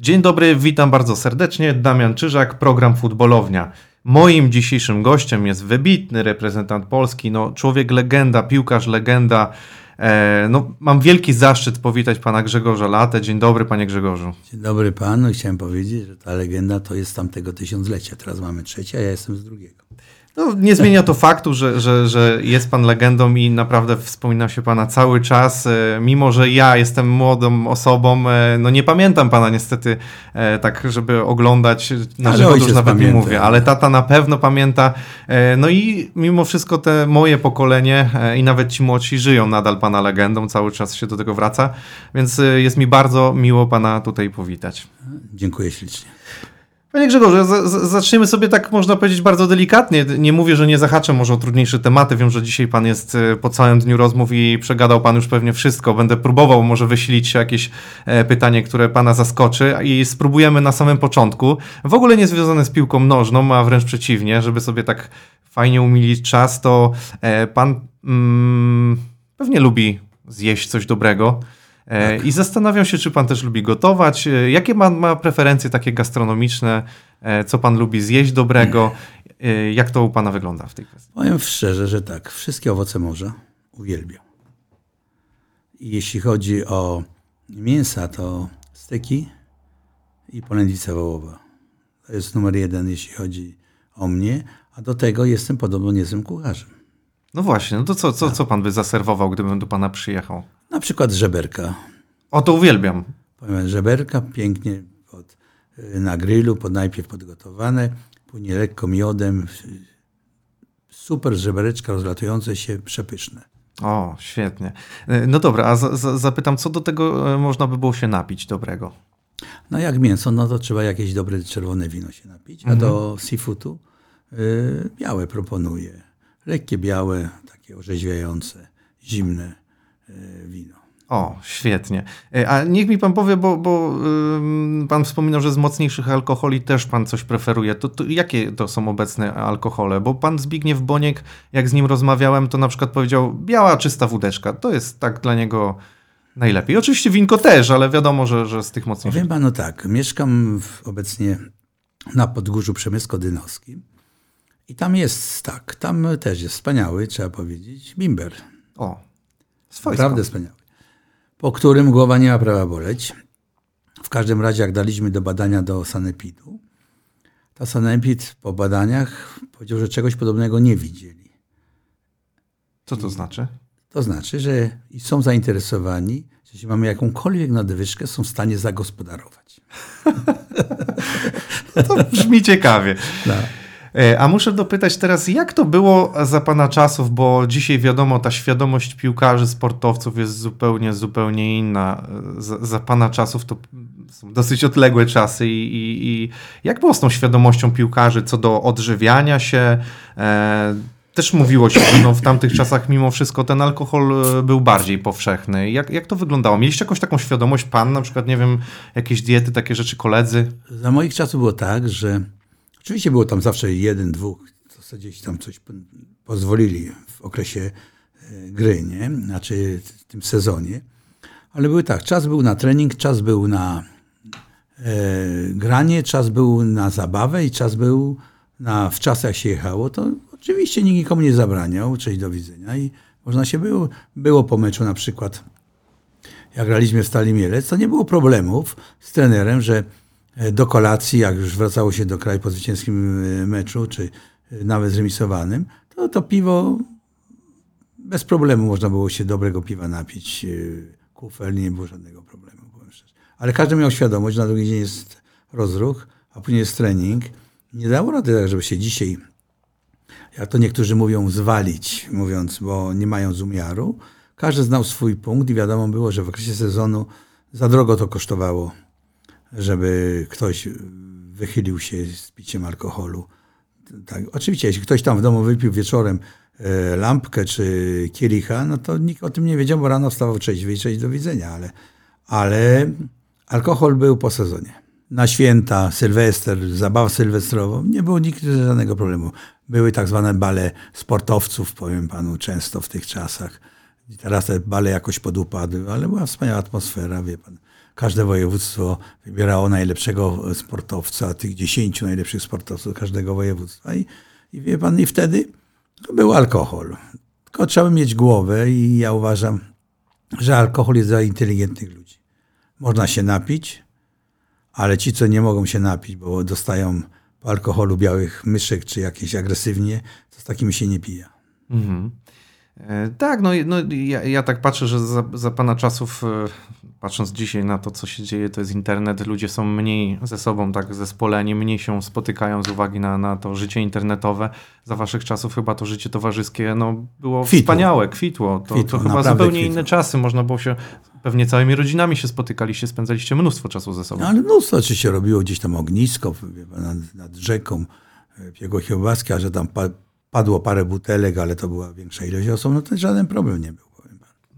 Dzień dobry, witam bardzo serdecznie. Damian Czyżak, program Futbolownia. Moim dzisiejszym gościem jest wybitny reprezentant Polski, no, człowiek legenda, piłkarz legenda. E, no, mam wielki zaszczyt powitać pana Grzegorza Latę. Dzień dobry, panie Grzegorzu. Dzień dobry panu. Chciałem powiedzieć, że ta legenda to jest z tamtego tysiąclecia. Teraz mamy trzecie, a ja jestem z drugiego. No, nie zmienia to faktu, że, że, że jest pan legendą i naprawdę wspomina się pana cały czas. E, mimo, że ja jestem młodą osobą, e, no nie pamiętam pana niestety e, tak, żeby oglądać na żywo, już nawet pamięta. nie mówię, ale tata na pewno pamięta. No i mimo wszystko te moje pokolenie i nawet ci młodsi żyją nadal pana legendą, cały czas się do tego wraca, więc jest mi bardzo miło pana tutaj powitać. Dziękuję ślicznie. Panie Grzegorzu, zaczniemy sobie tak, można powiedzieć, bardzo delikatnie. Nie mówię, że nie zahaczę może o trudniejsze tematy. Wiem, że dzisiaj pan jest e, po całym dniu rozmów i przegadał pan już pewnie wszystko. Będę próbował może wysilić jakieś e, pytanie, które pana zaskoczy i spróbujemy na samym początku. W ogóle nie związane z piłką nożną, a wręcz przeciwnie, żeby sobie tak fajnie umilić czas, to e, pan mm, pewnie lubi zjeść coś dobrego. E, tak. I zastanawiam się, czy pan też lubi gotować. E, jakie pan ma preferencje takie gastronomiczne? E, co pan lubi zjeść dobrego? Jak to u pana wygląda w tej kwestii? Powiem szczerze, że tak. Wszystkie owoce morza uwielbiam. I jeśli chodzi o mięsa, to steki i polędwica wołowa. To jest numer jeden, jeśli chodzi o mnie. A do tego jestem podobno niezłym kucharzem. No właśnie, no to co, co, tak. co pan by zaserwował, gdybym do pana przyjechał? Na przykład żeberka. O, to uwielbiam. Powiem, żeberka pięknie pod, y, na grillu, pod, najpierw podgotowane, później lekko miodem. Super żebereczka rozlatujące się, przepyszne. O, świetnie. Y, no dobra, a za, za, zapytam, co do tego y, można by było się napić dobrego? No jak mięso, no to trzeba jakieś dobre czerwone wino się napić, a mhm. do seafoodu y, białe proponuję. Lekkie białe, takie orzeźwiające, zimne E, wino. O, świetnie. E, a niech mi pan powie, bo, bo yy, pan wspominał, że z mocniejszych alkoholi też pan coś preferuje. To, to, jakie to są obecne alkohole? Bo pan Zbigniew Boniek, jak z nim rozmawiałem, to na przykład powiedział biała, czysta wódeczka. To jest tak dla niego najlepiej. Oczywiście winko też, ale wiadomo, że, że z tych mocniejszych. Wiem pan, no tak. Mieszkam w, obecnie na Podgórzu Przemysko-Dynowskim i tam jest tak, tam też jest wspaniały, trzeba powiedzieć, bimber. O, Swojsko. Naprawdę wspaniały. Po którym głowa nie ma prawa boleć. W każdym razie, jak daliśmy do badania do sanepidu, to sanepid po badaniach powiedział, że czegoś podobnego nie widzieli. Co to znaczy? To znaczy, że są zainteresowani, że jeśli mamy jakąkolwiek nadwyżkę, są w stanie zagospodarować. to brzmi ciekawie. No. E, a muszę dopytać teraz, jak to było za pana czasów, bo dzisiaj wiadomo, ta świadomość piłkarzy, sportowców jest zupełnie, zupełnie inna. E, za, za pana czasów to są dosyć odległe czasy i, i, i, jak było z tą świadomością piłkarzy co do odżywiania się? E, też mówiło się, że no w tamtych czasach mimo wszystko ten alkohol e, był bardziej powszechny. Jak, jak to wyglądało? Mieliście jakąś taką świadomość, pan na przykład, nie wiem, jakieś diety, takie rzeczy, koledzy? Za moich czasów było tak, że Oczywiście było tam zawsze jeden, dwóch, w gdzieś tam coś pozwolili w okresie e, gry, nie? Znaczy w tym sezonie. Ale były tak, czas był na trening, czas był na e, granie, czas był na zabawę i czas był na, w czasach się jechało, to oczywiście nikt nikomu nie zabraniał, cześć, do widzenia i można się było, było po meczu na przykład, jak graliśmy w Stali Mielec, to nie było problemów z trenerem, że do kolacji, jak już wracało się do kraju po zwycięskim e, meczu, czy e, nawet zremisowanym, to to piwo bez problemu można było się dobrego piwa napić. Kufel, nie było żadnego problemu, powiem szczerze. Ale każdy miał świadomość, że na drugi dzień jest rozruch, a później jest trening. Nie dało rady tak, żeby się dzisiaj, jak to niektórzy mówią, zwalić, mówiąc, bo nie mają z umiaru. Każdy znał swój punkt i wiadomo było, że w okresie sezonu za drogo to kosztowało żeby ktoś wychylił się z piciem alkoholu. Tak. Oczywiście, jeśli ktoś tam w domu wypił wieczorem e, lampkę czy kielicha, no to nikt o tym nie wiedział, bo rano wstawał trzeźwy i cześć do widzenia, ale, ale alkohol był po sezonie. Na święta, sylwester, zabawę sylwestrową, nie było nigdy żadnego problemu. Były tak zwane bale sportowców, powiem panu, często w tych czasach. I teraz te bale jakoś podupadły, ale była wspaniała atmosfera, wie pan każde województwo wybierało najlepszego sportowca, tych dziesięciu najlepszych sportowców każdego województwa. I, i wie pan, i wtedy był alkohol. Tylko trzeba mieć głowę i ja uważam, że alkohol jest dla inteligentnych ludzi. Można się napić, ale ci, co nie mogą się napić, bo dostają po alkoholu białych myszek czy jakieś agresywnie, to z takimi się nie pija. Mhm. E, tak, no, no ja, ja, tak patrzę, że za, za pana czasów, e, patrząc dzisiaj na to, co się dzieje, to jest internet, ludzie są mniej ze sobą tak zespoleni, mniej się spotykają z uwagi na, na to życie internetowe. Za waszych czasów chyba to życie towarzyskie no, było kwitło. wspaniałe, kwitło. To, kwitło, to chyba zupełnie kwitło. inne czasy, można było się, pewnie całymi rodzinami się spotykaliście, spędzaliście mnóstwo czasu ze sobą. No, ale mnóstwo oczywiście robiło gdzieś tam ognisko nad, nad rzeką, Piego e, Kiełbaski, a że tam padło parę butelek, ale to była większa ilość osób, no to żaden problem nie był.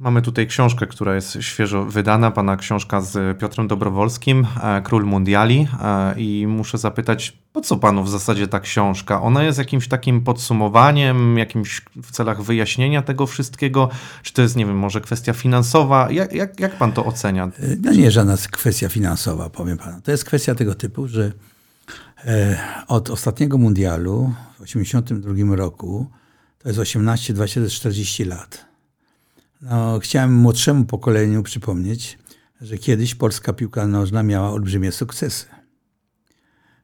Mamy tutaj książkę, która jest świeżo wydana, pana książka z Piotrem Dobrowolskim, e, Król Mundiali e, i muszę zapytać, po co panu w zasadzie ta książka? Ona jest jakimś takim podsumowaniem, jakimś w celach wyjaśnienia tego wszystkiego? Czy to jest, nie wiem, może kwestia finansowa? Jak, jak, jak pan to ocenia? E, no nie żadna kwestia finansowa, powiem panu. To jest kwestia tego typu, że od ostatniego mundialu w 1982 roku, to jest 18, 20, 40 lat. No, chciałem młodszemu pokoleniu przypomnieć, że kiedyś polska piłka nożna miała olbrzymie sukcesy.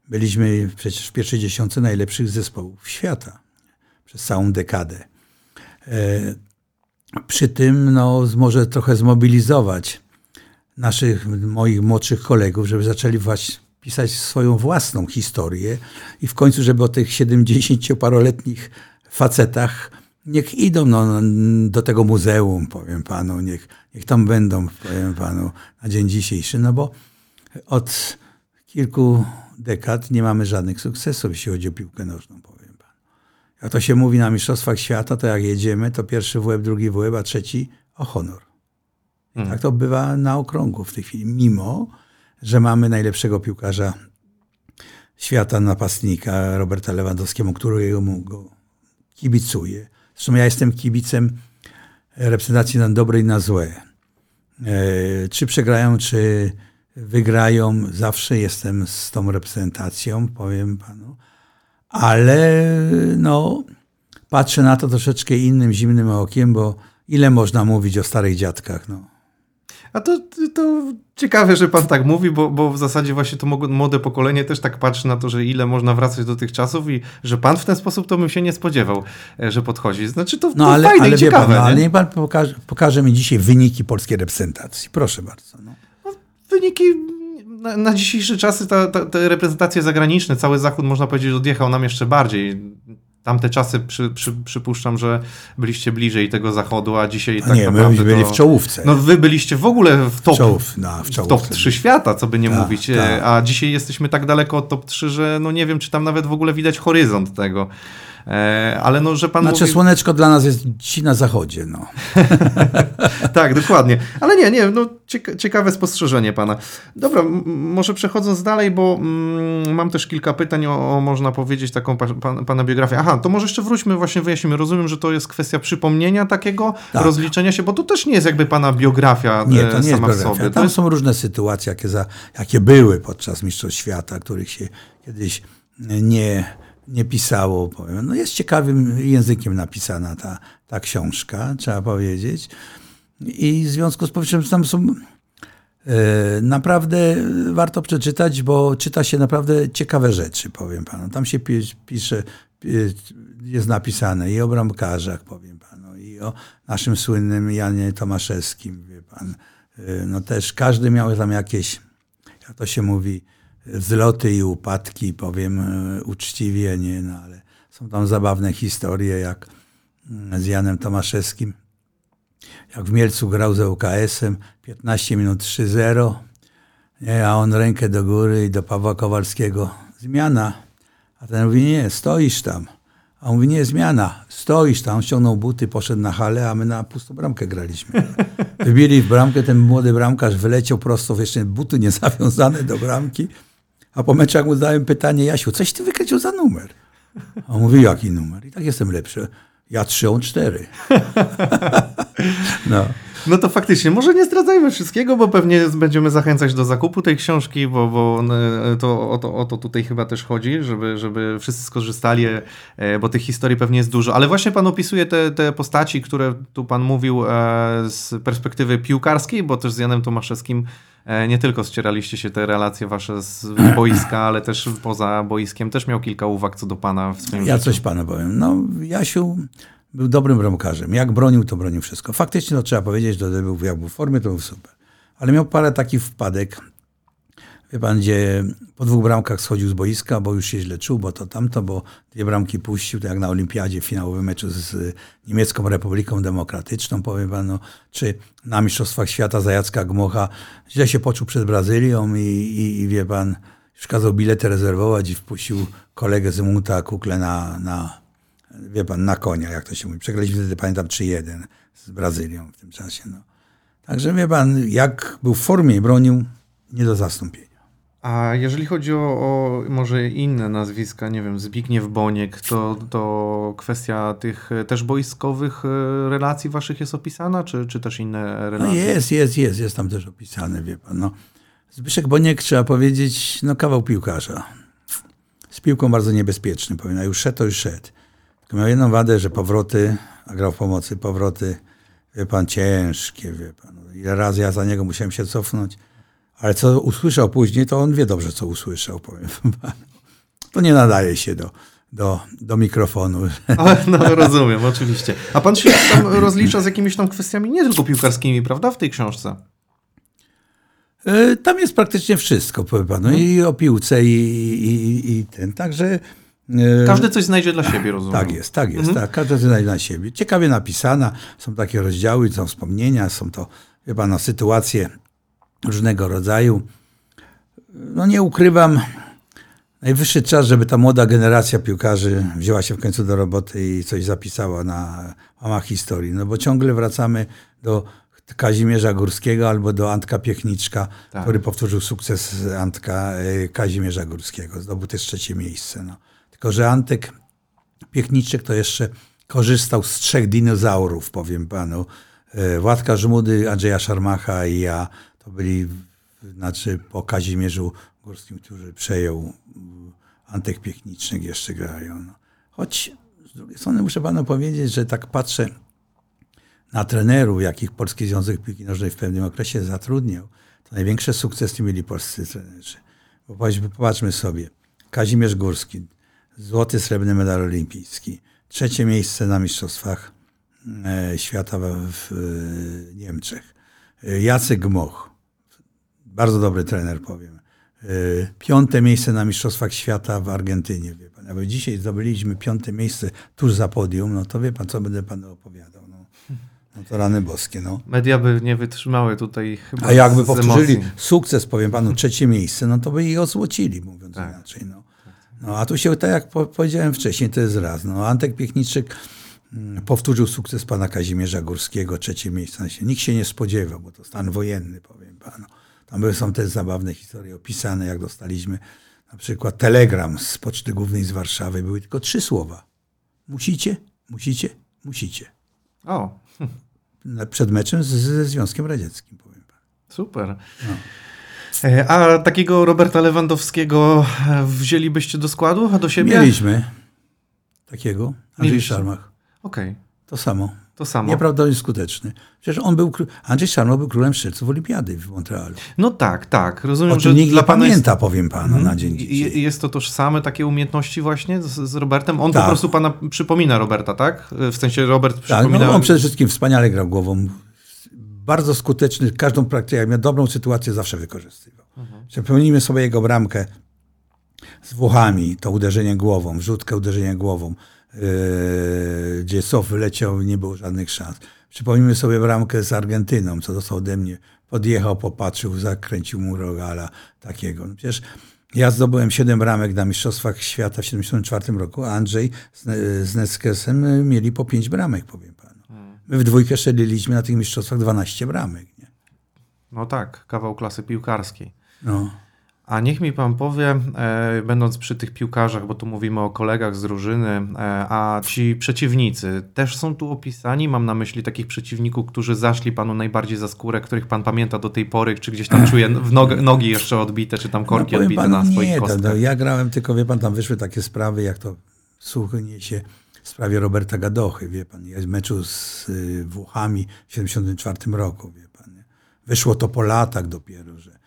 Byliśmy przecież w pierwszej dziesiątce najlepszych zespołów świata przez całą dekadę. E, przy tym no, może trochę zmobilizować naszych, moich młodszych kolegów, żeby zaczęli właśnie pisać swoją własną historię i w końcu, żeby o tych 70-paroletnich facetach niech idą no, do tego muzeum, powiem panu, niech, niech tam będą, powiem panu, na dzień dzisiejszy, no bo od kilku dekad nie mamy żadnych sukcesów, jeśli chodzi o piłkę nożną, powiem panu. Jak to się mówi na Mistrzostwach Świata, to jak jedziemy, to pierwszy w łeb, drugi w łeb, a trzeci o honor. Hmm. Tak to bywa na okrągło w tej chwili, mimo że mamy najlepszego piłkarza świata, napastnika Roberta Lewandowskiego, którego go kibicuje. Zresztą ja jestem kibicem reprezentacji na dobre i na złe. E, czy przegrają, czy wygrają, zawsze jestem z tą reprezentacją, powiem panu. Ale no, patrzę na to troszeczkę innym, zimnym okiem, bo ile można mówić o starych dziadkach, no. A to, to ciekawe, że pan tak mówi, bo, bo w zasadzie właśnie to młode pokolenie też tak patrzy na to, że ile można wracać do tych czasów i że pan w ten sposób to bym się nie spodziewał, e, że podchodzi. Znaczy to, no, to ale, fajne ale i ciekawe. Pan, no, ale niech pan pokaże, pokaże, mi dzisiaj wyniki polskiej reprezentacji. Proszę bardzo. No. No, wyniki na, na, dzisiejsze czasy ta, ta, te reprezentacje zagraniczne, cały Zachód można powiedzieć odjechał nam jeszcze bardziej tamte czasy przy, przy, przypuszczam, że byliście bliżej tego zachodu, a dzisiaj a tak nie, naprawdę... Nie, byli to, w czołówce. No wy byliście w ogóle w top, Czołów, no, w, top 3 świata, co by nie ta, mówić, ta. a dzisiaj jesteśmy tak daleko od top 3, że no nie wiem, czy tam nawet w ogóle widać horyzont tego. E, ale no, że pan Znaczy mówi... słoneczko dla nas jest ci na zachodzie, no. tak, dokładnie. Ale nie, nie, no ciekawe spostrzeżenie pana. Dobra, może przechodząc dalej, bo mm, mam też kilka pytań o, o można powiedzieć, taką pa, pa, pana biografię. Aha, to może jeszcze wróćmy, właśnie wyjaśnimy. Rozumiem, że to jest kwestia przypomnienia takiego, tak. rozliczenia się, bo to też nie jest jakby pana biografia nie, to e, nie sama jest w sobie. Tam jest... są różne sytuacje, jakie, za, jakie były podczas Mistrzostw Świata, których się kiedyś nie nie pisało. Powiem. No jest ciekawym językiem napisana ta, ta książka, trzeba powiedzieć. I w związku z powyższym tam są e, naprawdę warto przeczytać, bo czyta się naprawdę ciekawe rzeczy, powiem panu. Tam się pisze, jest napisane i o bramkarzach, powiem panu, i o naszym słynnym Janie Tomaszewskim, wie pan. E, no też każdy miał tam jakieś, jak to się mówi, wzloty i upadki, powiem e, uczciwie, nie, no ale są tam zabawne historie, jak mm, z Janem Tomaszewskim, jak w Mielcu grał z UKS-em, 15 minut 3-0, nie, a on rękę do góry i do Pawła Kowalskiego, zmiana. A ten mówi, nie, stoisz tam. A on mówi, nie, zmiana, stoisz tam. ściągnął buty, poszedł na halę, a my na pustą bramkę graliśmy. Wybili w bramkę, ten młody bramkarz wyleciał prosto, jeszcze buty nie zawiązane do bramki. A po meczach mu zadałem pytanie, Jasiu, coś ty wykręcił za numer? A on mówi, jaki numer? I tak jestem lepszy. Ja trzy, on cztery. no. No to faktycznie, może nie zdradzajmy wszystkiego, bo pewnie będziemy zachęcać do zakupu tej książki, bo, bo e, to, o, to, o to tutaj chyba też chodzi, żeby, żeby wszyscy skorzystali, e, bo tych historii pewnie jest dużo. Ale właśnie pan opisuje te, te postaci, które tu pan mówił e, z perspektywy piłkarskiej, bo też z Janem Tomaszewskim nie tylko ścieraliście się te relacje wasze z boiska, ale też poza boiskiem. Też miał kilka uwag co do pana w swoim Ja życiu. coś panu powiem. No, Jasiu był dobrym bramkarzem. Jak bronił, to bronił wszystko. Faktycznie, no, trzeba powiedzieć, że był, jak był w formie, to był super. Ale miał parę takich wpadek, wie pan, gdzie po dwóch bramkach schodził z boiska, bo już się źle czuł, bo to tamto, bo dwie bramki puścił, tak jak na olimpiadzie, finałowym meczu z Niemiecką Republiką Demokratyczną, powiem pan, no, czy na Mistrzostwach Świata za Jacka Gmocha. Źle się poczuł przed Brazylią i, i, i wie pan, już kazał bilety rezerwować i wpuścił kolegę z Munta Kukle na, na, wie pan, na konia, jak to się mówi. Przegraliśmy wtedy, pamiętam, 3-1 z Brazylią w tym czasie. No. Także wie pan, jak był w formie i bronił, nie do zastąpienia. A jeżeli chodzi o, o, może inne nazwiska, nie wiem, Zbigniew Boniek, to, to kwestia tych też boiskowych e, relacji waszych jest opisana, czy, czy też inne relacje? No jest, jest, jest, jest tam też opisane, wie pan. No. Zbyszek Boniek, trzeba powiedzieć, no kawał piłkarza. Z piłką bardzo niebezpieczny, powiem. A już szedł, to już szedł. Tylko miał jedną wadę, że powroty, a grał w pomocy, powroty, wie pan, ciężkie, wie pan. Ile razy ja za niego musiałem się cofnąć. Ale co usłyszał później, to on wie dobrze, co usłyszał, powiem panu. To nie nadaje się do, do, do mikrofonu. no rozumiem, oczywiście. A pan się tam rozlicza z jakimiś tam kwestiami nie tylko piłkarskimi, prawda, w tej książce? E, tam jest praktycznie wszystko, powiem panu, i o piłce, i, i, i ten. Także. E, każdy coś znajdzie dla siebie, rozumiem. Tak jest, tak jest, mhm. tak. Każdy coś znajdzie dla siebie. Ciekawie napisana, są takie rozdziały, są wspomnienia, są to, wie pan, no, sytuacje różnego rodzaju. No nie ukrywam, najwyższy czas, żeby ta młoda generacja piłkarzy wzięła się w końcu do roboty i coś zapisała na łamach historii. No bo ciągle wracamy do Kazimierza Górskiego albo do Antka Piechniczka, tak. który powtórzył sukces Antka e, Kazimierza Górskiego. Zdobył też trzecie miejsce. No. Tylko, że Antek Piechniczek to jeszcze korzystał z trzech dinozaurów, powiem panu. E, Władka Żmudy, Andrzeja Szarmacha i ja to byli, znaczy po Kazimierzu Górskim, który przejął Antek Piechniczek jeszcze grają. No. Choć z drugiej strony muszę panu powiedzieć, że tak patrzę na trenerów, jakich Polski Związek Piłki Nożnej w pewnym okresie zatrudniał, to największe sukcesy mieli polscy trenerzy. Bo popatrzmy sobie, Kazimierz Górski, złoty, srebrny medal olimpijski, trzecie miejsce na Mistrzostwach e, Świata w e, Niemczech. E, Jacek Gmoch, bardzo dobry trener powiem. Piąte miejsce na Mistrzostwach Świata w Argentynie. Wie pan. Dzisiaj zdobyliśmy piąte miejsce tuż za podium, no to wie pan, co będę panu opowiadał. No to rany boskie, no. Media by nie wytrzymały tutaj chyba A jakby powtórzyli emocji. sukces, powiem panu, trzecie miejsce, no to by ich ozłocili, mówiąc tak. inaczej, no. No a tu się, tak jak powiedziałem wcześniej, to jest raz. No, Antek Piechniczek mm, powtórzył sukces pana Kazimierza Górskiego, trzecie miejsce. Nikt się nie spodziewał, bo to stan wojenny, powiem panu. Tam są też zabawne historie opisane, jak dostaliśmy na przykład telegram z Poczty Głównej z Warszawy. Były tylko trzy słowa. Musicie, musicie, musicie. O przed meczem ze Związkiem Radzieckim, powiem pan. Super. No. E, a takiego Roberta Lewandowskiego e, wzięlibyście do składu, a do siebie? Mieliśmy takiego, Andrzej Szarmach. Okej. Okay. To samo. To samo. Nieprawdopodobnie skuteczny. Przecież on był, Andrzej Szarmach był królem strzelców olimpiady w Montrealu. No tak, tak. Rozumiem, o że nikt dla pana pamięta, jest... powiem panu, na mhm. dzień dzisiejszy. Jest to tożsame takie umiejętności właśnie z, z Robertem? On tak. po prostu pana przypomina Roberta, tak? W sensie Robert przypomina... Tak, no on przede wszystkim wspaniale grał głową. Bardzo skuteczny, każdą praktykę, jak miał dobrą sytuację, zawsze wykorzystywał. Mhm. Przypomnijmy sobie jego bramkę z Włochami, to uderzenie głową, wrzutkę uderzenie głową. Yy, gdzie Sof wyleciał, nie było żadnych szans. Przypomnijmy sobie bramkę z Argentyną, co dostał ode mnie. Podjechał, popatrzył, zakręcił mu rogala takiego. No przecież ja zdobyłem 7 bramek na Mistrzostwach Świata w 1974 roku, a Andrzej z, z Neskesem mieli po 5 bramek, powiem panu. My w dwójkę strzeliliśmy na tych mistrzostwach 12 bramek. Nie? No tak, kawał klasy piłkarskiej. No. A niech mi pan powie, e, będąc przy tych piłkarzach, bo tu mówimy o kolegach z drużyny, e, a ci przeciwnicy też są tu opisani? Mam na myśli takich przeciwników, którzy zaszli panu najbardziej za skórę, których pan pamięta do tej pory, czy gdzieś tam czuje w nog nogi jeszcze odbite, czy tam korki powiem odbite panu, na swoich nie, to, kostkach? no, Ja grałem, tylko wie pan, tam wyszły takie sprawy, jak to słuchnie się w sprawie Roberta Gadochy, wie pan, z meczu z y, Włochami w 74 roku, wie pan. Nie? Wyszło to po latach dopiero, że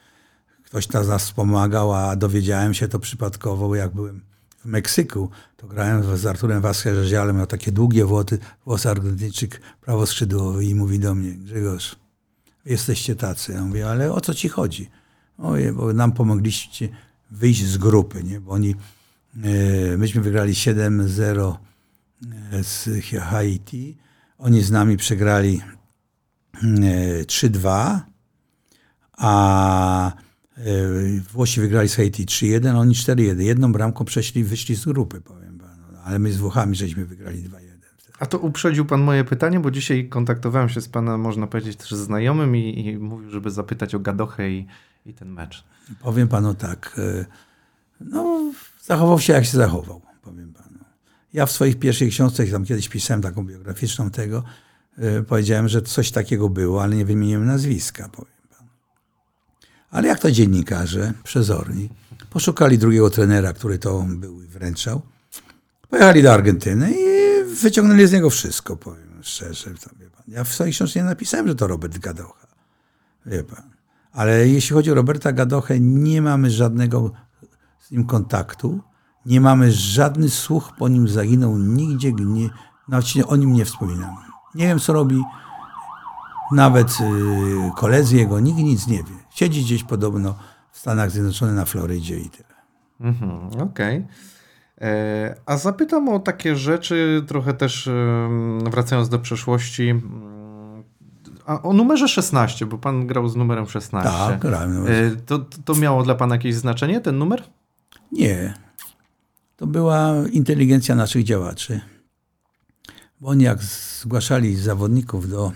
ktoś nas, wspomagał, a dowiedziałem się to przypadkowo, jak byłem w Meksyku, to grałem z Arturem Vasquez miał takie długie włosy, włosy Argentyńczyk, prawoskrzydłowy i mówi do mnie, Grzegorz, jesteście tacy. Ja mówię, ale o co ci chodzi? Oje, bo nam pomogliście wyjść z grupy, nie? bo oni, e, myśmy wygrali 7-0 e, z Haiti, oni z nami przegrali e, 3-2, a e, Włosi wygrali z Haiti 3-1, a oni 4-1. Jedną bramką przeszli, wyszli z grupy, powiem panu. Ale my z Włochami żeśmy wygrali 2-1. A to uprzedził pan moje pytanie, bo dzisiaj kontaktowałem się z panem, można powiedzieć, też znajomym i, i mówił, żeby zapytać o Gadochę i, i ten mecz. Powiem panu tak, e, no zachował się jak się zachował, powiem panu. Ja w swoich pierwszych książkach, tam kiedyś pisałem taką biograficzną tego, e, powiedziałem, że coś takiego było, ale nie wymieniłem nazwiska, powiem panu. Ale jak to dziennikarze, przezorni, poszukali drugiego trenera, który to był i wręczał, pojechali do Argentyny i wyciągnęli z niego wszystko, powiem szczerze. Pan. Ja w swojej książce nie napisałem, że to Robert Gadocha, wie pan. Ale jeśli chodzi o Roberta Gadochę, nie mamy żadnego z nim kontaktu. Nie mamy żadny słuch po nim zaginął nigdzie, nie, nawet się o nim nie wspominam. Nie wiem, co robi nawet y, koledzy jego, nikt nic nie wie. Siedzi gdzieś podobno w Stanach Zjednoczonych na Florydzie i tyle. Mhm, Okej. E, A zapytam o takie rzeczy, trochę też wracając do przeszłości. A o numerze 16, bo pan grał z numerem 16. Tak, grałem. E, To, to miało dla pana jakieś znaczenie, ten numer? Nie. To była inteligencja naszych działaczy. Bo oni jak zgłaszali zawodników do,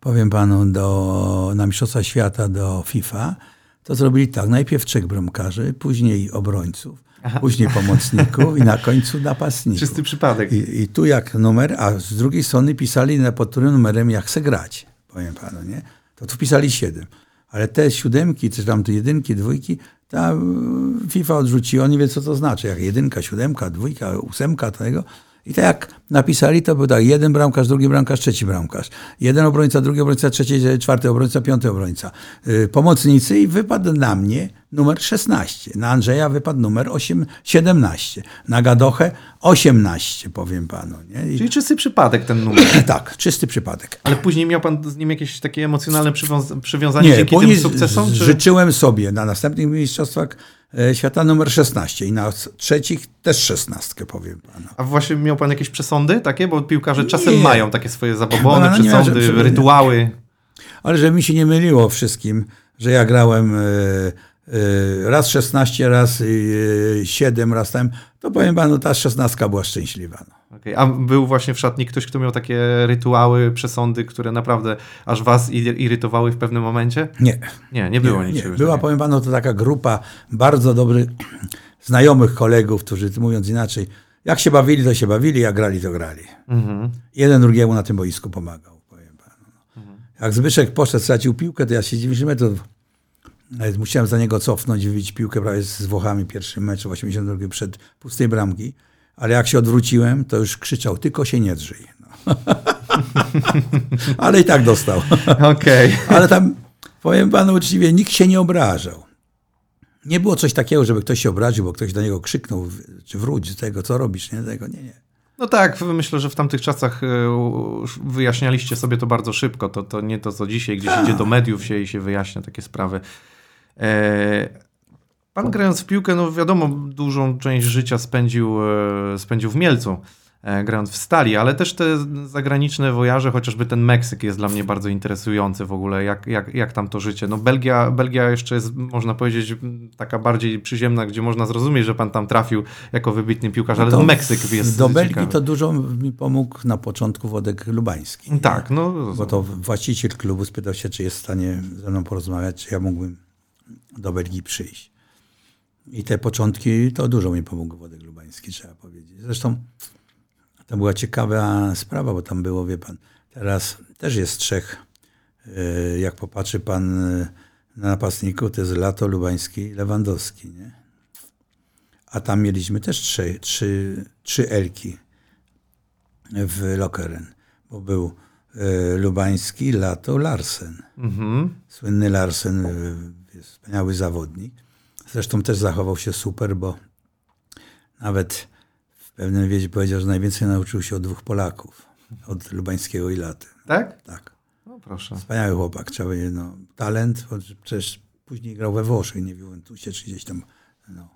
powiem panu, do, na Mistrzostwa Świata, do FIFA, to zrobili tak. Najpierw trzech bramkarzy, później obrońców, później pomocników i na końcu napastników. Czysty przypadek. I, I tu jak numer, a z drugiej strony pisali na pod którym numerem jak chce grać, powiem panu, nie? To tu pisali siedem. Ale te siódemki, czy tam te jedynki, dwójki, ta y, FIFA odrzuciła, nie wie co to znaczy. Jak jedynka, siódemka, dwójka, ósemka tego. I tak jak napisali, to był tak, jeden bramkarz, drugi bramkarz, trzeci bramkarz. Jeden obrońca, drugi obrońca, trzeci, czwarty obrońca, piąty obrońca. Yy, pomocnicy i wypadł na mnie numer 16. Na Andrzeja wypadł numer 8, 17. Na Gadochę 18, powiem panu. Nie? I, Czyli czysty przypadek ten numer. tak, czysty przypadek. Ale później miał pan z nim jakieś takie emocjonalne przywiąza- przywiązanie dzięki tym sukcesom? Czy... życzyłem sobie na następnych mistrzostwach e, świata numer 16 i na trzecich też 16, powiem panu. A właśnie miał pan jakieś przesądy takie? Bo piłkarze czasem Nie. mają takie swoje Bo zabobony, no, nie ma, że- przesądy, że- rytuały. Ale żeby mi się nie myliło wszystkim, że ja grałem e, raz 16, raz e, 7, raz tam, to powiem panu, ta 16 była szczęśliwa. No. Okej, A był właśnie w szatni ktoś, kto miał takie rytuały, przesądy, które naprawdę aż was ir- irytowały w pewnym momencie? Nie, Nie, nie było nie, niczego. nie. Była, powiem panu, to taka grupa bardzo dobrych znajomych kolegów, którzy, mówiąc inaczej, jak się bawili, to się bawili, jak grali, to grali. Mhm. Jeden drugiemu na tym boisku pomagał, powiem panu. No. Jak Zbyszek poszedł, stracił piłkę, to ja się 90 metrów nawet musiałem za niego cofnąć, wybić piłkę prawie z Włochami pierwszy mecz w 82 przed pustej bramki. Ale jak się odwróciłem, to już krzyczał, tylko się nie drzyj. No. Ale i tak dostał. Okej. Ale tam, powiem panu uczciwie, nikt się nie obrażał. Nie było coś takiego, żeby ktoś się obraził, bo ktoś do niego krzyknął, czy wróć z tego, co robisz, nie? Tego, nie, nie. No tak, myślę, że w tamtych czasach e, wyjaśnialiście sobie to bardzo szybko. To, to nie to, co dzisiaj, gdzieś idzie do mediów się i się wyjaśnia takie sprawy. E, Pan grając w piłkę, no wiadomo, dużą część życia spędził, e, spędził w Mielcu, e, grając w Stali, ale też te zagraniczne wojaże, chociażby ten Meksyk jest dla mnie bardzo interesujący w ogóle, jak, jak, jak tam to życie. No Belgia, Belgia jeszcze jest, można powiedzieć, taka bardziej przyziemna, gdzie można zrozumieć, że pan tam trafił jako wybitny piłkarz, ale No To to Meksyk jest Do Belgii ciekawy. to dużo mi pomógł na początku Wodek Lubański. Tak, no. Bo to właściciel klubu spytał się, czy jest w stanie ze mną porozmawiać, czy ja mógłbym do Belgii przyjść. I te początki to dużo mi pomógł Wodek Lubański, trzeba powiedzieć. Zresztą to była ciekawa sprawa, bo tam było, wie pan, teraz też jest trzech. E, jak popatrzy pan e, na napastników, to jest Lato, Lubański, Lewandowski, nie? A tam mieliśmy też trzy, trzy, trzy Elki w Lokeren, bo był e, Lubański, Lato, Larsen. Mhm. Słynny Larsen, e, jest wspaniały zawodnik. Zresztą też zachował się super, bo nawet w pewnym wiedzie powiedział, że najwięcej nauczył się od dwóch Polaków. Od Lubańskiego i Laty. Tak? Tak. No proszę. Wspaniały chłopak. Trzeba powiedzieć, no, talent, przecież później grał we Włoszech, nie w Juventusie, czy gdzieś tam. No.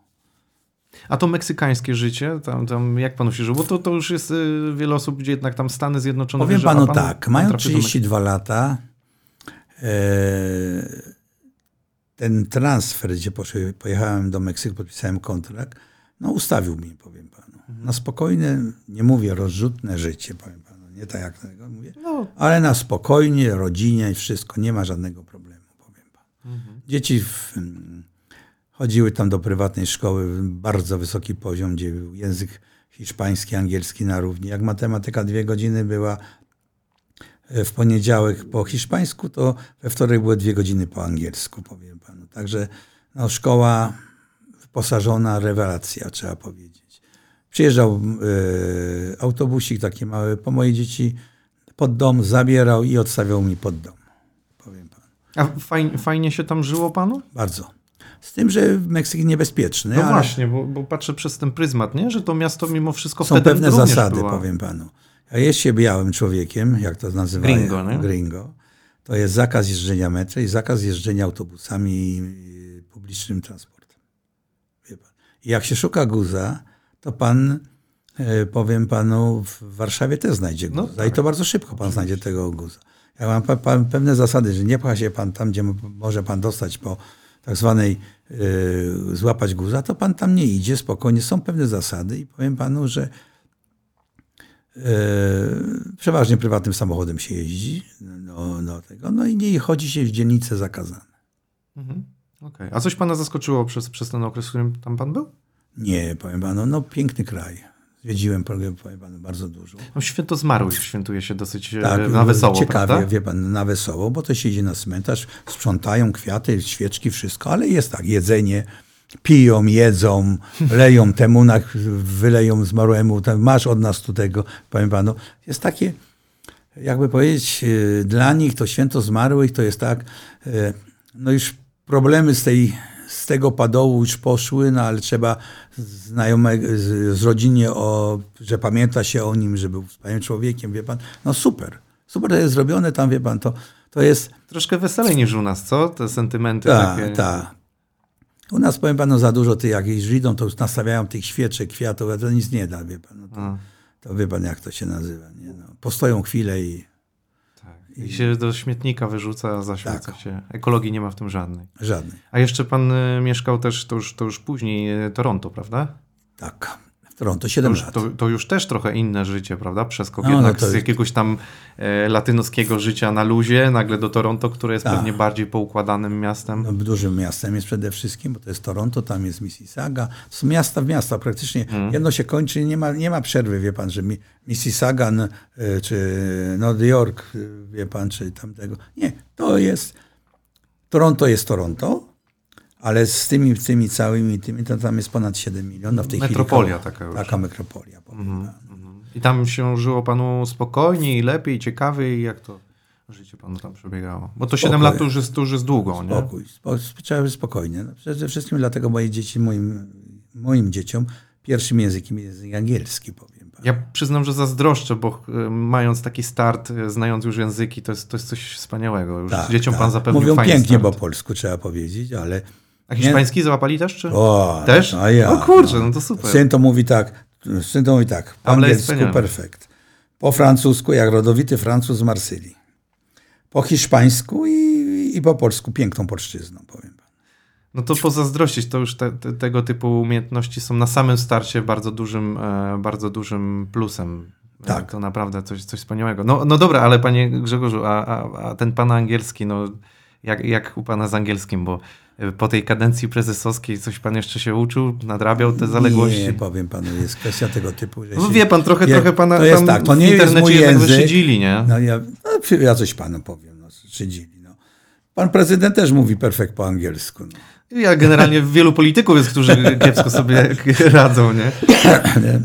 A to meksykańskie życie, tam, tam jak panu się żyło? Bo to, to już jest y, wiele osób, gdzie jednak tam Stany Zjednoczone Powiem wierzy, panu pan- tak, pan Meksyku. 32 lata, e, ten transfer, gdzie poszły, pojechałem do Meksyku, podpisałem kontrakt, no ustawił mnie, powiem panu. Na spokojne, nie mówię rozrzutne życie, powiem panu, nie tak jak tego mówię, No, ale na spokojnie, rodzinie i wszystko, nie ma żadnego problemu, powiem panu. Mhm. Dzieci w, mm, chodziły tam do prywatnej szkoły, bardzo wysoki poziom, gdzie był język hiszpański, angielski na równi. Jak matematyka dwie godziny była w poniedziałek po hiszpańsku, to we wtorek były dwie godziny po angielsku, powiem panu. Także no, szkoła wyposażona, rewelacja, trzeba powiedzieć. Przyjeżdżał e, autobusik taki mały po moje dzieci pod dom, zabierał i odstawiał mi pod dom, powiem panu. a fajnie, fajnie się tam żyło panu? Bardzo. Z tym, że Meksyk niebezpieczny, No ale właśnie, bo, bo patrzę przez ten pryzmat, nie? że to miasto mimo wszystko są pewne zasady, była. powiem panu. A jest się białym człowiekiem, jak to nazywają, Gringo, nie? gringo, to jest zakaz jeżdżenia metrem i zakaz jeżdżenia autobusami i i publicznym transportem. Wie pan. I jak się szuka guza, to pan, e, powiem panu, w Warszawie też znajdzie No guza. I tak. to bardzo szybko pan znajdzie tego guza. Ja mam pewne zasady, że nie pcha się pan tam, gdzie mo- może pan dostać po tak zwanej e, złapać guza, to pan tam nie idzie spokojnie. Są pewne zasady i powiem panu, że przeważnie prywatnym samochodem się jeździ no, no, tego, no i nie chodzi się w dzielnice zakazane. Mhm. Okej. A coś pana zaskoczyło przez, przez ten okres, w którym tam pan był? Nie, powiem panu, no piękny kraj. Zwiedziłem, powiem powiem panu, bardzo dużo. No, święto zmarłych świętuje się dosyć e, Tak, na wesoło, ciekawie, prawda? wie pan, na wesoło, bo to się idzie na cmentarz, sprzątają kwiaty, świeczki, wszystko, ale jest tak, jedzenie, piją, jedzą, leją temu, na, wyleją zmarłemu, tam, masz od nas tu tego, powiem panu. Jest takie, jakby powiedzieć, e, dla nich to święto zmarłych to jest tak, e, no już problemy z tej z tego padołu już poszły, no ale trzeba znajomego, z, z rodzinie, o, że pamięta się o nim, że był wspaniałym człowiekiem, wie pan. No super. Super to jest zrobione tam, wie pan, to, to jest Troszkę weselej niż u nas, co? Te sentymenty tak, takie. tak. U nas, powiem panu, za dużo tych jakichś idą, to już nastawiają tych świeczek, kwiatów, a to nic nie da, wie pan. No to, to wie pan, jak to się nazywa. Nie? No, postoją chwilę i tak. I się do śmietnika wyrzuca, zaśmieca Tak. się. Ekologii nie ma w tym żadnej. żadnej. A jeszcze pan e, mieszkał też, to już, to już później, e, Toronto, prawda? Tak. W Toronto To 7 już, lat. to, to już też trochę inne życie, prawda? Przeskok No, no jednak to z jakiegoś tam e, latynoskiego życia na luzie, nagle do Toronto, które jest pewnie bardziej poukładanym miastem. No, dużym miastem jest przede wszystkim, bo to jest Toronto, tam jest Mississauga. To są miasta w miasta, praktycznie Mhm. jedno się kończy, nie ma, nie ma przerwy, wie pan, że mi, Mississauga y, czy Nowy Jork, y, wie pan, czy tamtego. Nie, to jest, Toronto jest Toronto, ale z tymi, tymi całymi, tymi, to tam jest ponad 7 milionów w tej Metropolia chwili. taka już. Taka metropolia, panu. mhm. I tam się żyło panu spokojniej, lepiej, ciekawiej, jak to życie panu tam przebiegało? Bo to 7 Spokój. lat to już jest, to już jest długo, nie? Spokój, spo, trzeba być spokojnie. No, przede wszystkim dlatego moje dzieci, moim, moim dzieciom, pierwszym językiem jest język angielski, powiem panu. Ja przyznam, że zazdroszczę, bo e, mając taki start, e, znając już języki, to jest, to jest coś wspaniałego. Już Tak, dzieciom tak. pan zapewnił Mówią pięknie start. po polsku, trzeba powiedzieć, ale... A hiszpański załapali też, czy? O, Też? A ja, O kurczę, no to super. Syn to mówi tak, syn to mówi tak, po angielsku perfekt. Po francusku, jak rodowity Francuz z Marsylii. Po hiszpańsku i, i po polsku piękną polszczyzną, powiem. No to pozazdrościć, to już te, te, tego typu umiejętności są na samym starcie bardzo dużym, e, bardzo dużym plusem. E, Tak. To naprawdę coś, coś wspaniałego. No, no dobra, ale panie Grzegorzu, a, a, a ten pana angielski, no jak, jak u pana z angielskim, bo po tej kadencji prezesowskiej coś pan jeszcze się uczył, nadrabiał te zaległości? Nie, powiem panu, jest kwestia tego typu, że No wie pan, trochę, wie- trochę pana to jest tam tak, to w nie jest internecie mój jednak język. wyszydzili, nie? No ja, no, ja coś panu powiem, no, szydzili. No. Pan prezydent też mówi perfekt po angielsku. No. Ja generalnie wielu polityków jest, którzy kiepsko sobie radzą, nie?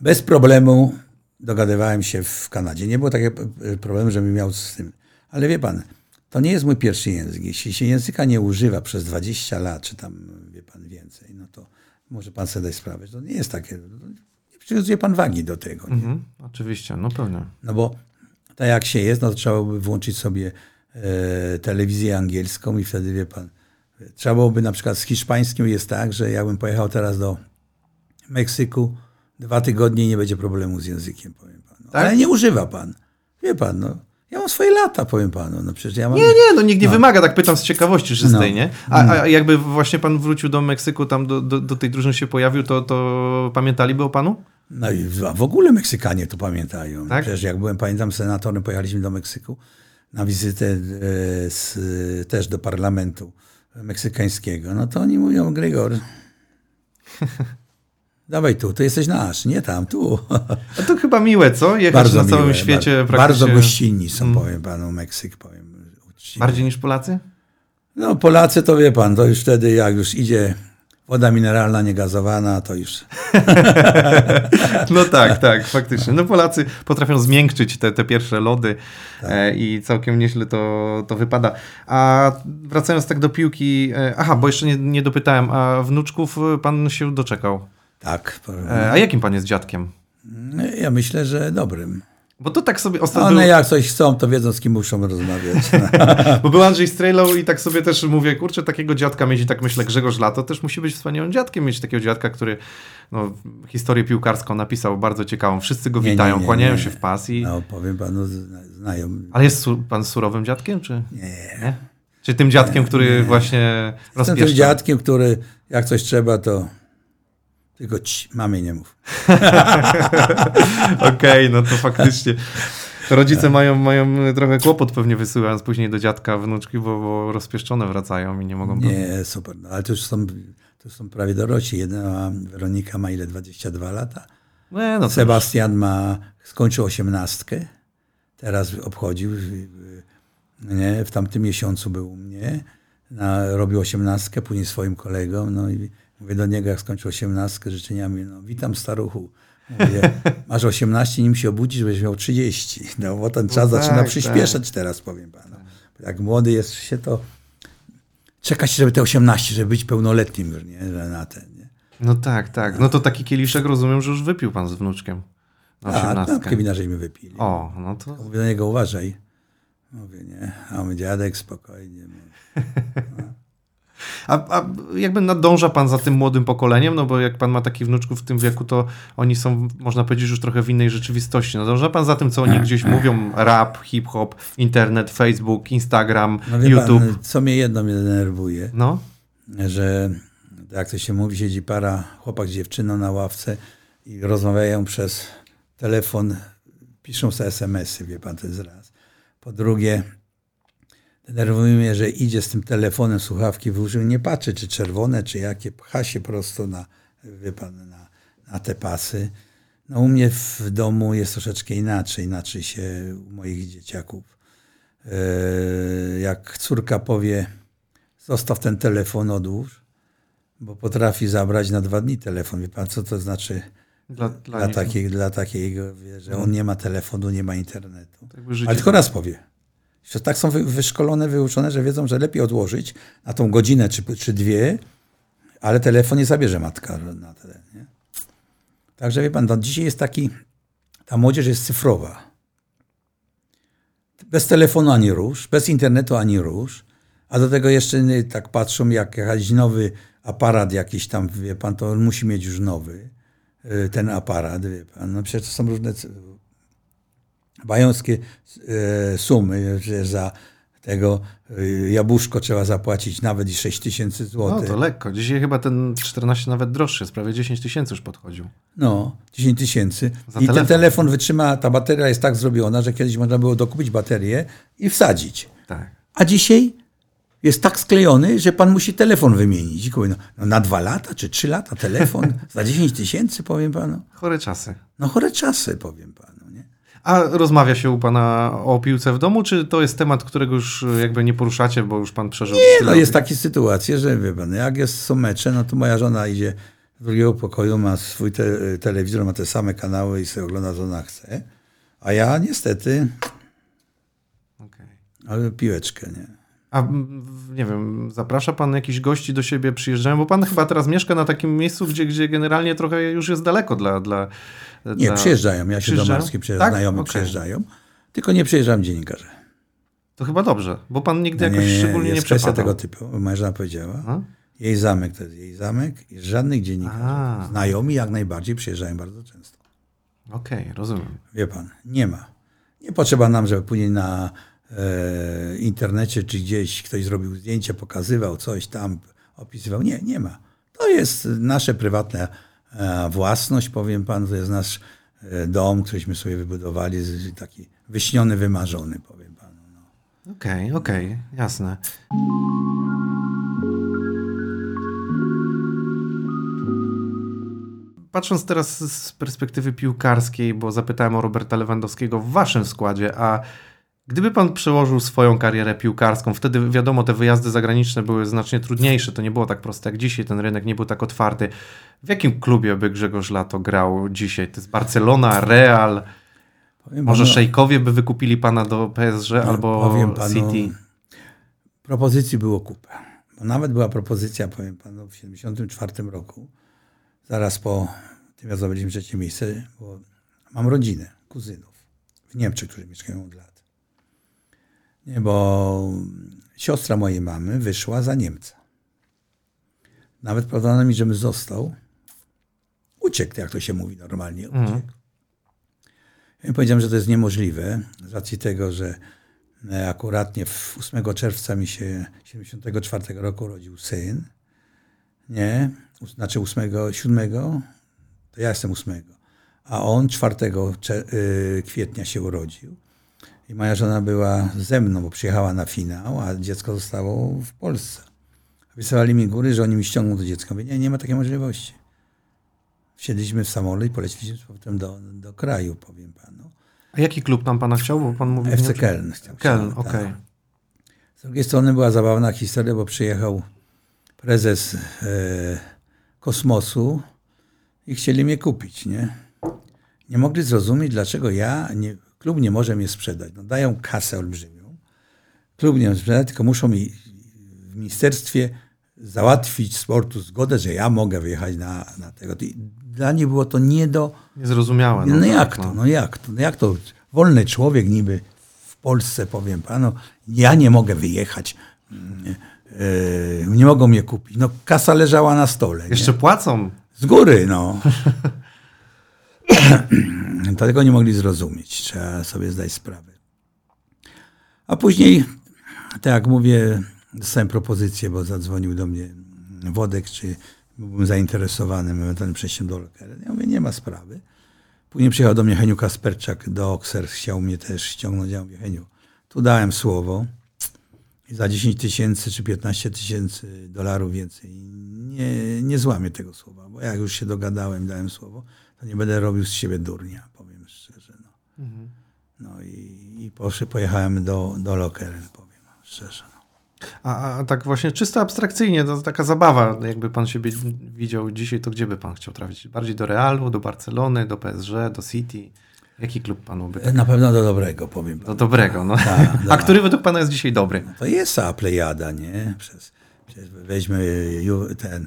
Bez problemu dogadywałem się w Kanadzie. Nie było takiego e, problemu, żebym miał z tym. Ale wie pan, to nie jest mój pierwszy język. Jeśli się języka nie używa przez 20 lat, czy tam, wie pan, więcej, no to może pan sobie dać sprawę, że to nie jest takie, nie przywiązuje pan wagi do tego. Mhm, oczywiście, no pewnie. No bo tak jak się jest, no to trzeba byłoby włączyć sobie e, telewizję angielską i wtedy, wie pan, trzeba byłoby na przykład z hiszpańskim jest tak, że jakbym pojechał teraz do Meksyku, dwa tygodnie i nie będzie problemu z językiem, powiem panu. Tak? Ale nie używa pan. Wie pan, no. Ja mam swoje lata, powiem panu. No przecież ja mam... Nie, nie, no nikt nie wymaga, tak pytam z ciekawości czystej, No. nie? A, a jakby właśnie pan wrócił do Meksyku, tam do, do, do tej drużyny się pojawił, to, to pamiętaliby o panu? No i w ogóle Meksykanie to pamiętają. Tak? Przecież jak byłem, pamiętam, senatorem, pojechaliśmy do Meksyku na wizytę e, z, też do parlamentu meksykańskiego. No to oni mówią, Gregor, dawaj tu, ty jesteś nasz, nie tam, tu. A to chyba miłe, co? Jechać bardzo na całym miłe, świecie bar- praktycznie... Bardzo gościnni są, powiem panu, Meksyk, powiem uczciwie. Bardziej niż Polacy? No Polacy to wie pan, to już wtedy jak już idzie woda mineralna niegazowana, to już... No tak, tak, faktycznie. No Polacy potrafią zmiękczyć te, te pierwsze lody Tak. e, i całkiem nieźle to, to wypada. A wracając tak do piłki, e, aha, bo jeszcze nie, nie dopytałem, a wnuczków pan się doczekał. Tak. E, a jakim pan jest dziadkiem? ja myślę, że dobrym. Bo to tak sobie ostatnio... One jak coś chcą, to wiedzą, z kim muszą rozmawiać. Bo był Andrzej Strejlow i tak sobie też mówię, kurczę, takiego dziadka mieć i tak myślę, Grzegorz Lato też musi być wspaniałym dziadkiem, mieć takiego dziadka, który no, historię piłkarską napisał bardzo ciekawą. Wszyscy go Nie, witają, nie, kłaniają nie. się w pas i... No, powiem panu, zna- znają. Ale jest su- pan surowym dziadkiem, czy Nie. Czy tym dziadkiem, który właśnie Jestem tym rozpieszcza? dziadkiem, który jak coś trzeba, to tylko ci, mamie nie mów. Okej, no to faktycznie. Rodzice mają, mają trochę kłopot pewnie wysyłając później do dziadka wnuczki, bo, bo rozpieszczone wracają i nie mogą... Nie, super. No, ale to już są, to już są prawie dorośli. Jedna Weronika ma ile? 22 lata. No to Sebastian ma, skończył osiemnastkę. Teraz obchodził. Nie, w tamtym miesiącu był u mnie. Na, robił osiemnastkę, później swoim kolegom. No i mówię do niego, jak skończył osiemnastkę, życzeniami, no witam staruchu. Mówię, masz 18, nim się obudzisz, będziesz miał 30. No bo ten czas tak, zaczyna tak. przyspieszać teraz, powiem panu. Jak młody jest się, to czeka się, żeby te 18, żeby być pełnoletnim już, nie? Że na ten, nie? No tak, tak. No to taki kieliszek rozumiem, że już wypił pan z wnuczkiem. Na A, lampkę wina żeśmy wypili. O, no to... Mówię do niego, uważaj. Mówię, nie. A mówię, dziadek, spokojnie. A, a jakby nadąża pan za tym młodym pokoleniem, no bo jak pan ma takich wnuczków w tym wieku, to oni są, można powiedzieć, już trochę w innej rzeczywistości. Nadąża pan za tym, co oni gdzieś mówią, rap, hip-hop, internet, Facebook, Instagram, No YouTube. pan, co mnie jedno mnie denerwuje, No, że jak to się mówi, siedzi para, chłopak z dziewczyną na ławce i rozmawiają przez telefon, piszą sobie SMS-y, wie pan, to jest raz. Po drugie, denerwuje mnie, że idzie z tym telefonem, słuchawki wyłożył, nie patrzy, czy czerwone, czy jakie, pcha się prosto na, wie pan, na, na te pasy. No u mnie w domu jest troszeczkę inaczej, inaczej się u moich dzieciaków. Yy, Jak córka powie, zostaw ten telefon, odłóż, bo potrafi zabrać na dwa dni telefon. Wie pan, co to znaczy dla, dla, dla, nich. takiej, dla takiego, wie, że on nie ma telefonu, nie ma internetu. Życie- Ale tylko raz powie. Że tak są wy, wyszkolone, wyuczone, że wiedzą, że lepiej odłożyć na tą godzinę czy, czy dwie, ale telefon nie zabierze matka na tyle. Nie? Także wie pan, no, dzisiaj jest taki, ta młodzież jest cyfrowa. Bez telefonu ani rusz, bez internetu ani rusz, a do tego jeszcze tak patrzą, jak jakiś nowy aparat jakiś tam, wie pan, to on musi mieć już nowy, y, ten aparat, wie pan. No przecież to są różne bajońskie e, sumy, że za tego e, jabłuszko trzeba zapłacić nawet i 6 tysięcy No złotych. to lekko. Dzisiaj chyba ten 14 nawet droższy, jest prawie 10 tysięcy już podchodził. No, 10 tysięcy. I telefon. ten telefon wytrzyma, ta bateria jest tak zrobiona, że kiedyś można było dokupić baterię i wsadzić. Tak. A dzisiaj jest tak sklejony, że pan musi telefon wymienić. I no, no na dwa lata czy trzy lata telefon za 10 tysięcy, powiem panu. Chore czasy. No chore czasy, powiem panu. A rozmawia się u pana o piłce w domu, czy to jest temat, którego już jakby nie poruszacie, bo już pan przeżył? Nie, no jest takie sytuacje, że wie pan, jak jest, są mecze, no to moja żona idzie do drugiego pokoju, ma swój te, telewizor, ma te same kanały i sobie ogląda, co ona chce. A ja niestety, Okej. ale piłeczkę, nie. A nie wiem, zaprasza pan jakichś gości do siebie, przyjeżdżają, bo pan chyba teraz mieszka na takim miejscu, gdzie, gdzie generalnie trochę już jest daleko dla... dla Nie, dla... przyjeżdżają, ja się do Przyjeżdżają? Morskiej przyjeżdżam, Tak? znajomi Okej. przyjeżdżają, tylko nie przyjeżdżam dziennikarze. To chyba dobrze, bo pan nigdy Nie, jakoś nie, nie, szczególnie nie jest przepadał. tego typu, moja żona powiedziała. A? Jej zamek to jest jej zamek i żadnych dziennikarzy. A. Znajomi jak najbardziej przyjeżdżają bardzo często. Okej, rozumiem. Wie pan, nie ma. Nie potrzeba nam, żeby później na e, internecie czy gdzieś ktoś zrobił zdjęcie, pokazywał coś tam, opisywał. Nie, nie ma. To jest nasze prywatne e, własność, powiem pan, to jest nasz e, dom, któryśmy sobie wybudowali, taki wyśniony, wymarzony, powiem panu. No. Okej, okej, jasne. Patrząc teraz z perspektywy piłkarskiej, bo zapytałem o Roberta Lewandowskiego w waszym składzie, a gdyby pan przełożył swoją karierę piłkarską, wtedy wiadomo, te wyjazdy zagraniczne były znacznie trudniejsze, to nie było tak proste jak dzisiaj, ten rynek nie był tak otwarty. W jakim klubie by Grzegorz Lato grał dzisiaj? To jest Barcelona, Real, Powiem może panu- szejkowie by wykupili pana do PSG albo powiem panu, City? Propozycji było kupę. Bo nawet była propozycja, powiem panu, w 1974 roku, zaraz po tym, jak zdobyliśmy trzecie miejsce, bo mam rodzinę, kuzynów w Niemczech, którzy mieszkają od lat. Nie, bo siostra mojej mamy wyszła za Niemca. Nawet podano mi, żebym został. Uciekł, jak to się mówi normalnie. Uciekł. Ja powiedziałem, że to jest niemożliwe z racji tego, że e, akuratnie w 8 czerwca mi się 74 roku urodził syn. Nie, znaczy 8, 7, to ja jestem 8, a on 4 cze- y, kwietnia się urodził. I moja żona była ze mną, bo przyjechała na finał, a dziecko zostało w Polsce. Wysyłali mi góry, że oni mi ściągną to dziecko. Mówię, nie, nie ma takiej możliwości. Wsiedliśmy w samolot i poleciliśmy z powrotem do, do kraju, powiem panu. A jaki klub tam pana chciał? Bo pan mówił FC Köln. chciał- tak. okej. Z drugiej strony była zabawna historia, bo przyjechał prezes e, kosmosu i chcieli mnie kupić, nie? Nie mogli zrozumieć, dlaczego ja, nie, klub nie może mnie sprzedać. No, dają kasę olbrzymią. Klub nie może sprzedać, tylko muszą mi w ministerstwie załatwić sportu zgodę, że ja mogę wyjechać na, na tego. I dla nich było to nie do, Niezrozumiałe. no, tak, jak to, no jak to, no jak to, wolny człowiek niby w Polsce, powiem panu, ja nie mogę wyjechać, e, nie mogą mnie kupić. No kasa leżała na stole. Nie? Jeszcze płacą. Z góry, no. Tego nie mogli zrozumieć, trzeba sobie zdać sprawę. A później, tak jak mówię, dostałem propozycję, bo zadzwonił do mnie Wodek, czy byłbym zainteresowany ewentualnym przejściem do Lokera. Ja mówię, nie ma sprawy. Później przyjechał do mnie Heniu Kasperczak do Oxer, chciał mnie też ściągnąć. Ja mówię, Heniu, tu dałem słowo i za 10 tysięcy czy 15 tysięcy dolarów więcej nie, nie złamię tego słowa, bo jak już się dogadałem, dałem słowo, to nie będę robił z siebie durnia, powiem szczerze. No, no i, i poszły, pojechałem do, do Lokeren, powiem szczerze. No. A, a tak właśnie czysto abstrakcyjnie, to taka zabawa, jakby pan siebie widział dzisiaj, to gdzie by pan chciał trafić? Bardziej do Realu, do Barcelony, do PSG, do City? Jaki klub panu by tak... Na pewno do dobrego, powiem. Do dobrego, no. Tak, A który według pana jest dzisiaj dobry? To jest cała plejada, nie? Przez, weźmy ten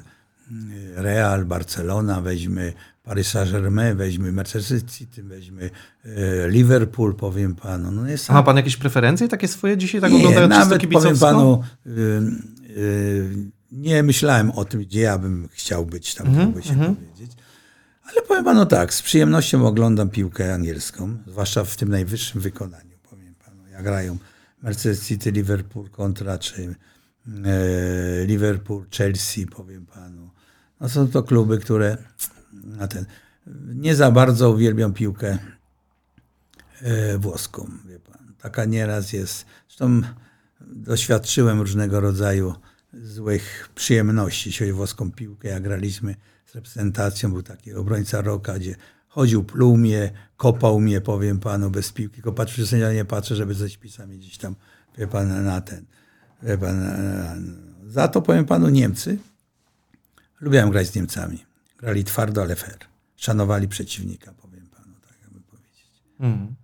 y, Real, Barcelona, weźmy Paris Saint-Germain, weźmy Manchester City, weźmy y, Liverpool, powiem panu. No jest A ma pan jakieś preferencje takie swoje dzisiaj, tak nie, nawet powiem panu, y, y, nie myślałem o tym, gdzie ja bym chciał być, tam Mhm, by się powiedzieć. Ale powiem panu tak, z przyjemnością oglądam piłkę angielską, zwłaszcza w tym najwyższym wykonaniu, powiem panu. Jak grają Manchester City, Liverpool kontra, czy e, Liverpool, Chelsea, powiem panu. No są to kluby, które na ten, nie za bardzo uwielbiam piłkę e, włoską, wie pan. Taka nieraz jest. Zresztą doświadczyłem różnego rodzaju złych przyjemności, jeśli chodzi o włoską piłkę. Jak graliśmy z reprezentacją, był taki obrońca Roka, gdzie chodził, pluł mnie, kopał mnie, powiem panu, bez piłki. Tylko patrzę, że sędzia nie patrzy, żeby ze śpisami gdzieś tam, wie pan, na ten. Wie pan, na- za to powiem panu Niemcy. Lubiłem grać z Niemcami. Grali twardo, ale fair. Szanowali przeciwnika, powiem panu, tak jakby powiedzieć. Mhm.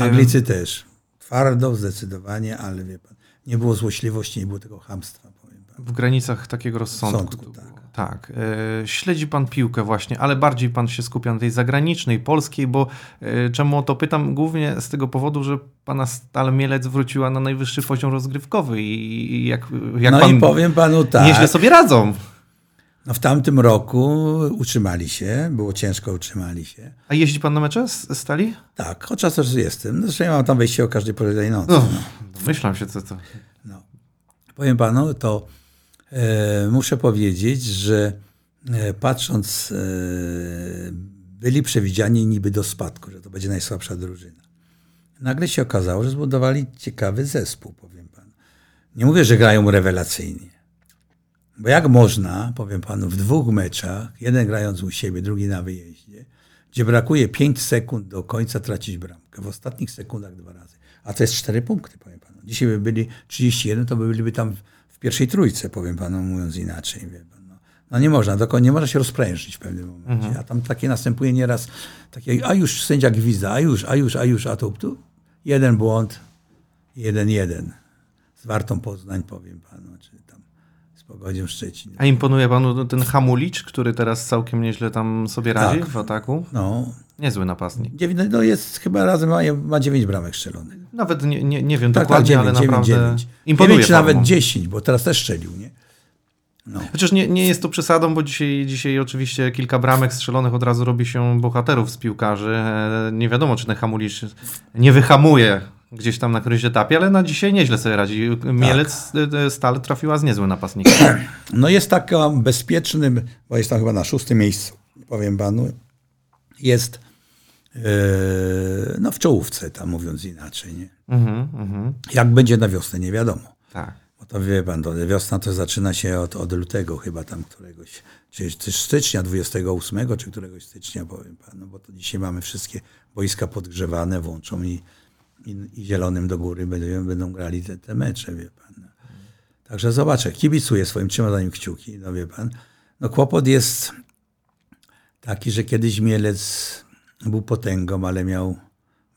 Anglicy też. Twardo, zdecydowanie, ale wie pan, nie było złośliwości, nie było tego hamstwa, powiem pan. W granicach takiego rozsądku. Sądku, tak. tak. E, śledzi pan piłkę właśnie, ale bardziej pan się skupia na tej zagranicznej, polskiej, bo e, czemu o to pytam? Głównie z tego powodu, że pana Stal Mielec wróciła na najwyższy poziom rozgrywkowy i, i jak, jak no pan i powiem panu tak. nieźle sobie radzą. No w tamtym roku utrzymali się, było ciężko, utrzymali się. A jeździ pan na mecze z Stali? Tak, chociaż też jestem. Zresztą ja mam tam wejście o każdej porze tej nocy. No, No. Domyślam się, co to. No. Powiem panu, to e, muszę powiedzieć, że e, patrząc, e, byli przewidziani niby do spadku, że to będzie najsłabsza drużyna. Nagle się okazało, że zbudowali ciekawy zespół, powiem panu. Nie mówię, że grają rewelacyjnie. Bo jak można, powiem panu, w dwóch meczach, jeden grając u siebie, drugi na wyjeździe, gdzie brakuje 5 sekund do końca tracić bramkę. W ostatnich sekundach dwa razy. A to jest 4 punkty, powiem panu. Dzisiaj by byli 31, to by byliby tam w pierwszej trójce, powiem panu, mówiąc inaczej. No. no nie można, nie można się rozprężyć w pewnym momencie. A tam takie następuje nieraz, takie, a już sędzia gwizda, a już, a już, a już, a tu, tu jeden błąd, jeden, jeden. Z Wartą Poznań, powiem panu, czy Pogodziem Szczecin. A imponuje panu ten Hamulicz, który teraz całkiem nieźle tam sobie radzi Tak. w ataku? No, Niezły napastnik. dziewięć- no jest chyba razem ma, ma 9 bramek strzelonych. Nawet nie, nie, nie wiem Tak, dokładnie, tak, ale 9, 9, naprawdę 9. imponuje 9 czy nawet 10, bo teraz też strzelił, nie? No. Chociaż nie, nie jest to przesadą, bo dzisiaj, dzisiaj oczywiście kilka bramek strzelonych od razu robi się bohaterów z piłkarzy. E, Nie wiadomo, czy ten Hamulicz nie wyhamuje gdzieś tam na którymś etapie, ale na dzisiaj nieźle sobie radzi. Mielec e, Stal trafiła z niezłym napastnikiem. no jest takim bezpiecznym, bo jest tam chyba na szóstym miejscu, powiem panu, jest e, no w czołówce, tam mówiąc inaczej, nie? mhm, mhm. Jak będzie na wiosnę, nie wiadomo. Tak. Bo to wie pan, to wiosna to zaczyna się od, od lutego chyba tam któregoś, czy, czy stycznia 28, czy któregoś stycznia, powiem panu, bo to dzisiaj mamy wszystkie boiska podgrzewane, włączą i, i, i zielonym do góry będą, będą grali te, te mecze, wie pan. Także zobaczę, kibicuję swoim, nim kciuki, no wie pan. No kłopot jest taki, że kiedyś Mielec był potęgą, ale miał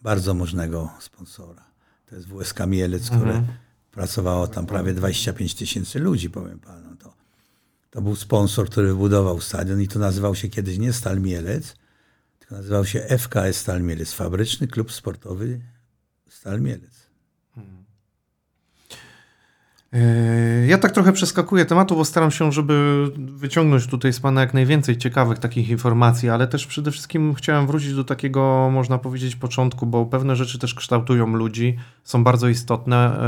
bardzo możnego sponsora. To jest WSK Mielec, które pracowało tam prawie 25 tysięcy ludzi, powiem panu. To, to był sponsor, który budował stadion i to nazywał się kiedyś nie Stal Mielec, tylko nazywał się FKS Stal Mielec, Fabryczny Klub Sportowy Stal Mielec. E, Ja tak trochę przeskakuję tematu, bo staram się, żeby wyciągnąć tutaj z Pana jak najwięcej ciekawych takich informacji, ale też przede wszystkim chciałem wrócić do takiego, można powiedzieć, początku, bo pewne rzeczy też kształtują ludzi, są bardzo istotne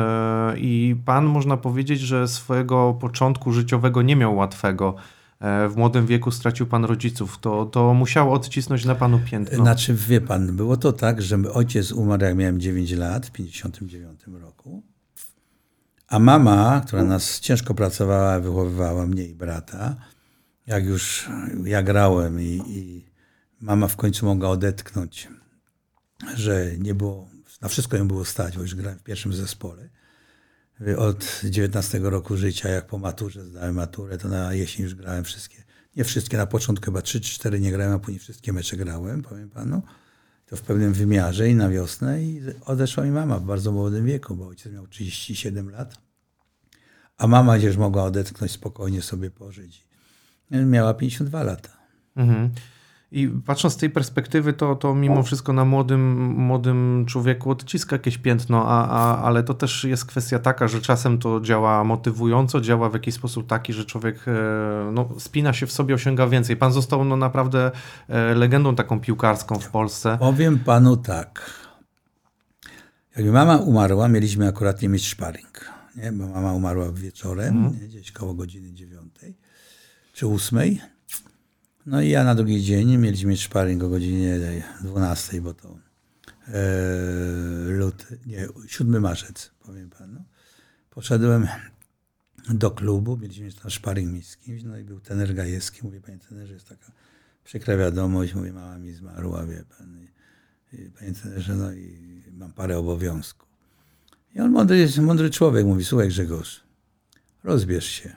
e, i Pan, można powiedzieć, że swojego początku życiowego nie miał łatwego. E, W młodym wieku stracił Pan rodziców. To, to musiało odcisnąć na Panu piętno. Znaczy, wie pan, było to tak, że ojciec umarł, jak miałem 9 lat, w 59 roku. A mama, która nas ciężko pracowała, wychowywała mnie i brata, jak już ja grałem i, i mama w końcu mogła odetchnąć, że nie było, na wszystko ją było stać, bo już grałem w pierwszym zespole. Od 19 roku życia, jak po maturze zdałem maturę, to na jesień już grałem wszystkie, nie wszystkie, na początku chyba 3 czy 4 nie grałem, a później wszystkie mecze grałem, powiem panu. To w pewnym wymiarze i na wiosnę i odeszła mi mama w bardzo młodym wieku, bo ojciec miał 37 lat, a mama gdzieś mogła odetchnąć, spokojnie sobie pożyć. Miała 52 lata. Mhm. I patrząc z tej perspektywy, to, to mimo wszystko na młodym, młodym człowieku odciska jakieś piętno, a, a, ale to też jest kwestia taka, że czasem to działa motywująco, działa w jakiś sposób taki, że człowiek e, no, spina się w sobie, osiąga więcej. Pan został no, naprawdę e, legendą taką piłkarską w Polsce. Powiem panu tak. Jak mama umarła, mieliśmy akurat nie mieć szparing. Nie? Bo mama umarła wieczorem, nie? gdzieś koło godziny dziewiątej czy ósmej. No i ja na drugi dzień mieliśmy mieć szparing o godzinie 12, bo to e, luty, nie, 7 marzec, powiem panu. poszedłem do klubu, mieliśmy tam sparring miejski, no i był tener Gajewski, mówię, panie tenerze, jest taka przykra wiadomość, mówię, mama mi zmarła, wie pan, i, i, panie tenerze, no i mam parę obowiązków. I on mądry, mądry człowiek mówi, słuchaj Grzegorz, rozbierz się,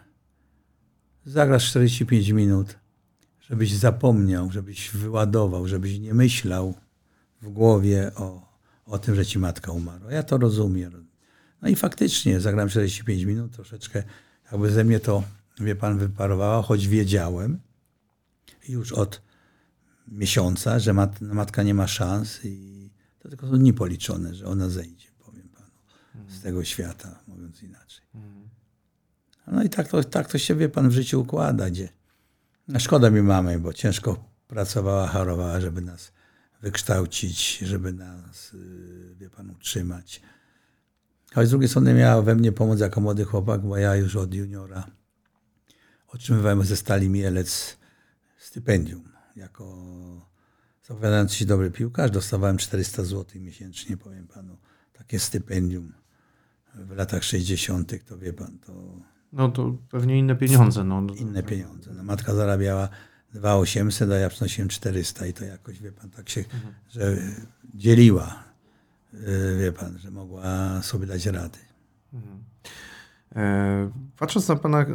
zagrasz 45 minut, żebyś zapomniał, żebyś wyładował, żebyś nie myślał w głowie o, o tym, że ci matka umarła. Ja to rozumiem. No i faktycznie zagrałem 45 minut, troszeczkę jakby ze mnie to, wie pan, wyparowało, choć wiedziałem już od miesiąca, że mat, matka nie ma szans i to tylko są dni policzone, że ona zejdzie, powiem panu, z tego świata, mówiąc inaczej. No i tak to, tak to się, wie pan, w życiu układa, gdzie szkoda mi mamy, bo ciężko pracowała, harowała, żeby nas wykształcić, żeby nas, y, wie pan, utrzymać. Ale z drugiej strony miała we mnie pomóc jako młody chłopak, bo ja już od juniora otrzymywałem ze Stali Mielec stypendium. Jako zapowiadający się dobry piłkarz dostawałem 400 zł miesięcznie, powiem panu. Takie stypendium w latach 60. to wie pan, to No to pewnie inne pieniądze. No. inne pieniądze. No, matka zarabiała 2800, a ja przynosiłem 400 i to jakoś, wie pan, tak się, że dzieliła, y, wie pan, że mogła sobie dać rady. E, Patrząc na Pana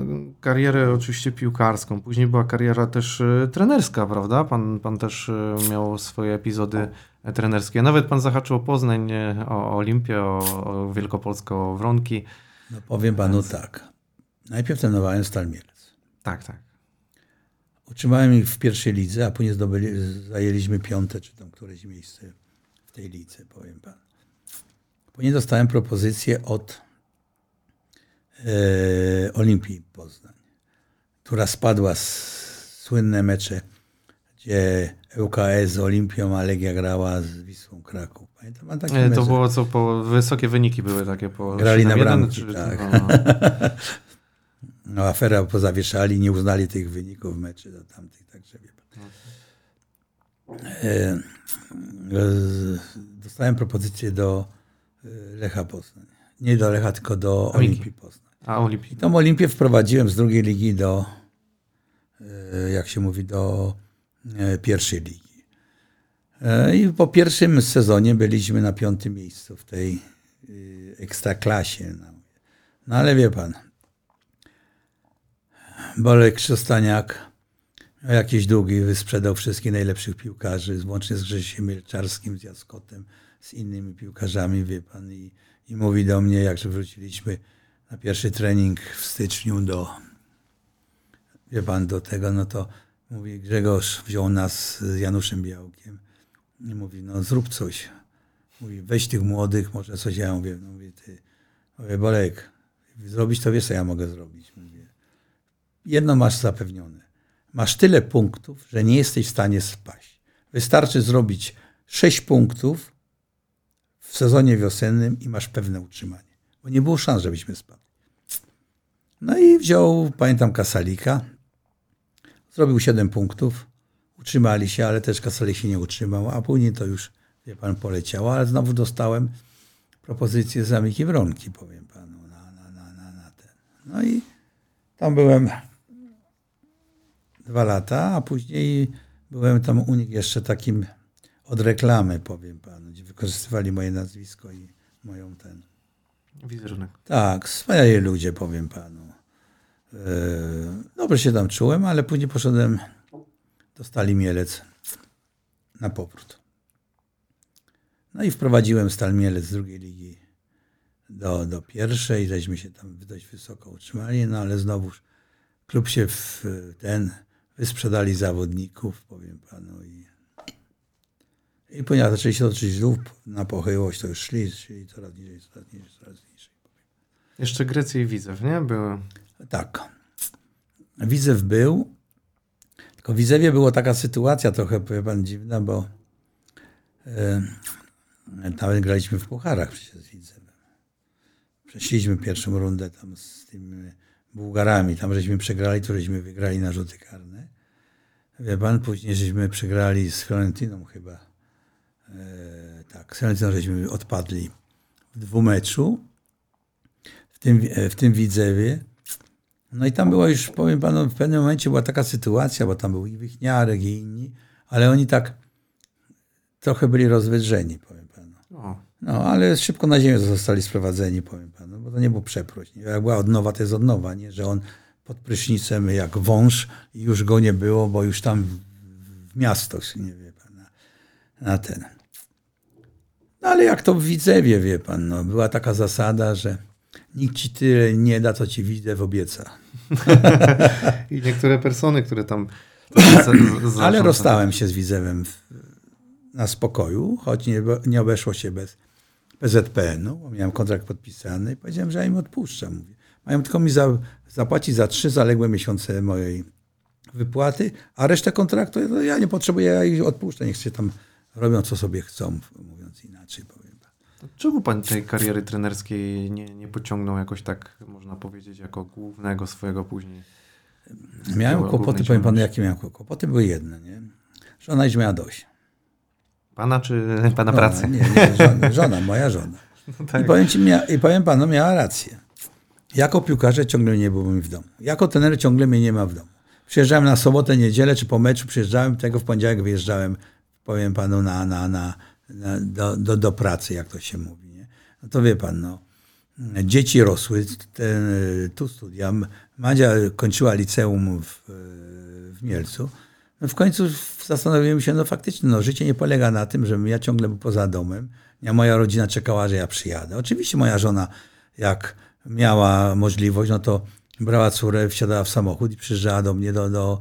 karierę oczywiście piłkarską, później była kariera też e, trenerska, prawda? Pan, pan też e, miał swoje epizody trenerskie. Nawet Pan zahaczył o Poznań, o Olimpię, o, o Wielkopolskę, o Wronki. No powiem panu tak. Najpierw trenowałem Stal Mielec. Tak, tak. Utrzymałem ich w pierwszej lidze, a później zdobyli, zajęliśmy piąte, czy tam któreś miejsce w tej lidze, powiem panu. Później dostałem propozycję od e, Olimpii Poznań, która spadła z słynne mecze, gdzie ŁKS z Olimpią, a Legia grała z Wisłą Kraków. Pamiętam pan takie E, To mecze? było co po wysokie wyniki były takie po Grali na 7-1, bramki, tak. no, afera pozawieszali, nie uznali tych wyników meczy do tamtych, także wie pan. E, z- dostałem propozycję do e, Lecha Poznań. Nie do Lecha, tylko do Olimpii. Poznań. A Olimpii. I tą Olimpię wprowadziłem z drugiej ligi do, e, jak się mówi, do e, pierwszej ligi. E, I po pierwszym sezonie byliśmy na piątym miejscu w tej e, ekstraklasie. No. no ale wie pan, Bolek Krzostaniak miał jakieś długi, wysprzedał wszystkich najlepszych piłkarzy, łącznie z Grzesiem Mielczarskim, z Jaskotem, z innymi piłkarzami, wie pan, i, i mówi do mnie, jak wróciliśmy na pierwszy trening w styczniu do, wie pan, do tego, no to mówi, Grzegorz wziął nas z Januszem Białkiem i mówi, no zrób coś. Mówi, weź tych młodych, może coś, ja mówię, no mówię, ty, mówię, Bolek, zrobić to wiesz, co ja mogę zrobić. Jedno masz zapewnione. Masz tyle punktów, że nie jesteś w stanie spaść. Wystarczy zrobić 6 punktów w sezonie wiosennym i masz pewne utrzymanie. Bo nie było szans, żebyśmy spadli. No i wziął, pamiętam, Kasalika. Zrobił 7 punktów. Utrzymali się, ale też Kasalik się nie utrzymał, a później to już, wie pan, poleciało. Ale znowu dostałem propozycję z Amiki Wronki, powiem panu, na, na, na, na, na ten. No i tam byłem dwa lata, a później byłem tam u nich jeszcze takim od reklamy, powiem panu, gdzie wykorzystywali moje nazwisko i moją ten. Wizerunek. Tak, wspaniali ludzie, powiem panu. E, Dobrze się tam czułem, ale później poszedłem do Stali Mielec na powrót. No i wprowadziłem Stal Mielec z drugiej ligi do, do pierwszej, żeśmy się tam dość wysoko utrzymali, no ale znowuż klub się w ten, wysprzedali zawodników, powiem panu i i ponieważ zaczęli się toczyć znów na pochyłość, to już szli, szli coraz niżej, coraz niżej, coraz niżej. Jeszcze Grecja i Widzew, nie? Były. Tak. Widzew był, tylko w Widzewie była taka sytuacja trochę, powie pan, dziwna, bo e, nawet graliśmy w pucharach przecież z Widzewem. Przeszliśmy pierwszą rundę tam z tymi Bułgarami, tam żeśmy przegrali, to żeśmy wygrali na rzuty karne. Wie pan, później żeśmy przegrali z Fiorentiną chyba. E, tak, z Fiorentiną żeśmy odpadli w dwumeczu. w tym, w tym Widzewie. No i tam była już, powiem panu, w pewnym momencie była taka sytuacja, bo tam był i Wichniarek i inni, ale oni tak trochę byli rozwydrzeni, powiem panu. No, ale szybko na ziemię zostali sprowadzeni, powiem panu, bo to nie był przeproś. Jak była odnowa, to jest odnowa, nie? że on pod prysznicem jak wąż i już go nie było, bo już tam w, w miasto, nie wie pan, na, na ten. No ale jak to w Widzewie, wie pan, no, była taka zasada, że nikt ci tyle nie da, co ci Widzew obieca. I niektóre persony, które tam. Ale rozstałem się z Widzewem w, na spokoju, choć nie, nie obeszło się bez PZPN-u, bo miałem kontrakt podpisany i powiedziałem, że ja im odpuszczam. Mówię. Mają tylko mi za, zapłacić za trzy zaległe miesiące mojej wypłaty, a resztę kontraktu no, ja nie potrzebuję, ja ich odpuszczę. Niech się tam robią, co sobie chcą, mówiąc inaczej powiem. Czemu pan tej kariery trenerskiej nie, nie pociągnął jakoś tak, można powiedzieć, jako głównego swojego później? Miałem kłopoty, powiem panu, jakie miałem kłopoty. Były jedne, nie? Żona już miała dość. Pana czy pana pracy? Nie, nie, żona, żona, moja żona. tak. I, powiem ci, mia, I powiem panu, miała rację. Jako piłkarze ciągle nie było mi w domu. Jako trener ciągle mnie nie ma w domu. Przyjeżdżałem na sobotę, niedzielę, czy po meczu przyjeżdżałem, tego w poniedziałek wyjeżdżałem, powiem panu, na, na, na, na, do, do, do pracy, jak to się mówi. Nie? No to wie pan, no. Dzieci rosły, ten, tu studia. Madzia kończyła liceum w, w Mielcu. No w końcu zastanowiłem się, no faktycznie, no, życie nie polega na tym, żebym ja ciągle był poza domem. Ja, moja rodzina czekała, że ja przyjadę. Oczywiście moja żona, jak miała możliwość, no to brała córę, wsiadała w samochód i przyjeżdżała do mnie do, do,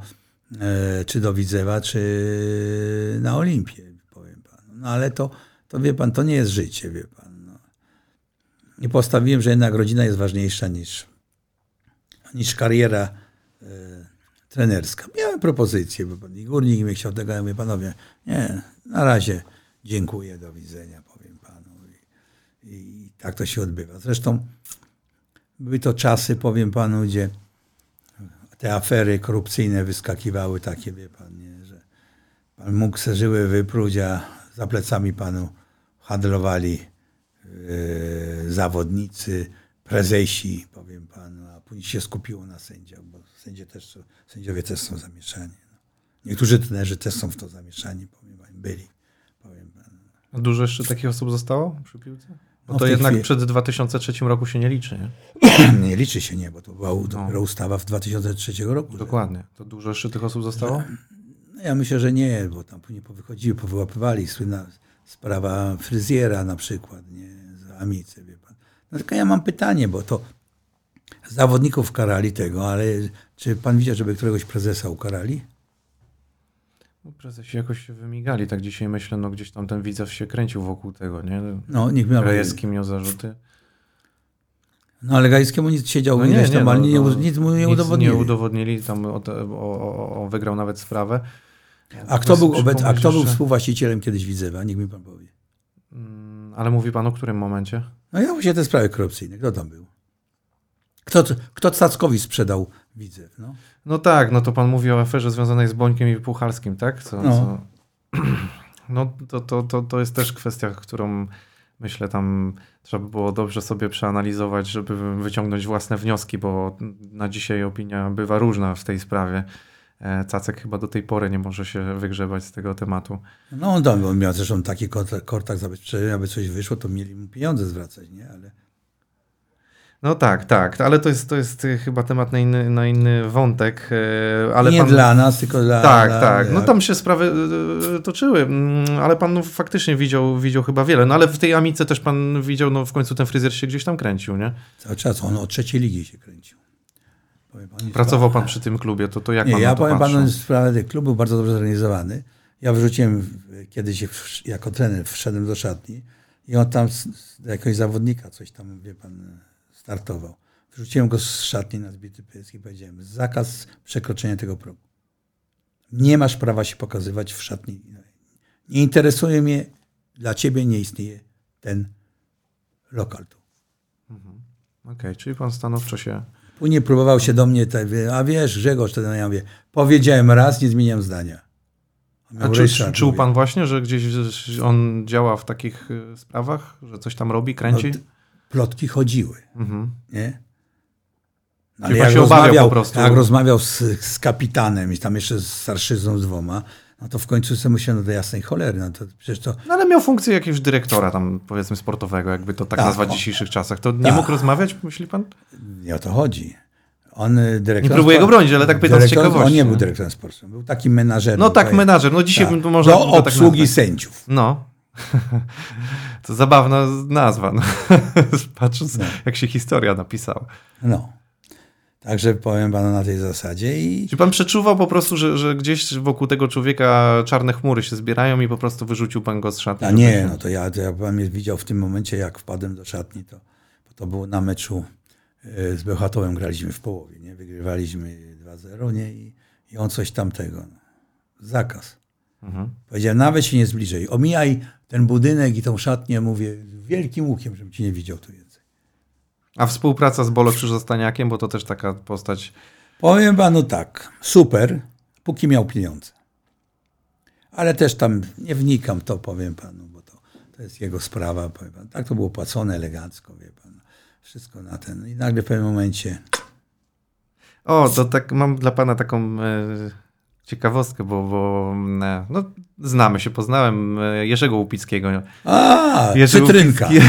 e, czy do Widzewa, czy na Olimpię, powiem panu. No ale to, to wie pan, to nie jest życie, wie pan. No. I postawiłem, że jednak rodzina jest ważniejsza niż, niż kariera e, trenerska. Miałem propozycję, bo pan górnik mnie chciał tego, ja mówię, panowie, nie, na razie dziękuję, do widzenia, powiem panu. I, i tak to się odbywa. Zresztą były to czasy, powiem panu, gdzie te afery korupcyjne wyskakiwały takie, wie pan, nie, że pan mógł se żyły wypróć, a za plecami panu handlowali e, zawodnicy, prezesi, powiem panu, później się skupiło na sędziach, bo sędzie też, sędziowie też są zamieszani. No. Niektórzy trenerzy też są w to zamieszani, powiem byli, powiem. A Dużo jeszcze takich osób zostało przy piłce? Bo No to jednak chwili- przed 2003 roku się nie liczy, nie? Nie liczy się nie, bo to była dopiero ustawa w 2003 roku. Dokładnie. To dużo jeszcze tych osób zostało? No ja myślę, że nie, bo tam później powychodziły, powyłapywali. Słynna sprawa fryzjera na przykład, nie, z Amicy, wie pan. No tylko ja mam pytanie, bo to zawodników karali tego, ale czy pan widział, żeby któregoś prezesa ukarali? No, prezesi jakoś się wymigali, tak dzisiaj myślę, no gdzieś tam ten widzew się kręcił wokół tego, nie? No, niech miał. Rajewski miał zarzuty. No ale Gajskiemu nic siedział No ileś tam, ale nie, no, nic mu nie nic udowodnili. nie udowodnili, tam o, o, o, wygrał nawet sprawę. A kto, był, obec, a kto był współwłaścicielem kiedyś Widzewa? Niech mi pan powie. Mm, Ale mówi pan o którym momencie? No ja właśnie te sprawy korupcyjne. Kto tam był? Kto, kto Cackowi sprzedał Widzew? No? No tak, no to pan mówi o aferze związanej z Bońkiem i Puchalskim, tak? Co, No. co... no to, to, to, to jest też kwestia, którą myślę tam trzeba by było dobrze sobie przeanalizować, żeby wyciągnąć własne wnioski, bo na dzisiaj opinia bywa różna w tej sprawie. E, Cacek chyba do tej pory nie może się wygrzebać z tego tematu. No on tam on miał zresztą taki kontrakt, kontrakt zabezpieczenia, aby coś wyszło, to mieli mu pieniądze zwracać, nie? Ale No tak, tak, ale to jest, to jest e, chyba temat na inny, na inny wątek. e, Ale nie pan... dla nas, tylko dla... Tak, dla, tak. No tam się sprawy e, toczyły, mm, ale pan no, faktycznie widział, widział chyba wiele. No ale w tej Amice też pan widział, no w końcu ten fryzjer się gdzieś tam kręcił, nie? Cały czas on od trzeciej ligi się kręcił. Pan, Pracował pan przy tym klubie, to, to jak Nie, pan ja powiem patrzył? panu, sprawę tych klub był bardzo dobrze zorganizowany. Ja wyrzuciłem w- kiedyś jako trener, wszedłem do szatni i on tam z, z jakiegoś zawodnika coś tam, wie pan, startował. Wrzuciłem go z szatni na zbity pysk i powiedziałem, zakaz przekroczenia tego progu. Nie masz prawa się pokazywać w szatni. Nie interesuje mnie, dla ciebie nie istnieje ten lokal tu. Okej, czyli pan stanowczo się... Później próbował się do mnie, tak, a wiesz, Grzegorz, wtedy ja mówię, powiedziałem raz, nie zmieniam zdania. A czy, Ryszard, czuł pan właśnie, że gdzieś on działa w takich e, sprawach, że coś tam robi, kręci? No, plotki chodziły. Mhm. Nie? No, obawiał po prostu. Jak rozmawiał z, z kapitanem i tam jeszcze z starszyzną z dwoma, no to w końcu sobie myślałem, no do jasnej cholery, no to przecież to... No ale miał funkcję jakiegoś dyrektora tam, powiedzmy, sportowego, jakby to tak, Tak, nazwać w dzisiejszych czasach. To nie Tak. mógł rozmawiać, myśli pan? Nie o to chodzi. On y, dyrektor... Nie próbuję go bronić, ale tak pytam z ciekawości, On nie był dyrektorem sportowym, był takim menażerem. No tak, powiem. menadżer. No dzisiaj Tak. można Do tak obsługi nazwać. sędziów. No. To zabawna nazwa, no. patrząc No. jak się historia napisała. No. Także powiem panu na tej zasadzie i Czy pan przeczuwał po prostu, że, że gdzieś wokół tego człowieka czarne chmury się zbierają i po prostu wyrzucił pan go z szatni? A nie, no to ja, to ja pan mnie widział w tym momencie, jak wpadłem do szatni, to, bo to było na meczu e, z Bełchatowem, graliśmy w połowie, nie? Wygrywaliśmy 2-0, nie? I, I on coś tamtego. No. Zakaz. Mhm. Powiedziałem, nawet się nie zbliżaj. Omijaj ten budynek i tą szatnię, mówię, wielkim łukiem, żebym ci nie widział tu więcej. A współpraca z Bolo Krzyżostaniakiem, bo to też taka postać... Powiem panu tak, super, póki miał pieniądze. Ale też tam nie wnikam to, powiem panu, bo to, to jest jego sprawa, powiem pan. Tak to było płacone elegancko, wie pan. Wszystko na ten. I nagle w pewnym momencie, O, to tak mam dla pana taką e, ciekawostkę, bo, bo e, no, znamy się, poznałem e, Jerzego Łupickiego. a, Jerzy cytrynka. Łupicki-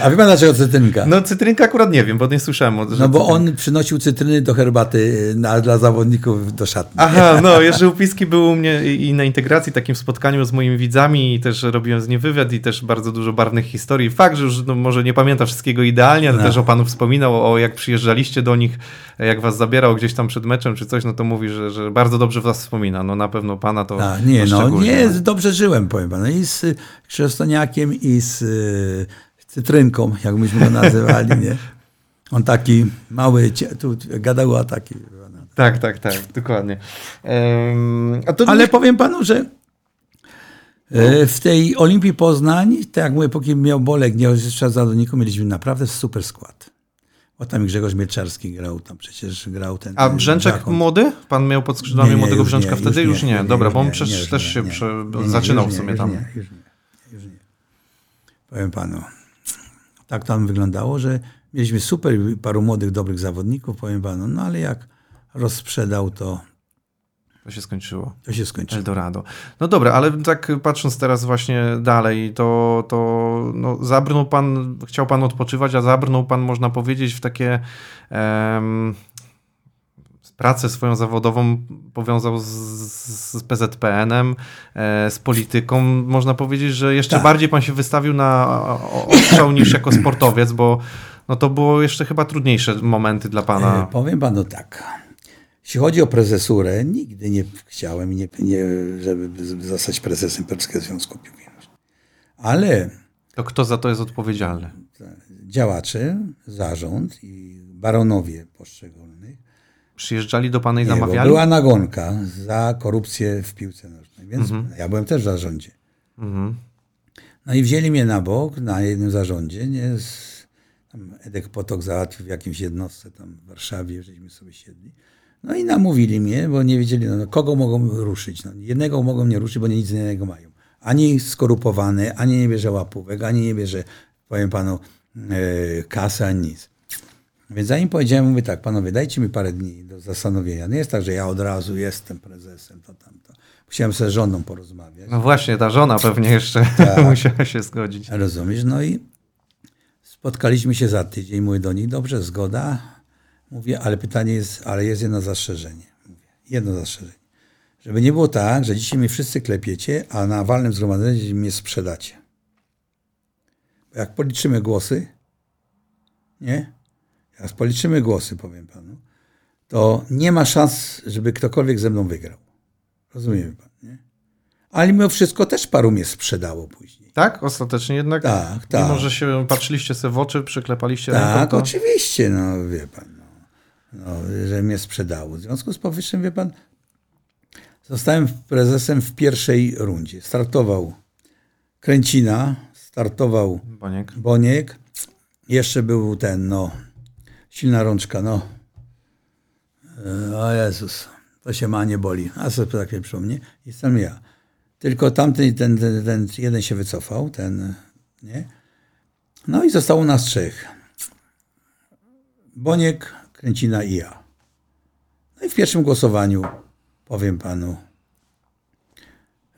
A wie pan dlaczego cytrynka? No, No cytrynka akurat nie wiem, bo nie słyszałem. o- że bo cytryn- on przynosił cytryny do herbaty na, dla zawodników do szatni. Aha, no Jerzy Łupicki był u mnie i i na integracji, takim spotkaniu z moimi widzami i też robiłem z nim wywiad i też bardzo dużo barwnych historii. Fakt, że już no, może nie pamięta wszystkiego idealnie, ale No. też o panu wspominał, o jak przyjeżdżaliście do nich, jak was zabierał gdzieś tam przed meczem czy coś, no to mówi, że, że bardzo dobrze was wspomina. No na pewno pana to A, nie, no nie, dobrze żyłem, powiem panu. I z Krzestoniakiem, i z y, cytrynką, jak myśmy go nazywali, nie? On taki mały, tu gadała taki. Tak, tak, tak, dokładnie. To Ale powiem panu, że e, w tej Olimpii Poznań, tak jak mówię, póki miał Bolek, nie oczyszczał zawodników, mieliśmy naprawdę super skład. Bo tam Grzegorz Mielczarski grał, tam przecież grał ten... A Brzęczek Zakon. młody? Pan miał pod skrzydłami Nie, nie, młodego Brzęczka nie, wtedy? Już nie, dobra, bo on przecież też się prze... Zaczynał w sumie tam. Nie, już nie, już nie. Powiem panu, tak tam wyglądało, że mieliśmy super paru młodych, dobrych zawodników, powiem panu, no ale jak rozsprzedał, to, To się skończyło. to się skończyło. Eldorado. No dobra, ale tak patrząc teraz właśnie dalej, to, to no, zabrnął pan, chciał pan odpoczywać, a zabrnął pan, można powiedzieć, w takie pracę swoją zawodową powiązał z, z PZPN-em, e, z polityką. Można powiedzieć, że jeszcze Tak. bardziej pan się wystawił na ostrzał niż jako sportowiec, bo no, to było jeszcze chyba trudniejsze momenty dla E, pana. powiem panu tak. Jeśli chodzi o prezesurę, nigdy nie chciałem, nie, nie, żeby zostać prezesem Polskiego Związku Nożnej. Ale To kto za to jest odpowiedzialny? działacze, zarząd i baronowie poszczególnych Przyjeżdżali do pana i Nie, namawiali? była nagonka za korupcję w piłce nożnej, więc ja byłem też w zarządzie. Mhm. No i wzięli mnie na bok na jednym zarządzie, nie? Edek Potok załatwił w jakimś jednostce tam w Warszawie, żeśmy sobie siedli. No i namówili mnie, bo nie wiedzieli, no, no, kogo mogą ruszyć. No, jednego mogą nie ruszyć, bo nic innego mają. Ani skorupowany, ani nie bierze łapówek, ani nie bierze, powiem panu, e, kasy, ani nic. Więc zanim powiedziałem, mówię tak, panowie, dajcie mi parę dni do zastanowienia. Nie jest tak, że ja od razu jestem prezesem, to tamto. Musiałem ze żoną porozmawiać. No właśnie, ta żona pewnie jeszcze Tak. musiała się zgodzić. Rozumiesz? No i spotkaliśmy się za tydzień. Mówię do nich, dobrze, zgoda. Mówię, ale pytanie jest, ale jest jedno zastrzeżenie. Mówię, jedno zastrzeżenie. Żeby nie było tak, że dzisiaj mnie wszyscy klepiecie, a na walnym zgromadzeniu mnie sprzedacie. Bo jak policzymy głosy, nie? Jak policzymy głosy, powiem panu, to nie ma szans, żeby ktokolwiek ze mną wygrał. Rozumie pan, nie? Ale mimo wszystko też paru mnie sprzedało później. Tak? Ostatecznie jednak? Tak, tak. Mimo, że się patrzyliście sobie w oczy, przyklepaliście Tak, ręką, to... oczywiście, no wie pan, no, że mnie sprzedało. W związku z powyższym, wie pan, zostałem prezesem w pierwszej rundzie. Startował Kręcina, startował Boniek. Boniek, jeszcze był ten, no, silna rączka, no. E, O Jezus, to się ma nie boli. A sobie tak przy mnie. I jestem ja. Tylko tamten, ten, ten, ten jeden się wycofał, ten, nie? No i zostało nas trzech. Boniek, Kręcina i ja. No i w pierwszym głosowaniu, powiem panu,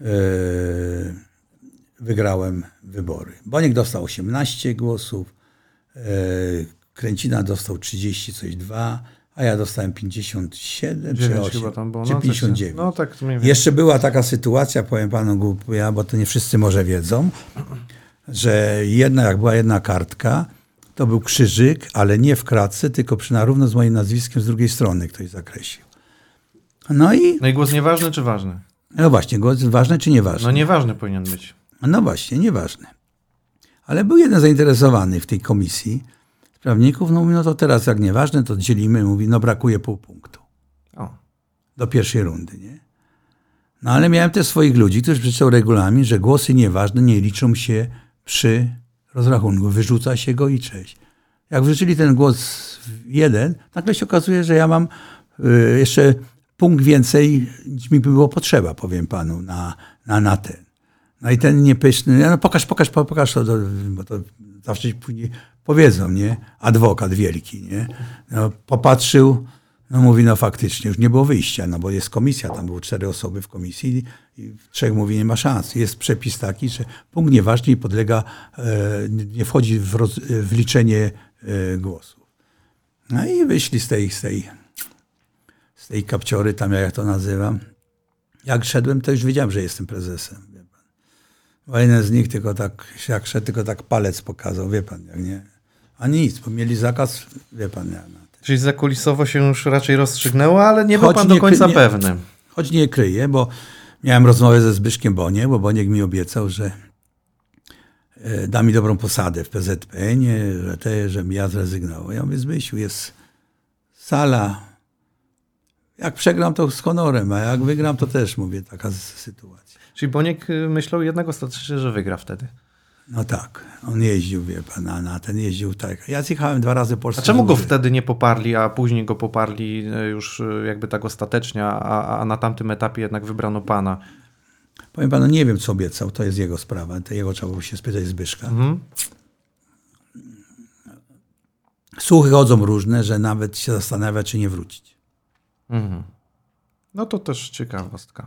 yy, wygrałem wybory. Boniek dostał 18 głosów, yy, Kręcina dostał 30 coś 2, a ja dostałem 57 czy Dziewięć 8, chyba tam było. czy no, coś- 59. No tak, mniej więcej. Jeszcze była taka sytuacja, powiem panu głupia, bo to nie wszyscy może wiedzą, że jedna, jak była jedna kartka, to był krzyżyk, ale nie w kratce, tylko przy z moim nazwiskiem z drugiej strony ktoś zakreślił. No i, No i głos nieważny czy ważny? no właśnie, głos ważne czy nieważne? No nieważny powinien być. No właśnie, nieważne. Ale był jeden zainteresowany w tej komisji prawników, no mówi, no to teraz jak nieważne, to dzielimy, mówi, no brakuje pół punktu. O. do pierwszej rundy, nie? No ale miałem też swoich ludzi, którzy przeczytał regulamin, że głosy nieważne nie liczą się przy rozrachunku. Wyrzuca się go i cześć. Jak wrzucili ten głos jeden, nagle się okazuje, że ja mam y, jeszcze punkt więcej, niż mi by było potrzeba, powiem panu, na, na, na ten. No i ten niepyszny, no pokaż, pokaż, po- pokaż to, bo to zawsze później powiedzą, nie? Adwokat wielki, nie? No, popatrzył, no mówi, no faktycznie, już nie było wyjścia, no bo jest komisja, tam były cztery osoby w komisji i trzech mówi, nie ma szans. Jest przepis taki, że punkt nieważny podlega, e, nie wchodzi w, roz, w liczenie e, głosów. No i wyszli z tej, z tej, z tej kapciory, tam jak to nazywam. Jak szedłem, to już wiedziałem, że jestem prezesem. Wie pan. Bo jeden z nich tylko tak, jak szedł, tylko tak palec pokazał, wie pan, jak nie. A nic, bo mieli zakaz, wie pan, ja, tym. Czyli zakulisowo się już raczej rozstrzygnęło, ale nie był Choć pan do nie- końca nie- pewny. Choć nie kryję, bo miałem rozmowę ze Zbyszkiem Bonie, bo Boniek mi obiecał, że e, da mi dobrą posadę w PZPN, że, te, żebym ja zrezygnował. Ja mówię, Zbysiu, jest sala. Jak przegram, to z honorem, a jak wygram, to też, mówię, taka sytuacja. Czyli Boniek y, myślał jednak ostatecznie, że wygra wtedy. No tak, on jeździł, wie pan, na, na ten jeździł tak. Ja zjechałem dwa razy Polskę. A czemu go wtedy nie poparli, a później go poparli y, już y, jakby tak ostatecznie, a, a na tamtym etapie jednak wybrano pana? Powiem panu, nie wiem, co obiecał, to jest jego sprawa, to jego trzeba było się spytać Zbyszka. Mhm. Słuchy chodzą różne, że nawet się zastanawia, czy nie wrócić. Mhm. No to też ciekawostka.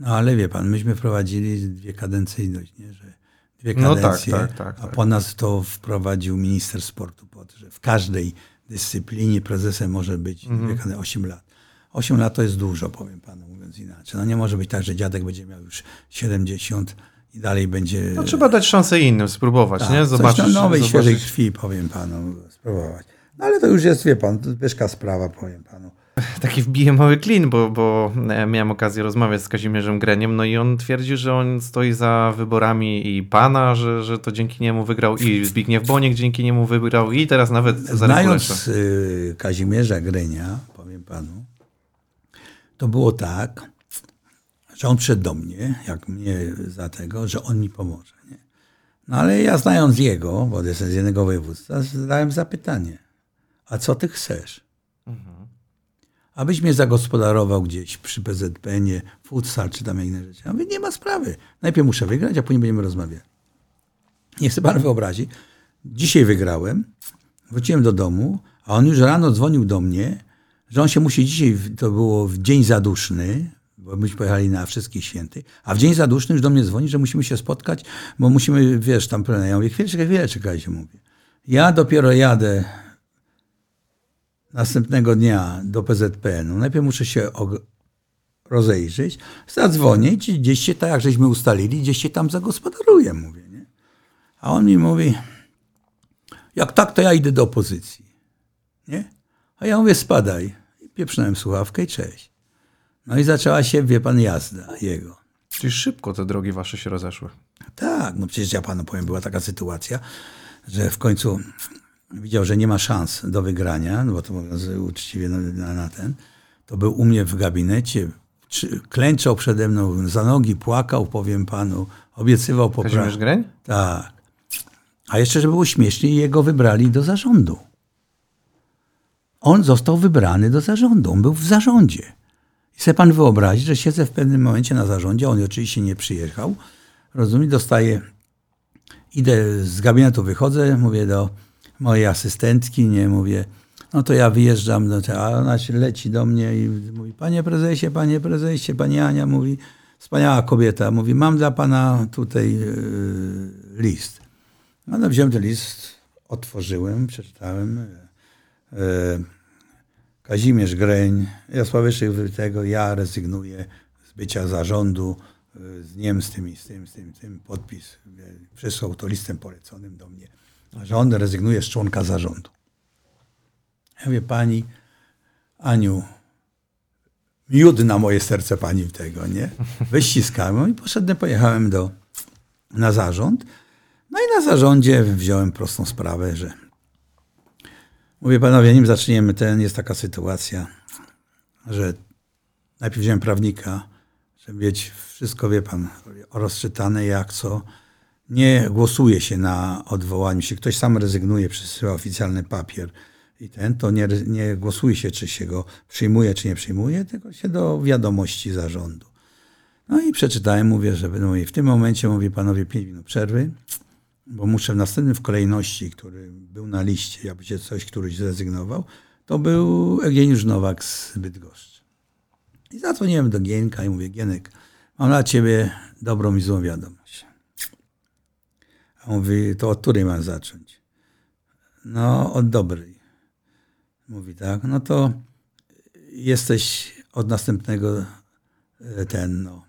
No ale wie pan, myśmy wprowadzili dwie kadencyjność, nie? że dwie No tak, kadencje, tak, tak, a tak. po nas to wprowadził minister sportu, po to, że w każdej dyscyplinie prezesem może być Mhm. dwie kadencje, 8 lat. 8 lat to jest dużo, powiem panu, mówiąc inaczej. No nie może być tak, że dziadek będzie miał już 70 i dalej będzie... No trzeba dać szansę innym, spróbować, tak, nie? coś Zobaczyć. na nowej, zobaczyć. świeżej krwi, powiem panu, spróbować. No ale to już jest, wie pan, to Zbyszka sprawa, powiem panu. Taki wbije mały klin, bo, bo e, miałem okazję rozmawiać z Kazimierzem Greniem, no i on twierdzi, że on stoi za wyborami i pana, że, że to dzięki niemu wygrał i Zbigniew Boniek dzięki niemu wygrał i teraz nawet Znając y, Kazimierza Grenia, powiem panu, to było tak, że on przyszedł do mnie, jak mnie za tego, że on mi pomoże. Nie? No ale ja znając jego, bo jestem z jednego województwa, zadałem zapytanie, a co ty chcesz? Abyś mnie zagospodarował gdzieś przy PZPN-ie, futsal czy tam inne rzeczy. Ja mówię, nie ma sprawy. Najpierw muszę wygrać, a później będziemy rozmawiać. Nie chce pan wyobrazić. Dzisiaj wygrałem, wróciłem do domu, a on już rano dzwonił do mnie, że on się musi dzisiaj, to było w dzień zaduszny, bo myśmy pojechali na wszystkich świętych, a w dzień zaduszny już do mnie dzwoni, że musimy się spotkać, bo musimy, wiesz, tam, ja mówię, chwilę, czekaj, chwilę, czekajcie, mówię. Ja dopiero jadę następnego dnia do PZPN-u. Najpierw muszę się rozejrzeć, zadzwonię i gdzieś się, tak jak żeśmy ustalili, gdzieś się tam zagospodaruję, mówię, nie? A on mi mówi, jak tak, to ja idę do opozycji. Nie? A ja mówię, spadaj. I pieprznąłem słuchawkę i cześć. No i zaczęła się, wie pan, jazda jego. Czyli szybko te drogi wasze się rozeszły. Tak, no przecież ja panu powiem, była taka sytuacja, że w końcu widział, że nie ma szans do wygrania, no bo to mówiąc uczciwie na, na, na ten, to był u mnie w gabinecie, czy- klęczał przede mną, za nogi płakał, powiem panu, obiecywał poprawę. Kazimierz Greń? Tak. A jeszcze, żeby było śmieszniej, jego wybrali do zarządu. On został wybrany do zarządu. On był w zarządzie. I sobie pan wyobrazi, że siedzę w pewnym momencie na zarządzie, on oczywiście nie przyjechał, rozumie, dostaje idę z gabinetu, wychodzę, mówię do mojej asystentki, nie, mówię, no to ja wyjeżdżam, do te, a ona się leci do mnie i mówi, panie prezesie, panie prezesie, pani Ania, mówi, wspaniała kobieta, mówi, mam dla pana tutaj yy, list. No, no wziąłem ten list, otworzyłem, przeczytałem. Yy, Kazimierz Greń, Jasławeczek tego, ja rezygnuję z bycia zarządu z dniem z tym z tym, z tym, podpis. Przysłał to listem poleconym do mnie, że on rezygnuje z członka zarządu. Ja mówię, pani Aniu, miód na moje serce pani tego, nie? Wyściskałem i poszedłem, pojechałem do, na zarząd. No i na zarządzie wziąłem prostą sprawę, że Mówię panowie, nim zaczniemy ten, jest taka sytuacja, że najpierw wziąłem prawnika, żeby mieć wszystko, wie pan, rozczytane jak co. Nie głosuje się na odwołaniu. Jeśli ktoś sam rezygnuje, przesyła oficjalny papier i ten, to nie, nie głosuje się, czy się go przyjmuje, czy nie przyjmuje, tylko się do wiadomości zarządu. No i przeczytałem, mówię, że no i w tym momencie, mówię panowie, 5 minut przerwy, bo muszę w następnym w kolejności, który był na liście, jak będzie coś, któryś zrezygnował, to był Eugeniusz Nowak z Bydgoszczy. I zadzwoniłem do Gienka i mówię, Gienek, mam dla ciebie dobrą i złą wiadomość. On mówi, to od której mam zacząć? No, od dobrej. Mówi tak, no to jesteś od następnego e, ten, no,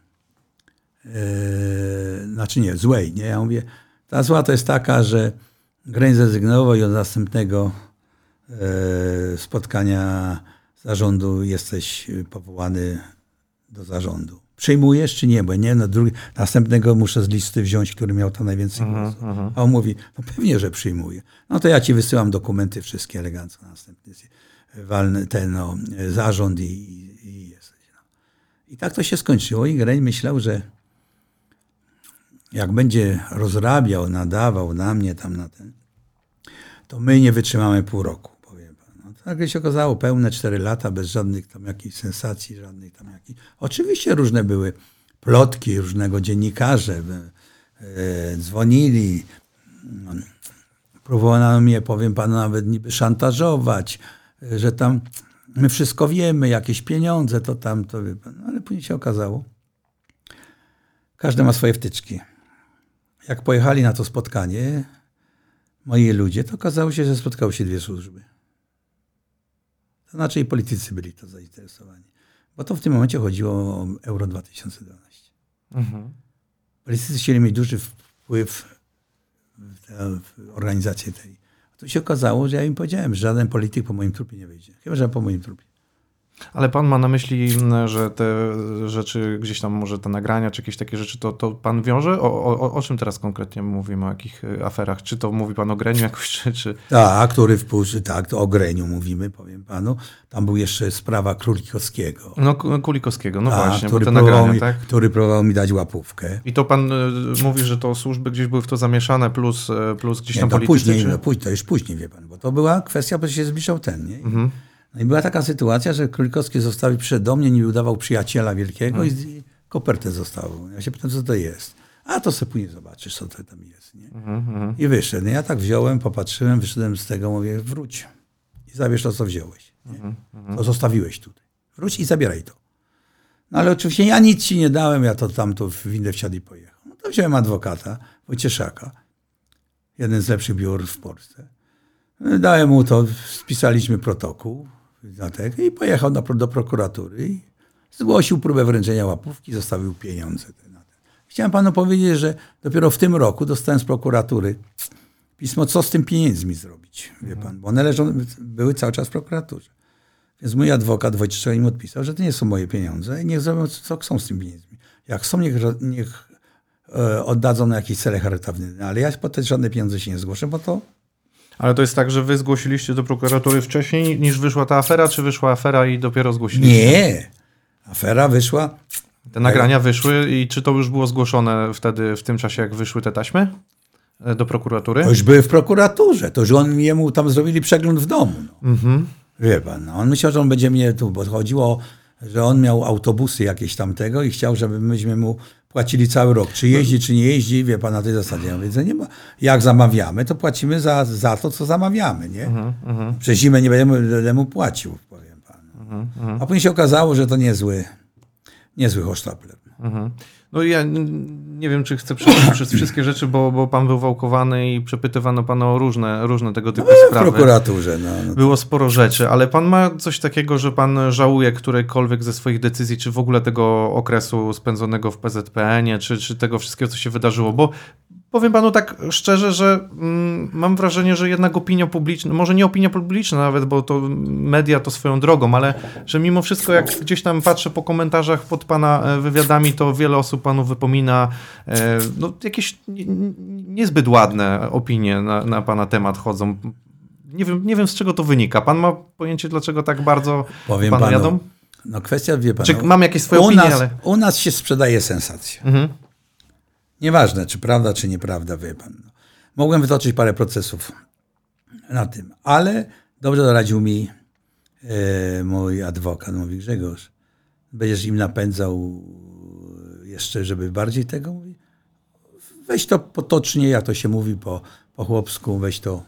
e, znaczy nie, złej, nie? Ja mówię, ta zła to jest taka, że Greń zrezygnował i od następnego e, spotkania zarządu jesteś powołany do zarządu. Przyjmujesz czy nie? Bo nie, no drugi, następnego muszę z listy wziąć, który miał tam najwięcej głosów. A on mówi, no pewnie, że przyjmuję. No to ja ci wysyłam dokumenty wszystkie elegancko. Następny walny ten no, zarząd i, i, i jesteś. No. I tak to się skończyło i Greń myślał, że jak będzie rozrabiał, nadawał na mnie tam na ten, to my nie wytrzymamy pół roku, tak się okazało, pełne cztery lata, bez żadnych tam jakichś sensacji, żadnych tam jakichś... Oczywiście różne były plotki, różnego dziennikarze e, dzwonili, no, próbowano mnie, powiem panu, nawet niby szantażować, e, że tam my wszystko wiemy, jakieś pieniądze, to tam, to wie pan. Ale później się okazało, każdy ma swoje wtyczki jak pojechali na to spotkanie moi ludzie, to okazało się, że spotkały się dwie służby. To znaczy i politycy byli to zainteresowani. Bo to w tym momencie chodziło o Euro 2012. Mhm. Politycy chcieli mieć duży wpływ w, tę, w organizację tej. A tu się okazało, że ja im powiedziałem, że żaden polityk po moim trupie nie wyjdzie. Chyba, że po moim trupie. Ale pan ma na myśli, że te rzeczy, gdzieś tam może te nagrania, czy jakieś takie rzeczy, to, to pan wiąże? O, o, o czym teraz konkretnie mówimy, o jakich y, aferach? Czy to mówi pan o Greniu jakoś, czy... czy... Tak, który wpuszczy, tak, to o Greniu mówimy, powiem panu. Tam był jeszcze sprawa Królikowskiego. No, Kulikowskiego, no właśnie, który, bo te nagrania, mi, tak? który próbował mi dać łapówkę. I to pan y, mówi, że to służby gdzieś były w to zamieszane, plus, y, plus gdzieś nie, tam to politycy? Później, czy... no, później, to już później, wie pan, bo to była kwestia, bo się zbliżał ten, nie? Mhm. No i była taka sytuacja, że Królikowski zostawił przed do mnie, nie udawał przyjaciela wielkiego hmm. i kopertę został. Ja się pytam, co to jest. A to sobie później zobaczysz, co to tam jest. Nie? Hmm, I wyszedł. No ja tak wziąłem, popatrzyłem, wyszedłem z tego, mówię, wróć i zabierz to, co wziąłeś. Hmm, to zostawiłeś tutaj. Wróć i zabieraj to. No ale oczywiście ja nic ci nie dałem, ja to tam to w windę wsiadł i pojechał. No to wziąłem adwokata, Wojcieszaka, jeden z lepszych biur w Polsce. Dałem mu to, spisaliśmy protokół, i pojechał do, do prokuratury i zgłosił próbę wręczenia łapówki, zostawił pieniądze. Chciałem panu powiedzieć, że dopiero w tym roku dostałem z prokuratury pismo, co z tym pieniędzmi zrobić, wie pan, bo one leżą, były cały czas w prokuraturze. Więc mój adwokat Wojciech im odpisał, że to nie są moje pieniądze i niech zrobią, co chcą z tymi pieniędzmi. Jak są, niech, niech e, oddadzą na jakieś cele charytatywne, ale ja po te żadne pieniądze się nie zgłoszę, bo to ale to jest tak, że wy zgłosiliście do prokuratury wcześniej niż wyszła ta afera, czy wyszła afera i dopiero zgłosiliście? Nie. Afera wyszła. Te nagrania wyszły i czy to już było zgłoszone wtedy, w tym czasie, jak wyszły te taśmy e, do prokuratury? To już były w prokuraturze. To już on jemu tam zrobili przegląd w domu. No. Mhm. Wie pan, no. on myślał, że on będzie mnie tu, bo chodziło, że on miał autobusy jakieś tamtego i chciał, żeby myśmy mu płacili cały rok. Czy jeździ, czy nie jeździ, wie pan, na tej zasadzie. Ja mówię, że nie ma. Jak zamawiamy, to płacimy za, za to, co zamawiamy, nie? Przez zimę nie będziemy będę mu płacił, powiem panu. A później się okazało, że to niezły, niezły hosztapler. Mhm. No ja nie wiem, czy chcę przechodzić przez wszystkie rzeczy, bo, bo pan był wałkowany i przepytywano pana o różne, różne tego typu W sprawy. prokuraturze, no. no. Było sporo rzeczy, ale pan ma coś takiego, że pan żałuje którejkolwiek ze swoich decyzji, czy w ogóle tego okresu spędzonego w PZPN-ie, czy, czy tego wszystkiego, co się wydarzyło, bo powiem panu tak szczerze, że mm, mam wrażenie, że jednak opinia publiczna, może nie opinia publiczna nawet, bo to media to swoją drogą, ale że mimo wszystko jak gdzieś tam patrzę po komentarzach pod pana e, wywiadami, to wiele osób panu wypomina e, no, jakieś nie- nie- niezbyt ładne opinie na, na pana temat chodzą. Nie wiem, nie wiem, z czego to wynika. Pan ma pojęcie, dlaczego tak bardzo Powiem panu panu, jadą? no kwestia, wie pan, Czy no, mam jakieś swoje u, opinie, nas, ale... u nas się sprzedaje sensacja. Mhm. Nieważne, czy prawda, czy nieprawda, wie pan. Mogłem wytoczyć parę procesów na tym, ale dobrze doradził mi e, mój adwokat. Mówi, Grzegorz, będziesz im napędzał jeszcze, żeby bardziej tego? Mówi, weź to potocznie, jak to się mówi po, po chłopsku, weź to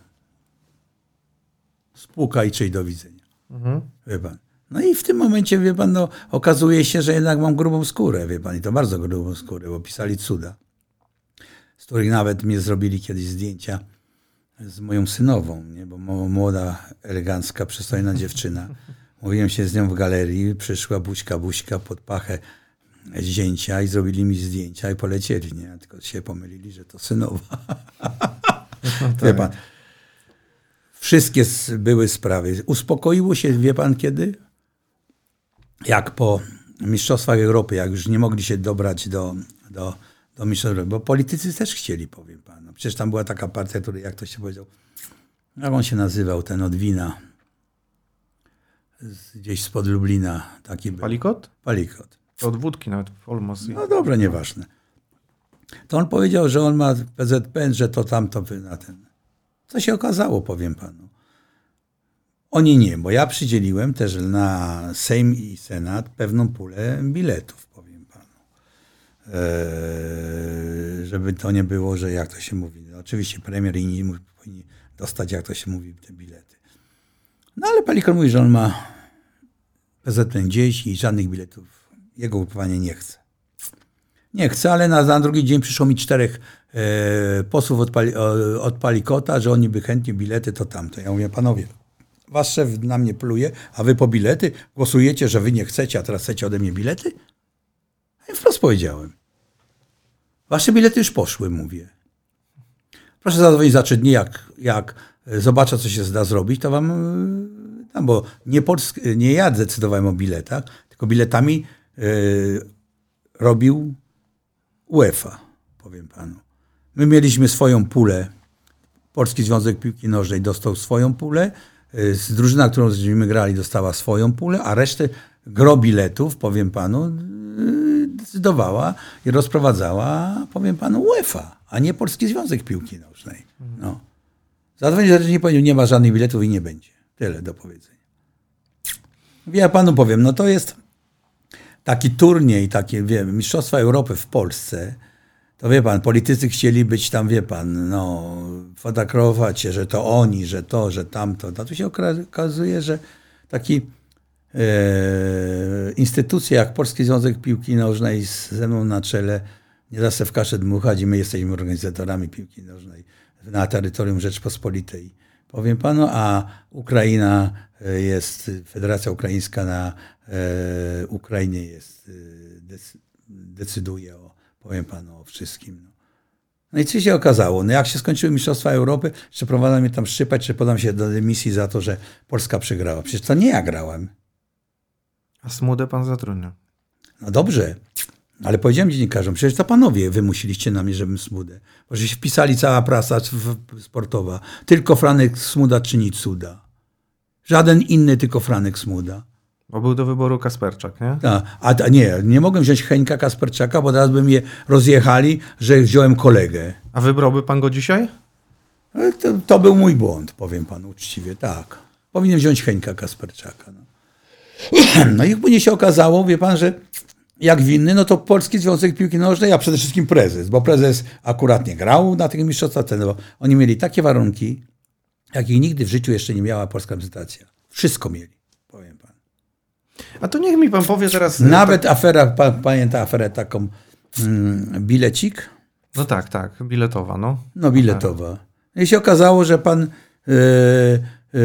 spłuka i czyj do widzenia. Mhm. Wie pan. No i w tym momencie, wie pan, no, okazuje się, że jednak mam grubą skórę, wie pan, i to bardzo grubą skórę, bo pisali cuda, z których nawet mnie zrobili kiedyś zdjęcia z moją synową, nie? bo młoda, elegancka, przystojna dziewczyna. Mówiłem się z nią w galerii, przyszła buźka, buźka pod pachę zdjęcia i zrobili mi zdjęcia i polecieli, nie? Tylko się pomylili, że to synowa. Wie pan. Wszystkie były sprawy. Uspokoiło się, wie pan kiedy? Jak po Mistrzostwach Europy, jak już nie mogli się dobrać do, do, do Mistrzostw bo politycy też chcieli, powiem panu. Przecież tam była taka partia, który, jak to się powiedział, jak on się nazywał, ten od wina, z, gdzieś spod Lublina, taki był. Palikot? Palikot. Od wódki nawet, Olmos. No dobra, nieważne. To on powiedział, że on ma PZPN, że to tamto na ten. Co się okazało, powiem panu. Oni nie, bo ja przydzieliłem też na Sejm i Senat pewną pulę biletów, żeby to nie było, że jak to się mówi. No, oczywiście premier i inni powinni dostać, jak to się mówi, te bilety. No ale Palikon mówi, że on ma PZPN gdzieś i żadnych biletów. Jego ugrupowanie nie chce. Nie chcę, ale na, na drugi dzień przyszło mi czterech e, posłów od, Pali, od Palikota, że oni by chętnie bilety, to tamto. Ja mówię, panowie, wasz szef na mnie pluje, a wy po bilety głosujecie, że wy nie chcecie, a teraz chcecie ode mnie bilety? Im wprost powiedziałem. Wasze bilety już poszły, mówię. Proszę zadzwonić za trzy dni, jak, jak e, zobaczę, co się da zrobić, to wam e, bo nie, Polsk, nie ja decydowałem o biletach, tylko biletami e, robił UEFA, powiem panu. My mieliśmy swoją pulę. Polski Związek Piłki Nożnej dostał swoją pulę. y, Z drużyna, którą żeśmy grali, dostała swoją pulę, a resztę gro biletów, powiem panu, y, decydowała i rozprowadzała, powiem panu, UEFA, a nie Polski Związek Piłki Nożnej. No. Za dwa dni nie powiedział, nie ma żadnych biletów i nie będzie. Tyle do powiedzenia. Ja panu powiem, no to jest taki turniej, takie, wiem, Mistrzostwa Europy w Polsce, to wie pan, politycy chcieli być tam, wie pan, no, fotografować się, że to oni, że to, że tamto. A tu się okazuje, że taki e, instytucja jak Polski Związek Piłki Nożnej ze mną na czele nie da se w kaszę dmuchać i my jesteśmy organizatorami piłki nożnej na terytorium Rzeczpospolitej. Powiem panu, a Ukraina e, jest, Federacja Ukraińska na e, Ukrainie jest, e, dec, decyduje o, powiem panu, o wszystkim. No. No i co się okazało? No jak się skończyły Mistrzostwa Europy, czy prowadzą mnie tam szczypać, czy podam się do dymisji za to, że Polska przegrała. Przecież to nie ja grałem. A smudę pan zatrudnia. No dobrze, ale powiedziałem dziennikarzom, przecież to panowie wymusiliście na mnie, żebym Smudę. Bo się wpisali cała prasa sportowa. Tylko Franek Smuda czyni cuda. Żaden inny, tylko Franek Smuda. Bo był do wyboru Kasperczak, nie? Ta, a a nie, nie mogłem wziąć Heńka Kasperczaka, bo teraz by mnie rozjechali, że wziąłem kolegę. A wybrałby pan go dzisiaj? To, to był mój błąd, powiem panu uczciwie, tak. Powinien wziąć Heńka Kasperczaka. No, no i później się okazało, wie pan, że jak winny, no to Polski Związek Piłki Nożnej, a przede wszystkim prezes, bo prezes akurat nie grał na tych mistrzostwach, bo oni mieli takie warunki, jakich nigdy w życiu jeszcze nie miała polska reprezentacja. Wszystko mieli, powiem pan. A to niech mi pan powie teraz... Nawet afera, pan pamięta aferę taką mm, bilecik? No tak, tak, biletowa, no. No biletowa. I się okazało, że pan e, e,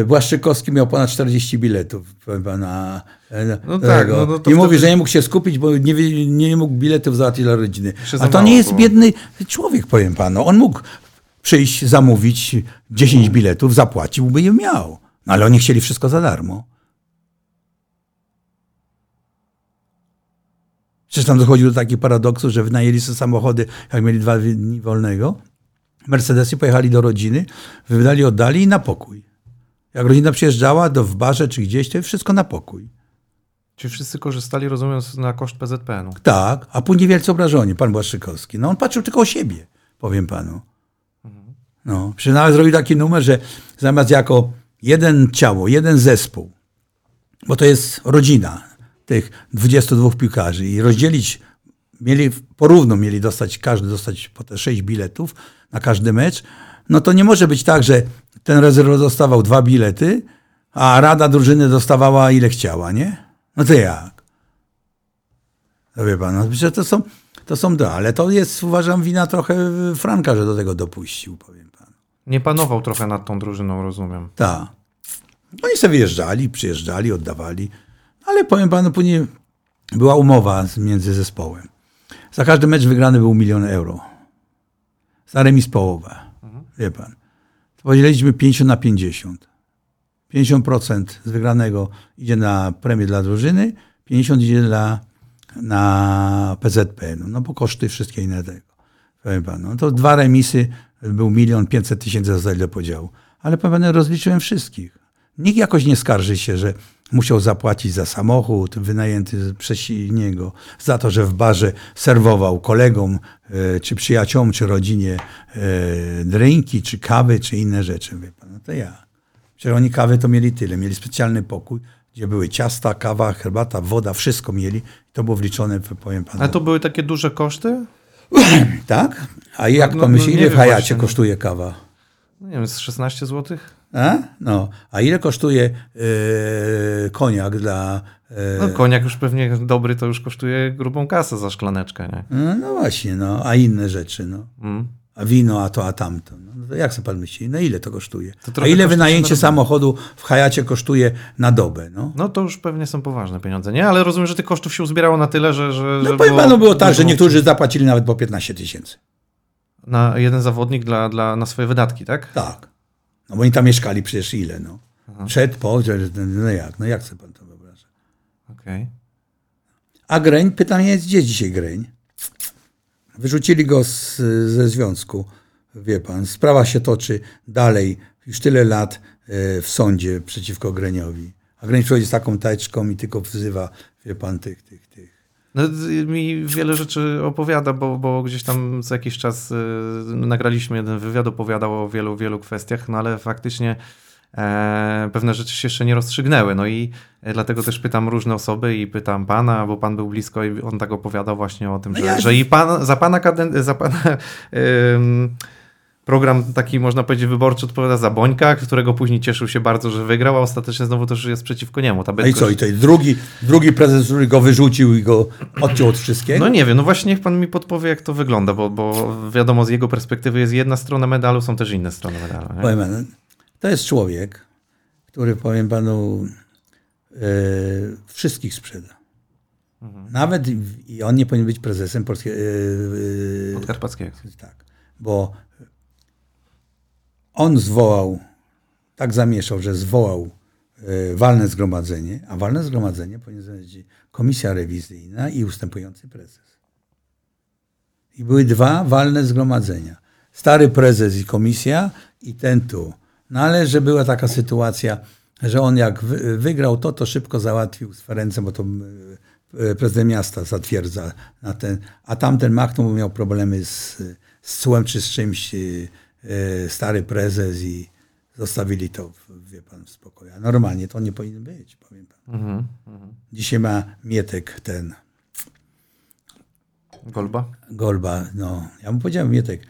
Błaszczykowski miał ponad 40 biletów. powiem Pana, e, No tak, no, no I mówi, wtedy- że nie mógł się skupić, bo nie, nie mógł biletów załatwić dla rodziny. A to nie jest biedny człowiek, powiem panu. On mógł przyjść, zamówić 10 biletów, zapłacił, by je miał. No, ale oni chcieli wszystko za darmo. Przecież tam dochodziło do takich paradoksów, że wynajęli sobie samochody, jak mieli dwa dni wolnego. Mercedesy pojechali do rodziny, wydali, oddali i na pokój. Jak rodzina przyjeżdżała do, w barze czy gdzieś, to wszystko na pokój. Czy wszyscy korzystali, rozumiem, na koszt PZPN-u? Tak, a później wielce obrażoni, pan Błaszczykowski. No on patrzył tylko o siebie, powiem panu. No, nawet zrobił taki numer, że zamiast jako jeden ciało, jeden zespół, bo to jest rodzina tych 22 piłkarzy i rozdzielić, mieli porówno mieli dostać, każdy dostać po te 6 biletów na każdy mecz, no to nie może być tak, że ten rezerw dostawał dwa bilety, a rada drużyny dostawała ile chciała, nie? No to jak? No wie pan, no, to są, to są, do, ale to jest uważam wina trochę Franka, że do tego dopuścił, powiem pan. Nie panował trochę nad tą drużyną, rozumiem. Tak. Oni sobie wyjeżdżali, przyjeżdżali, oddawali, ale powiem panu, później była umowa między zespołem. Za każdy mecz wygrany był milion euro. Za remis połowę. Wie pan. Podzieliliśmy 50 na 50. 50% z wygranego idzie na premię dla drużyny, 50 idzie dla, na PZPN. No bo koszty wszystkie inne tego. Powiem panu. No to dwa remisy, był milion pięćset tysięcy za ile podziału. Ale powiem panu, rozliczyłem wszystkich. Nikt jakoś nie skarży się, że musiał zapłacić za samochód wynajęty przez niego, za to, że w barze serwował kolegom, e, czy przyjaciołom, czy rodzinie e, drinki, czy kawy, czy inne rzeczy. Wie pan, no to ja. Przecież oni kawy to mieli tyle. Mieli specjalny pokój, gdzie były ciasta, kawa, herbata, woda, wszystko mieli. To było wliczone, powiem panu. Ale to były takie duże koszty? Tak? A jak no, pan myśli, no ile w no. kosztuje kawa? No nie wiem, z 16 zł? A? No. A ile kosztuje e, koniak dla... E, No koniak już pewnie dobry, to już kosztuje grubą kasę za szklaneczkę, nie? no, no właśnie, no. A inne rzeczy, no. Mm. A wino, a to, a tamto. No, to jak sobie pan myśli? No ile to kosztuje? To a ile wynajęcie na- samochodu w Hayacie kosztuje na dobę? No. No to już pewnie są poważne pieniądze, nie? Ale rozumiem, że tych kosztów się uzbierało na tyle, że... że No że powiem panu, było tak, że niektórzy zapłacili nawet po 15 tysięcy. Na jeden zawodnik dla, dla, na swoje wydatki, tak? Tak. No bo oni tam mieszkali przecież ile, no. Przed, po, że- no jak, no jak sobie pan to wyobraża? Okej. A Greń, pytanie jest, gdzie dzisiaj Greń? Wyrzucili go z, ze związku, wie pan. Sprawa się toczy dalej, już tyle lat e, w sądzie przeciwko Greniowi. A Greń przychodzi z taką teczką i tylko wzywa, wie pan, tych, tych, tych. No, mi wiele rzeczy opowiada, bo, bo gdzieś tam co jakiś czas y, nagraliśmy jeden wywiad, opowiadał o wielu, wielu kwestiach, no ale faktycznie e, pewne rzeczy się jeszcze nie rozstrzygnęły. No i e, dlatego też pytam różne osoby i pytam pana, bo pan był blisko i on tak opowiadał właśnie o tym, No że, że i pan, za pana, kaden- za pana em, program taki, można powiedzieć, wyborczy odpowiada za Bońka, którego później cieszył się bardzo, że wygrał, a ostatecznie znowu też jest przeciwko niemu. Ta No i co, i to drugi, drugi prezes, który go wyrzucił i go odciął od wszystkiego? No nie wiem, no właśnie niech pan mi podpowie, jak to wygląda, bo, bo wiadomo, z jego perspektywy jest jedna strona medalu, są też inne strony medalu. Nie? Powiem panu, to jest człowiek, który, powiem panu, e, wszystkich sprzeda. Nawet i- on nie powinien być prezesem polskiego. E, e, Podkarpackiego. tak, bo on zwołał, tak zamieszał, że zwołał e, walne zgromadzenie, a walne zgromadzenie powinien być komisja rewizyjna i ustępujący prezes. I były dwa walne zgromadzenia. Stary prezes i komisja i ten tu. No ale że była taka sytuacja, że on jak wy- wygrał to, to szybko załatwił z Ferencem, bo to e, prezydent miasta zatwierdza na ten, a tamten Machno miał problemy z, z cłem czy z czymś, e, e, stary prezes i zostawili to, wie pan, w spokoju. A normalnie to nie powinno być, powiem pan. Mhm. Dzisiaj ma Mietek ten Golba? Golba, no. Ja mu powiedziałem, Mietek,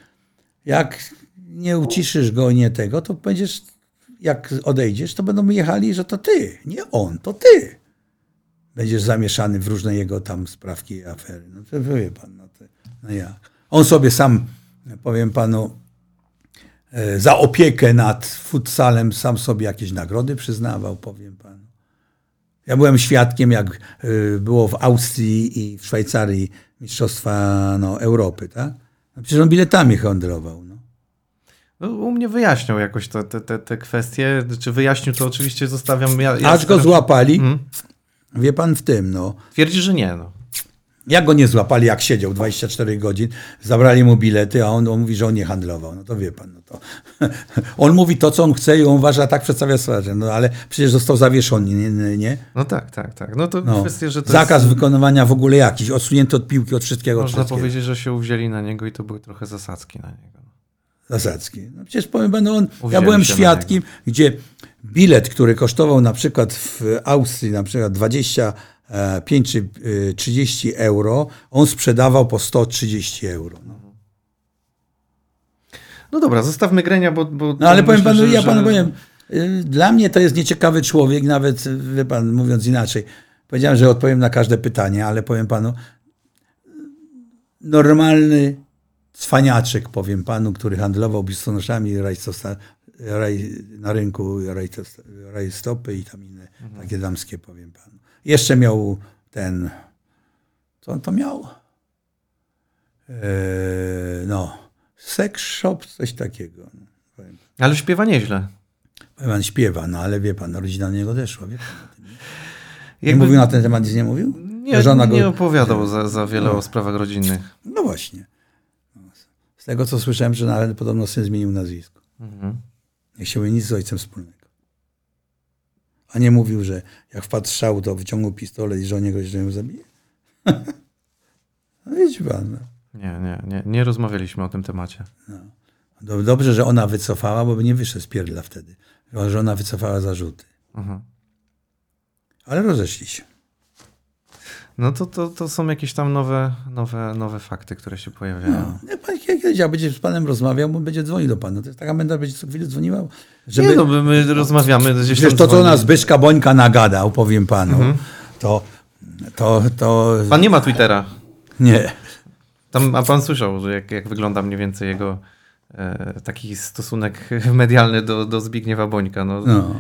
jak nie uciszysz go, nie tego, to będziesz, jak odejdziesz, to będą jechali, że to ty, nie on, to ty. Będziesz zamieszany w różne jego tam sprawki i afery. No to wie pan, no, to, no jak. On sobie sam, powiem panu, e, za opiekę nad futsalem sam sobie jakieś nagrody przyznawał, powiem panu. Ja byłem świadkiem, jak y, było w Austrii i w Szwajcarii Mistrzostwa no, Europy, tak? No przecież on biletami handlował. No. No, u mnie wyjaśniał jakoś te, te, te, te kwestie. Czy wyjaśnił, to oczywiście zostawiam. Ja, ja Aż go złapali, Mhm. wie pan w tym, no. Twierdzi, że nie. No. Jak go nie złapali, jak siedział 24 godzin, zabrali mu bilety, a on, on mówi, że on nie handlował. No to wie pan, no to. on mówi to, co on chce i on uważa, tak przedstawia strażę. No ale przecież został zawieszony, nie? nie, no tak, tak, tak. No to No. kwestia, że to Zakaz jest, wykonywania w ogóle jakiś, odsunięty od piłki, od wszystkiego. Można wszystkiego. powiedzieć, że się uwzięli na niego i to były trochę zasadzki na niego. Zasadzki. No przecież powiem panu, on, ja Uwzięli byłem się na świadkiem, gdzie bilet, który kosztował na przykład w Austrii na przykład 25 czy y, 30 euro, on sprzedawał po 130 euro. No, No dobra, zostawmy grenia, bo. bo no ale powiem myślę, panu, że- ja że- panu powiem, y, dla mnie to jest nieciekawy człowiek, nawet, wie pan, mówiąc inaczej. Powiedziałem, że odpowiem na każde pytanie, ale powiem panu, normalny cwaniaczek, powiem panu, który handlował biustonoszami raj, na rynku rajstopy i tam inne takie damskie, powiem panu. Jeszcze miał ten, co on to miał? Eee, no, sex shop, coś takiego. No. Ale śpiewa nieźle. Powiem pan śpiewa, no ale wie pan, rodzina na niego odeszła, wie pan. Nie, Jakby- mówił na ten temat, nic nie mówił? Nie, Żona nie go- opowiadał za, za wiele No. o sprawach rodzinnych. No właśnie. No, Z tego, co słyszałem, że nawet podobno syn zmienił nazwisko. Mhm. Nie chciał mieć nic z ojcem wspólnego. A nie mówił, że jak wpadł strzał, to wyciągnął pistolet i żonie go, ją zabije? no wiecie pan. No. Nie, nie, nie, nie rozmawialiśmy o tym temacie. Do- Dobrze, że ona wycofała, bo by nie wyszedł z pierdla wtedy. Że ona wycofała zarzuty. Mhm. Ale rozeszli się. No to, to, to są jakieś tam nowe, nowe, nowe fakty, które się pojawiają. No. Nie, pan kiedyś, jak będzie z panem rozmawiał, on będzie dzwonił do pana. To jest taka menda, będzie co chwilę dzwoniła. Żeby, Nie, no, my, my rozmawiamy gdzieś Wiesz, to, co nas Zbyszka Bońka nagadał, powiem panu, to, to, to... Pan nie ma Twittera. Nie. Tam, a pan słyszał, że jak, jak wygląda mniej więcej jego e, taki stosunek medialny do, do Zbigniewa Bońka. No. No.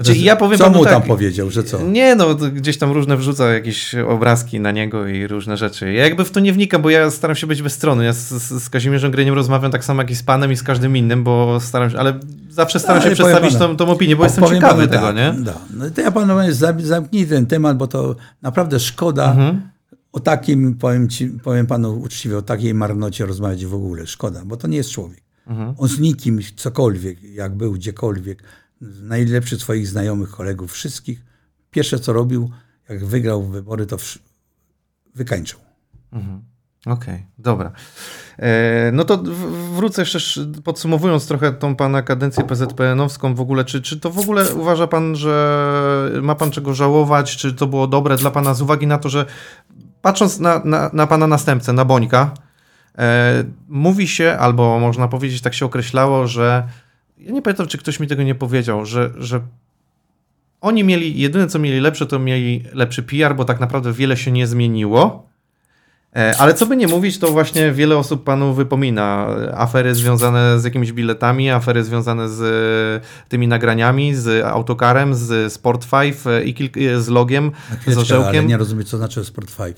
Znaczy, ja powiem co mu tak, tam powiedział, że co? Nie, no gdzieś tam różne wrzuca jakieś obrazki na niego i różne rzeczy. Ja jakby w to nie wnikam, bo ja staram się być bezstronny. Ja z, z, Kazimierzem Gryniem rozmawiam tak samo jak i z panem i z każdym innym, bo staram się, ale zawsze staram Ale się przedstawić panu, tą, tą opinię, bo jestem ciekawy panu tego, tak, nie? Da. No to ja panu zamknij ten temat, bo to naprawdę szkoda Mhm. o takim, powiem, ci, powiem panu uczciwie, o takiej marnocie rozmawiać w ogóle. Szkoda, bo to nie jest człowiek. Mhm. On z nikim, cokolwiek, jak był gdziekolwiek, najlepszy swoich znajomych, kolegów, wszystkich, pierwsze co robił, jak wygrał wybory, to wykańczał. Mhm. Okej, dobra. E, no to wrócę jeszcze sz- podsumowując trochę tą pana kadencję PZPN-owską w ogóle, czy, czy to w ogóle uważa pan, że ma pan czego żałować, czy to było dobre dla pana z uwagi na to, że patrząc na, na, na pana następcę, na Bońka, e, mówi się, albo można powiedzieć, tak się określało, że ja nie pamiętam, czy ktoś mi tego nie powiedział, że, że oni mieli, jedyne co mieli lepsze, to mieli lepszy PR, bo tak naprawdę wiele się nie zmieniło. E, Ale co by nie mówić, to właśnie wiele osób panu wypomina afery związane z jakimiś biletami, afery związane z e, tymi nagraniami, z autokarem, z Sport 5 e, i z logiem, z orzełkiem. nie rozumiem, co znaczy Sport 5.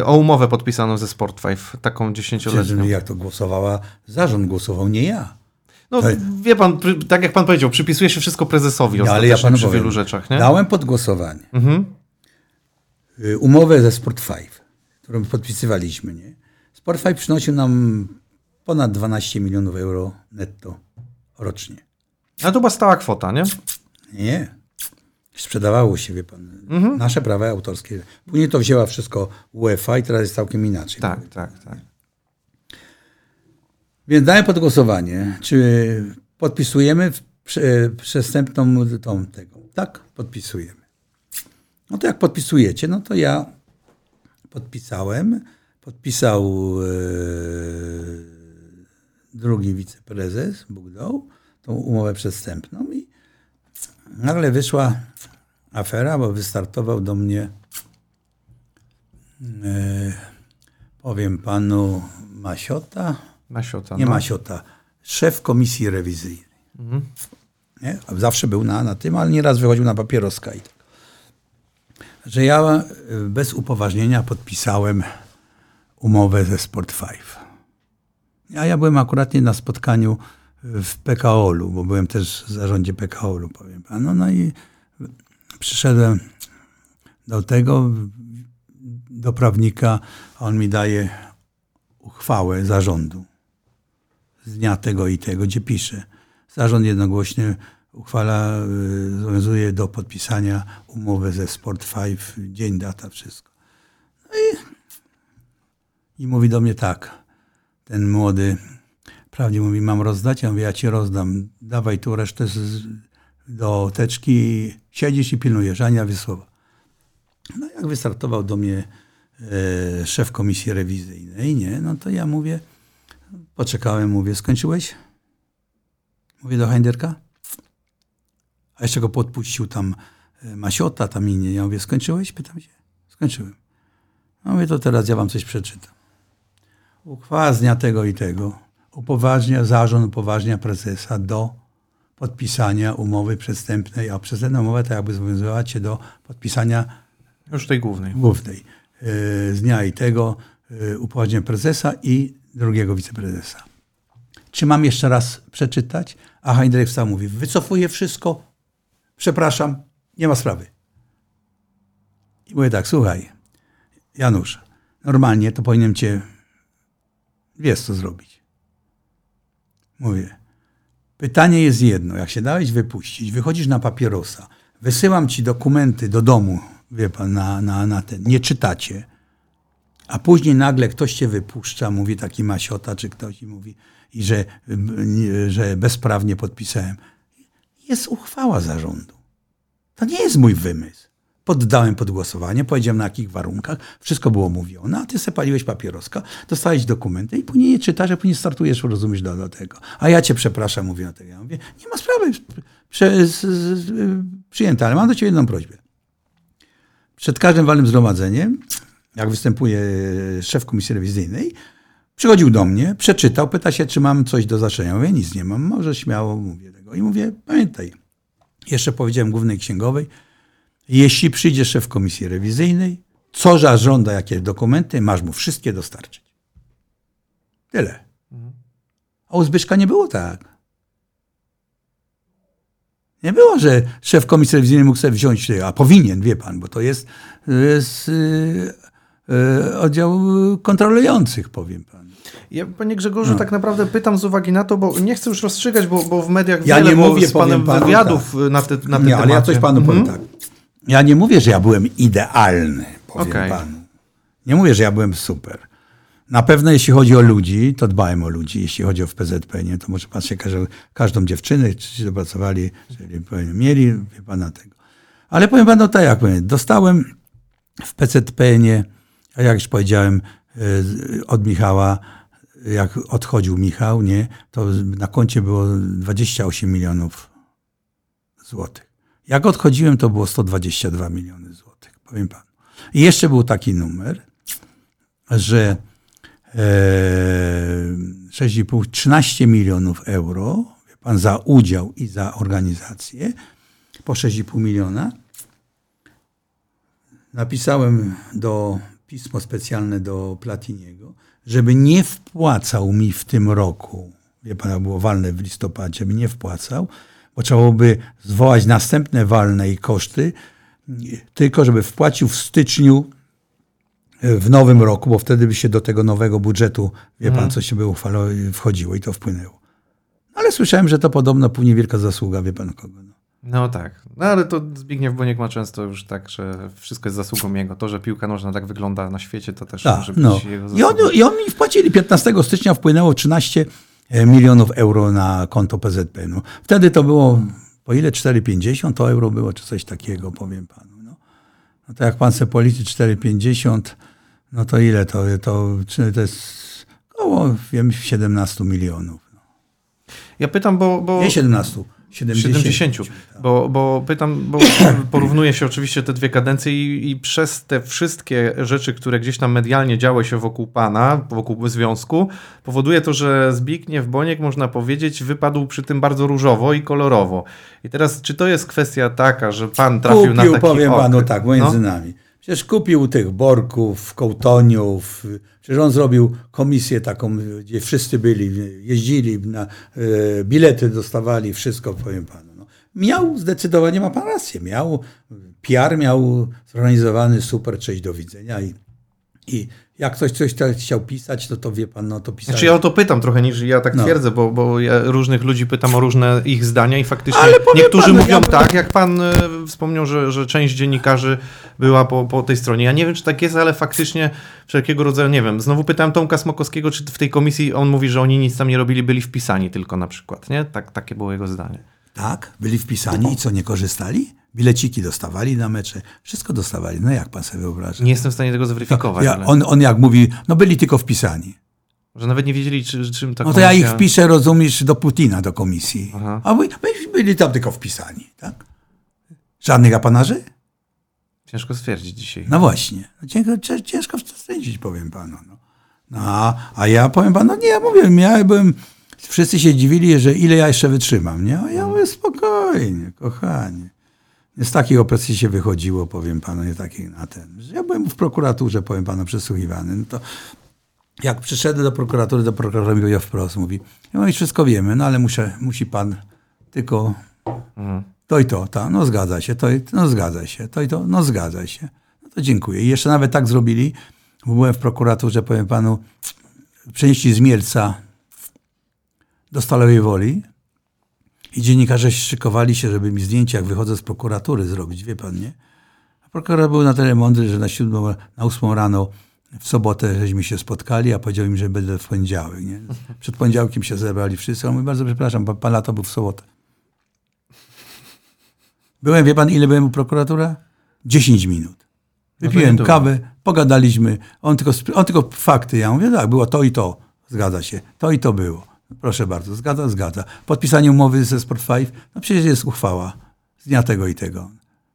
E, O umowę podpisaną ze Sport 5, taką dziesięcioletnią. jak to głosowała, zarząd głosował, nie ja. No to- wie pan, tak jak pan powiedział, przypisuje się wszystko prezesowi No, ale ja panu przy powiem, wielu rzeczach, nie? Dałem pod głosowanie Mhm. y, umowę ze Sport 5, którą podpisywaliśmy. Nie? Sport 5 przynosił nam ponad 12 milionów euro netto rocznie. Ale to była stała kwota, nie? Nie. Sprzedawało się, wie pan, Mhm. nasze prawa autorskie. Później to wzięła wszystko UEFA i teraz jest całkiem inaczej. Tak, tak, tak. Więc dałem pod głosowanie, czy podpisujemy przestępną tą tego. Tak, podpisujemy. No to jak podpisujecie, no to ja podpisałem. Podpisał e, drugi wiceprezes, Bóg dał, tą umowę przestępną i nagle wyszła afera, bo wystartował do mnie e, powiem panu Masiota, Nie no. Masiota, szef komisji rewizyjnej. Nie? A Zawsze był na, na tym, ale nieraz wychodził na papieroska i tak. Że ja y, bez upoważnienia podpisałem umowę ze Sport 5. A ja byłem akurat nie na spotkaniu w PKO-lu, bo byłem też w zarządzie PKO-lu, powiem panu. No i przyszedłem do tego, do prawnika, a on mi daje uchwałę zarządu z dnia tego i tego, gdzie pisze. Zarząd jednogłośnie uchwala, y, zobowiązuje do podpisania umowy ze Sport 5, dzień, data, wszystko. No i, i mówi do mnie tak, ten młody prawnie mówi, mam rozdać? Ja mówię, ja ci rozdam, dawaj tu resztę z, do teczki, siedzisz i pilnujesz, Ania Wysłowa. No jak wystartował do mnie e, szef komisji rewizyjnej, nie, no to ja mówię, poczekałem, mówię, skończyłeś? Mówię do Heinderka. A jeszcze go podpuścił tam e, Masiota, tam inni. Ja mówię, skończyłeś? Pytam się. Skończyłem. No mówię, to teraz ja wam coś przeczytam. Uchwała z dnia tego i tego upoważnia, zarząd upoważnia prezesa do podpisania umowy przestępnej, a przestępna umowa to jakby zobowiązywała cię do podpisania Już tej głównej. głównej. E, Z dnia i tego e, upoważnienia prezesa i drugiego wiceprezesa. Czy mam jeszcze raz przeczytać? A Heinrich wstał mówi, wycofuję wszystko, przepraszam, nie ma sprawy. I mówię tak, słuchaj, Janusz, normalnie to powinienem cię, wiesz co zrobić. Mówię, pytanie jest jedno, jak się dałeś wypuścić, wychodzisz na papierosa, wysyłam ci dokumenty do domu, wie pan, na, na, na ten, nie czytacie, a później nagle ktoś cię wypuszcza, mówi taki masiota, czy ktoś i mówi, i że, że bezprawnie podpisałem. Jest uchwała zarządu. To nie jest mój wymysł. Poddałem pod głosowanie, powiedziałem na jakich warunkach, wszystko było mówione, a ty se paliłeś papieroska, dostałeś dokumenty i później je czytasz, a później startujesz, rozumiesz, do, do tego. A ja cię przepraszam, mówię na tego. Ja mówię, nie ma sprawy, prze, przyjęte, ale mam do ciebie jedną prośbę. Przed każdym walnym zgromadzeniem, jak występuje szef komisji rewizyjnej, przychodził do mnie, przeczytał, pyta się, czy mam coś do zaczęcia. Mówię, nic nie mam, może śmiało mówię tego. I mówię, pamiętaj, jeszcze powiedziałem głównej księgowej, jeśli przyjdzie szef komisji rewizyjnej, co żąda, jakie dokumenty, masz mu wszystkie dostarczyć. Tyle. A u Zbyszka nie było tak. Nie było, że szef komisji rewizyjnej mógł sobie wziąć, a powinien, wie pan, bo to jest, jest yy, oddział kontrolujących, powiem pan. Ja, panie Grzegorzu, tak naprawdę pytam z uwagi na to, bo nie chcę już rozstrzygać, bo, bo w mediach Ja wiele nie mówię, z panem panu wywiadów na te, na te Nie, ale ja coś panu powiem tak. Ja nie mówię, że ja byłem idealny, powiem Okej. panu. Nie mówię, że ja byłem super. Na pewno jeśli chodzi o ludzi, to dbałem o ludzi. Jeśli chodzi o w PZP, nie, to może pan się każe, każdą dziewczynę, czy się dopracowali, czyli mieli, wie pana tego. Ale powiem panu tak, jak powiem, dostałem w PZP, nie, a jak już powiedziałem, e, od Michała, jak odchodził Michał, nie, to na koncie było 28 milionów złotych. Jak odchodziłem, to było 122 miliony złotych, powiem panu. I jeszcze był taki numer, że e, 6,5, 13 milionów euro, wie pan, za udział i za organizację, po 6,5 miliona. Napisałem do pismo specjalne do Platiniego, żeby nie wpłacał mi w tym roku, wie pan, było walne w listopadzie, żeby nie wpłacał, bo trzeba byłoby zwołać następne walne i koszty, tylko żeby wpłacił w styczniu e, w nowym roku, bo wtedy by się do tego nowego budżetu, wie pan, co się by uchwalało, wchodziło i to wpłynęło. Ale słyszałem, że to podobno później wielka zasługa, wie pan kogo. No. No tak. No ale to Zbigniew Boniek ma często już tak, że wszystko jest zasługą jego. To, że piłka nożna tak wygląda na świecie, to też Tak, może być no. jego I, on, zasługą. I oni wpłacili. 15 stycznia wpłynęło 13 milionów euro na konto PZP. No. Wtedy to było, po ile 4,50 to euro było, czy coś takiego, powiem panu. No, no to jak pan se policzy 4,50 No to ile to? To, to jest około, wiem, 17 milionów. Ja pytam, bo... bo... Nie 17, 70. 70. Bo, bo pytam, bo porównuje się oczywiście te dwie kadencje i, i, przez te wszystkie rzeczy, które gdzieś tam medialnie działy się wokół pana, wokół związku, powoduje to, że Zbigniew Boniek, można powiedzieć, wypadł przy tym bardzo różowo i kolorowo. I teraz, czy to jest kwestia taka, że pan trafił Kupił, na taki powiem okres? panu tak, między no? nami. Przecież kupił tych Borków, Kołtoniów, przecież on zrobił komisję taką, gdzie wszyscy byli, jeździli, na, e, bilety dostawali, wszystko, powiem panu. No. Miał, zdecydowanie ma pan rację, miał, PR miał zorganizowany super, cześć, do widzenia i, i jak ktoś coś chciał pisać, to to wie pan, no to pisał. Znaczy ja o to pytam trochę niż ja tak No. twierdzę, bo, bo ja różnych ludzi pytam o różne ich zdania i faktycznie niektórzy panu, mówią ja- tak, jak pan e, wspomniał, że, że część dziennikarzy była po, po tej stronie. Ja nie wiem, czy tak jest, ale faktycznie wszelkiego rodzaju, nie wiem. Znowu pytałem Tomka Smokowskiego, czy w tej komisji on mówi, że oni nic tam nie robili, byli wpisani tylko na przykład, nie? Tak, takie było jego zdanie. Tak, byli wpisani i co, nie korzystali? Bileciki dostawali na mecze, wszystko dostawali. No jak pan sobie wyobraża? Nie jestem w stanie tego zweryfikować, Ja, ale, on, on jak mówi, no byli tylko wpisani. że nawet nie wiedzieli, czy, czym ta No to ja ich wpiszę, rozumiesz, do Putina, do komisji. Aha. A by, by byli tam tylko wpisani, tak? Żadnych apanarzy? Ciężko stwierdzić dzisiaj. No właśnie. No Ciężko, cię- ciężko stwierdzić, powiem panu. No. No, a, a ja powiem panu, no nie, ja mówię, ja byłem, wszyscy się dziwili, że ile ja jeszcze wytrzymam, nie? A ja mówię, spokojnie, kochanie. Z takiej opresji się wychodziło, powiem panu, nie takiej na ten. Ja byłem w prokuraturze, powiem panu, przesłuchiwany. No to jak przyszedłem do prokuratury, do prokuratora mi powiedział wprost, mówi, ja mówię, wszystko wiemy, no ale muszę, musi pan tylko Mhm. to i to, ta, no zgadza się, to i, no zgadza się, to i to, no zgadza się. No to dziękuję. I jeszcze nawet tak zrobili, bo byłem w prokuraturze, powiem panu, przenieśli z Mielca do Stalowej Woli i dziennikarze szykowali się, żeby mi zdjęcie, jak wychodzę z prokuratury zrobić, wie pan, nie? A prokurator był na tyle mądry, że na siódmą, na ósmą rano w sobotę żeśmy się spotkali, a powiedział im, że będę w poniedziałek, nie? Przed poniedziałkiem się zebrali wszyscy, on mówi, bardzo przepraszam, pan, pan lato był w sobotę. Byłem, wie pan, ile byłem u prokuratora? 10 minut. No Wypiłem dużo. kawę, pogadaliśmy, on tylko, on tylko fakty. Ja mówię, tak, było to i to, zgadza się, to i to było. Proszę bardzo, zgadza, zgadza. Podpisanie umowy ze Sport 5, no przecież jest uchwała z dnia tego i tego.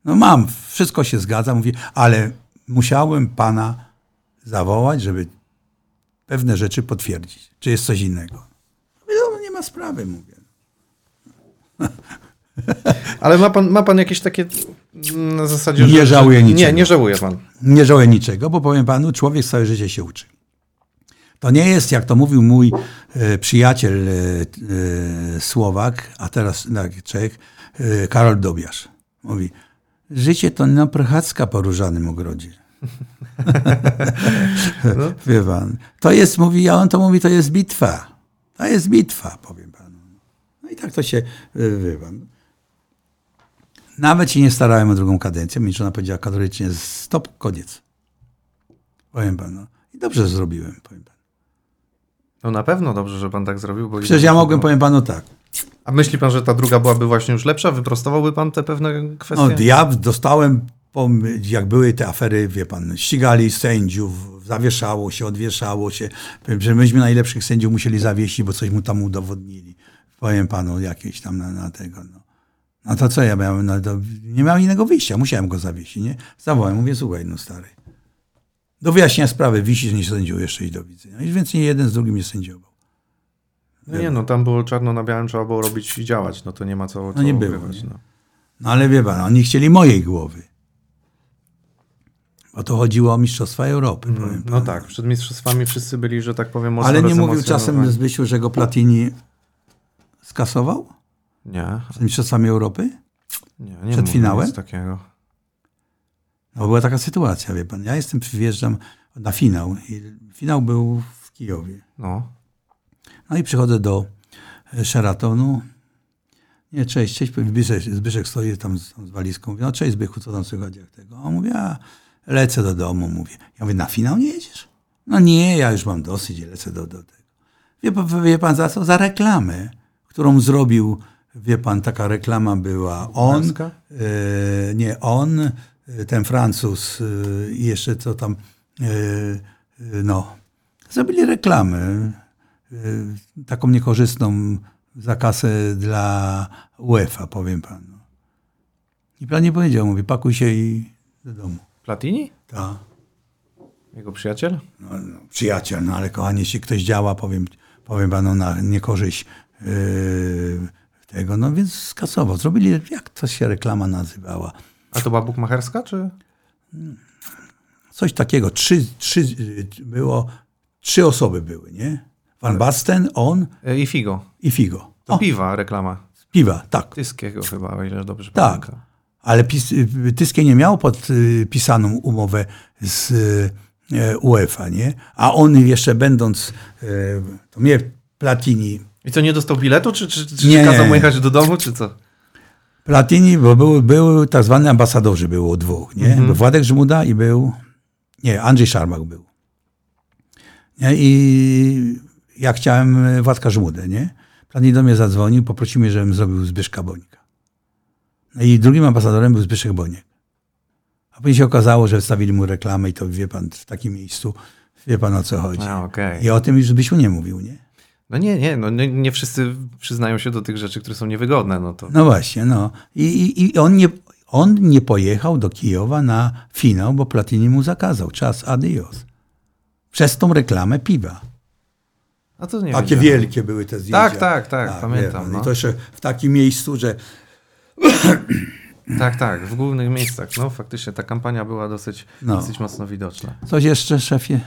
No mam, wszystko się zgadza, mówię, ale musiałem pana zawołać, żeby pewne rzeczy potwierdzić. Czy jest coś innego? Mówię, no nie ma sprawy, mówię. Ale ma pan, ma pan jakieś takie mm, na zasadzie, Nie że... żałuję że- Nie, niczego. nie żałuje pan. Nie żałuję niczego, bo powiem panu, człowiek całe życie się uczy. To nie jest, jak to mówił mój e, przyjaciel e, e, Słowak, a teraz Czech, Karol Dobiasz. Mówi, życie to no prechacka po różanym ogrodzie. Wie pan. To jest, mówi, a on to mówi, to jest bitwa. To jest bitwa, powiem panu. No i tak to się, wie pan. Nawet się nie starałem o drugą kadencję. Mnie żona powiedziała kategorycznie, stop, koniec. Powiem panu. I dobrze zrobiłem, powiem panu. No na pewno dobrze, że pan tak zrobił. Bo Przecież ja mogłem, powiem panu tak. A myśli pan, że ta druga byłaby właśnie już lepsza? Wyprostowałby pan te pewne kwestie? No, ja dostałem, jak były te afery, wie pan, ścigali sędziów, zawieszało się, odwieszało się. Że myśmy najlepszych sędziów musieli zawiesić, bo coś mu tam udowodnili. Powiem panu, jakieś tam na, na tego. No. no to co ja miałem? No, nie miałem innego wyjścia, musiałem go zawiesić. Nie? Zawołałem, mówię, słuchaj, no stary. Do wyjaśnienia sprawy wisisz, nie sędził jeszcze i do widzenia. I więc nie jeden z drugim nie sędziował. No nie, no tam było czarno na białym, trzeba było robić i działać. No to nie ma co, co nie było, ukrywać, nie? No. No ale wie pan, oni chcieli mojej głowy. Bo to chodziło o Mistrzostwa Europy. powiem No tak, przed mistrzostwami wszyscy byli, że tak powiem, mocno Ale nie mówił czasem. Zbysiu, że go Platini skasował Nie, przed Mistrzostwami Europy? nie, nie Przed finałem? takiego. No była taka sytuacja, wie pan. Ja jestem, wjeżdżam na finał. I finał był w Kijowie. No. No i przychodzę do e, Sheratonu. Nie, cześć, cześć. Zbyszek, Zbyszek stoi tam z, z walizką. Mówi, no cześć Zbychu, co tam słychać jak tego? A on mówi, a lecę do domu, mówię. Ja mówię, na finał nie jedziesz? No nie, ja już mam dosyć, lecę do, do tego. Wie pan, wie pan za co? Za reklamę, którą zrobił, wie pan, taka reklama była. On, e, nie on, ten Francuz e, i jeszcze co tam, e, no, zrobili reklamę, taką niekorzystną za kasę dla UEFA, powiem panu. I pan nie powiedział, mówi, pakuj się i do domu. Platini? Ta. Jego przyjaciel? No, no, przyjaciel, no ale kochanie, jeśli ktoś działa, powiem, powiem panu, na niekorzyść yy, tego, no więc skasował. Zrobili, jak to się reklama nazywała? A to była bukmacherska, czy? Coś takiego. Trzy, trzy było, trzy osoby były, nie? Van Basten, on E, I Figo. i Figo. To O, piwa reklama. piwa, tak. Tyskiego chyba, o ile dobrze Tak. pamiętam. Ale pis, y, Tyskie nie miał podpisaną umowę z y, UEFA, nie? A on jeszcze będąc, y, to mnie Platini, I co, nie dostał biletu, czy, czy, czy Nie. kazał mu jechać do domu, czy co? Platini, bo był, był tak zwany ambasadorzy, było dwóch, nie? Był Władek Żmuda i był, nie, Andrzej Szarmak był. Nie? I ja chciałem Władka Żmudę, nie? Platini do mnie zadzwonił, poprosił mnie, żebym zrobił Zbyszka Bonika. No i drugim ambasadorem był Zbyszek Boniek. A później się okazało, że wstawili mu reklamę i to wie pan, w takim miejscu, wie pan o co chodzi. A, okej. I o tym już Zbysiu nie mówił, nie? No nie, nie, no nie, nie wszyscy przyznają się do tych rzeczy, które są niewygodne, no to... No właśnie, no. I, i, i on, nie, on nie pojechał do Kijowa na finał, bo Platini mu zakazał. Czas adios. Przez tą reklamę piwa. A to nie Takie wielkie były te zdjęcia. Tak, tak, tak, wie pamiętam, no. I to jeszcze w takim miejscu, że Tak, tak, w głównych miejscach. No faktycznie ta kampania była dosyć, No. dosyć mocno widoczna. coś jeszcze, szefie?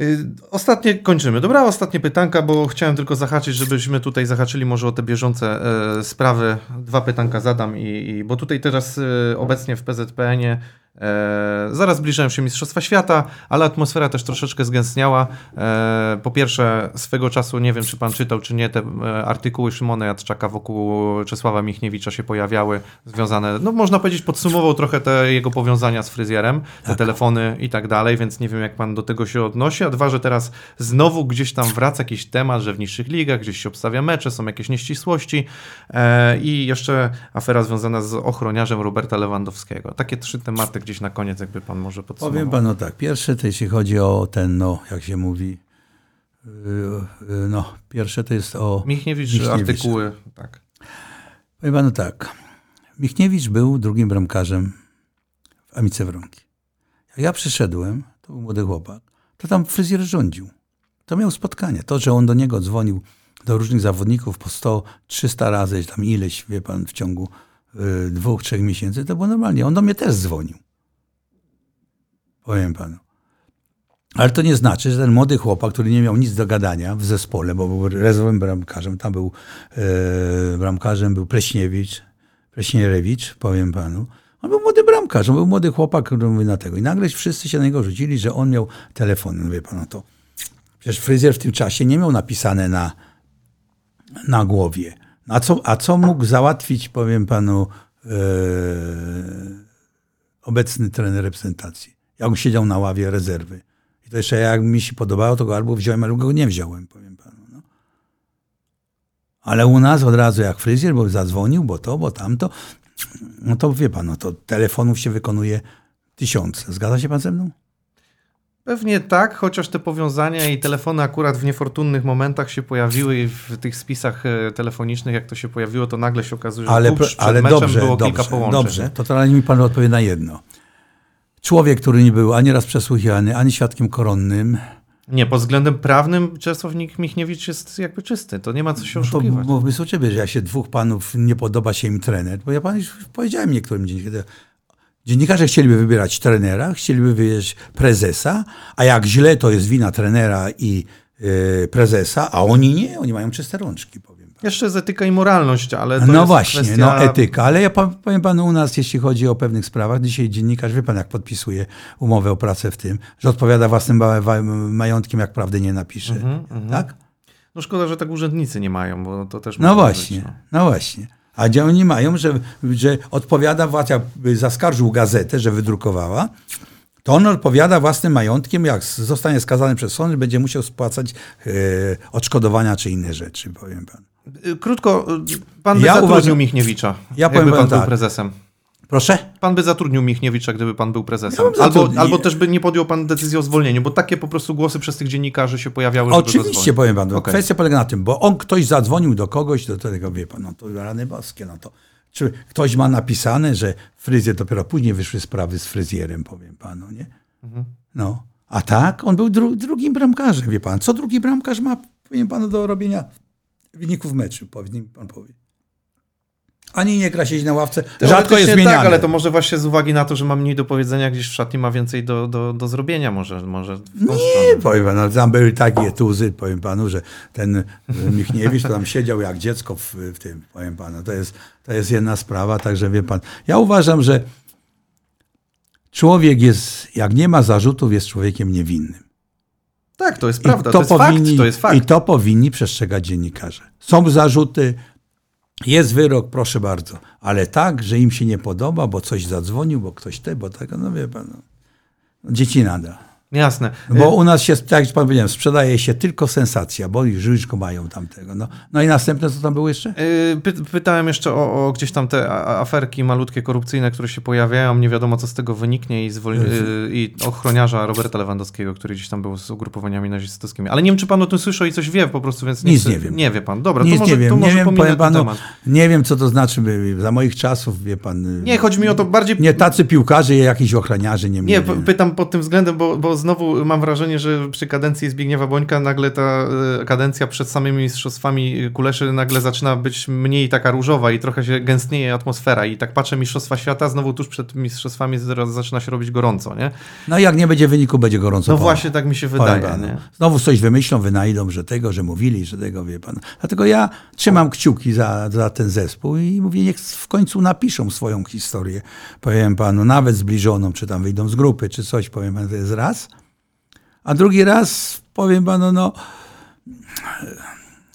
Y, Ostatnie kończymy. Dobra, ostatnie pytanka, bo chciałem tylko zahaczyć, żebyśmy tutaj zahaczyli może o te bieżące e, sprawy. Dwa pytanka zadam i, i bo tutaj teraz e, obecnie w PZPN-ie e, zaraz zbliżają się Mistrzostwa Świata, ale atmosfera też troszeczkę zgęstniała. E, po pierwsze, swego czasu, nie wiem czy pan czytał, czy nie, te e, artykuły Szymona Jadczaka wokół Czesława Michniewicza się pojawiały, związane, no można powiedzieć, podsumował trochę te jego powiązania z fryzjerem, te telefony i tak dalej, więc nie wiem jak pan do tego się odnosi, a dwa, że teraz znowu gdzieś tam wraca jakiś temat, że w niższych ligach gdzieś się obstawia mecze, są jakieś nieścisłości e, i jeszcze afera związana z ochroniarzem Roberta Lewandowskiego. Takie trzy tematy gdzieś na koniec, jakby pan może podsumował. Powiem panu tak. Pierwsze to jeśli chodzi o ten, no, jak się mówi, yy, yy, no, pierwsze to jest o... Michniewicz, Michniewicz. artykuły, tak. Powiem panu tak. Michniewicz był drugim bramkarzem w Amice Wronki. Jak ja przyszedłem, to był młody chłopak, to tam fryzjer rządził. To miał spotkania. To, że on do niego dzwonił do różnych zawodników po 100, 300 razy, tam ileś, wie pan, w ciągu y, dwóch, trzech miesięcy, to było normalnie. On do mnie też dzwonił. Powiem panu. Ale to nie znaczy, że ten młody chłopak, który nie miał nic do gadania w zespole, bo był rezerwowym bramkarzem, tam był e, bramkarzem, był Pleśniewicz, Pleśnierewicz, powiem panu. On był młody bramkarz, on był młody chłopak, który mówi na tego. I nagle wszyscy się na niego rzucili, że on miał telefon. No wie pan, no to przecież fryzjer w tym czasie nie miał napisane na, na głowie. A co, a co mógł załatwić, powiem panu, e, obecny trener reprezentacji? Jak on siedział na ławie rezerwy. I to jeszcze jak mi się podobało, to go albo wziąłem, albo go nie wziąłem, powiem panu. No. Ale u nas od razu jak fryzjer, bo zadzwonił, bo to, bo tamto, no to wie pan, no to telefonów się wykonuje tysiące. Zgadza się pan ze mną? Pewnie tak, chociaż te powiązania i telefony akurat w niefortunnych momentach się pojawiły i w tych spisach e, telefonicznych, jak to się pojawiło, to nagle się okazuje, że Ale, przed ale meczem dobrze, było dobrze, kilka połączeń. dobrze. To teraz mi pan odpowie na jedno. Człowiek, który nie był ani raz przesłuchiwany, ani świadkiem koronnym, Nie, pod względem prawnym Czesław Michniewicz jest jakby czysty, to nie ma co się No to oszukiwać. mówmy sobie ciebie, że jak się dwóch panów nie podoba się im trener, bo ja pan już powiedziałem niektórym dziennikarzom, dziennikarze chcieliby wybierać trenera, chcieliby wybierać prezesa, a jak źle to jest wina trenera i e, prezesa, a oni nie, oni mają czyste rączki, powiem. Panu. Jeszcze jest etyka i moralność, ale to No jest właśnie, kwestia... no etyka, ale ja powiem panu u nas, jeśli chodzi o pewnych sprawach, dzisiaj dziennikarz, wie pan jak podpisuje umowę o pracę w tym, że odpowiada własnym majątkiem, jak prawdy nie napisze. Mhm, Tak? No szkoda, że tak urzędnicy nie mają, bo to też No właśnie, Być, no. no właśnie. A gdzie oni mają, że, że odpowiada, Władca by zaskarżył gazetę, że wydrukowała, to on odpowiada własnym majątkiem, jak zostanie skazany przez sąd, będzie musiał spłacać e, odszkodowania czy inne rzeczy, powiem pan. Krótko, pan by Ja zatrudnił uważam- Michniewicza, Ja powiem pan panu był tak. prezesem. Proszę? Pan by zatrudnił Michniewicza, gdyby pan był prezesem. Ja albo, albo też by nie podjął pan decyzji o zwolnieniu, bo takie po prostu głosy przez tych dziennikarzy się pojawiały, Oczywiście powiem panu. Okej. Kwestia polega na tym, bo on ktoś zadzwonił do kogoś, do tego wie pan, no to rany boskie, no to. Czy ktoś ma napisane, że fryzjer, dopiero później wyszły sprawy z fryzjerem, powiem panu, nie? Mhm. No. A tak, on był dru, drugim bramkarzem, wie pan. Co drugi bramkarz ma, powiem panu, do robienia wyników meczu, powie, niech pan powie. Ani nie gra siedzieć na ławce, rzadko jest Teoretycznie zmieniany. Tak, ale to może właśnie z uwagi na to, że ma mniej do powiedzenia, gdzieś w szatni ma więcej do, do, do zrobienia może, może Nie, stronę. powiem panu, tam były takie tuzy, powiem panu, że ten e, Michniewicz to tam siedział jak dziecko w, w tym, powiem panu. To jest, to jest jedna sprawa, także wie pan. Ja uważam, że człowiek jest, jak nie ma zarzutów, jest człowiekiem niewinnym. Tak, to jest prawda, to, jest fakt, to jest fakt. I to powinni przestrzegać dziennikarze. Są zarzuty, jest wyrok, proszę bardzo, ale tak, że im się nie podoba, bo coś zadzwonił, bo ktoś te, bo tego, no wie pan, no. dzieci nada. Jasne. Bo u nas się, tak jak pan powiedziałem, sprzedaje się tylko sensacja, bo już go mają tamtego. No, no i następne, co tam było jeszcze? Yy, Py pytałem jeszcze o, o gdzieś tam te aferki malutkie, korupcyjne, które się pojawiają. Nie wiadomo, co z tego wyniknie i, yy, i ochroniarza Roberta Lewandowskiego, który gdzieś tam był z ugrupowaniami nazistowskimi. Ale nie wiem, czy pan o tym słyszał i coś wie po prostu, więc Nic chcę- nie wiem. Nie wie pan. Dobra, Nic to może, nie wiem, to nie może wiem, pominę powiem panu, temat. nie wiem, co to znaczy, by- za moich czasów, wie pan... Nie, chodzi mi o to bardziej... Nie tacy piłkarze, jakiś ochroniarze nie Nie, pytam pod tym względem, bo, bo znowu mam wrażenie, że przy kadencji Zbigniewa Bońka nagle ta e, kadencja przed samymi mistrzostwami Kuleszy nagle zaczyna być mniej taka różowa i trochę się gęstnieje atmosfera i tak patrzę Mistrzostwa Świata, znowu tuż przed mistrzostwami zaczyna się robić gorąco, nie? No jak nie będzie wyniku, będzie gorąco. No właśnie tak mi się wydaje, panu. nie? Znowu coś wymyślą, wynajdą, że tego, że mówili, że tego, wie pan. Dlatego ja trzymam kciuki za, za ten zespół i mówię, niech w końcu napiszą swoją historię. Powiem panu, nawet zbliżoną, czy tam wyjdą z grupy, czy coś, powiem panu, to jest raz. A drugi raz, powiem panu, no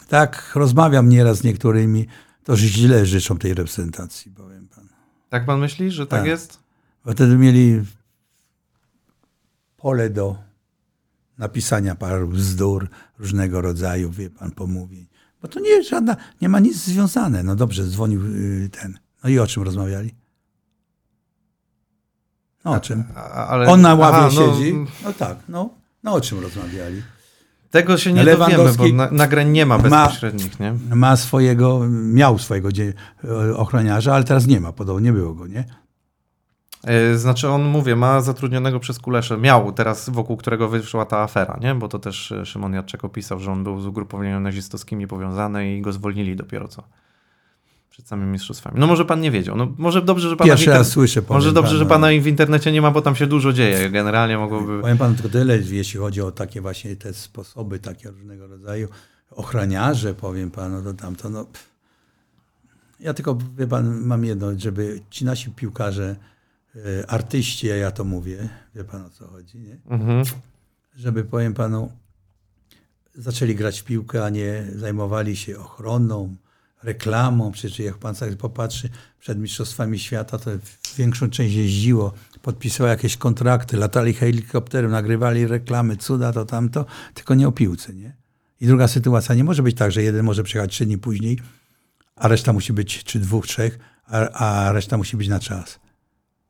tak rozmawiam nieraz z niektórymi, to źle życzą tej reprezentacji, powiem panu. Tak pan myśli, że tak, Tak. jest? Bo wtedy mieli pole do napisania paru bzdur różnego rodzaju, wie pan, pomówień. Bo to nie jest żadna, nie ma nic związane. No dobrze, dzwonił y, ten. No i o czym rozmawiali? No o czym? Ale... On na ławie Aha, no, siedzi. No tak, no. No o czym rozmawiali? Tego się nie dowiemy, bo na, nagrań nie ma ma- bezpośrednich, nie? Ma swojego, miał swojego dzie- ochroniarza, ale teraz nie ma, podobno nie było go, nie? E, Znaczy on, mówię, ma zatrudnionego przez Kuleszę, miał teraz, wokół którego wyszła ta afera, nie? Bo to też e, Szymon Jadczek opisał, że on był z ugrupowaniami nazistowskimi powiązany i go zwolnili dopiero co. Przed samymi mistrzostwami. No może pan nie wiedział. No może dobrze, że pana Pierwszy raz słyszę. Może dobrze, że pana w internecie nie ma, bo tam się dużo dzieje. Generalnie mogłoby... Powiem panu tylko tyle, jeśli chodzi o takie właśnie te sposoby, takie różnego rodzaju ochroniarze, powiem panu, to tamto, no. pff. Ja tylko, wie pan, mam jedno, żeby ci nasi piłkarze, e, artyści, ja to mówię, wie pan o co chodzi, nie? Mhm. Żeby, powiem panu, zaczęli grać w piłkę, a nie zajmowali się ochroną, reklamą. Przecież jak pan sobie popatrzy, przed Mistrzostwami Świata to większą część jeździło, podpisało jakieś kontrakty, latali helikopterem, nagrywali reklamy, cuda, to tamto, tylko nie o piłce, nie? I druga sytuacja, nie może być tak, że jeden może przyjechać trzy dni później, a reszta musi być, czy dwóch, trzech, a, a reszta musi być na czas.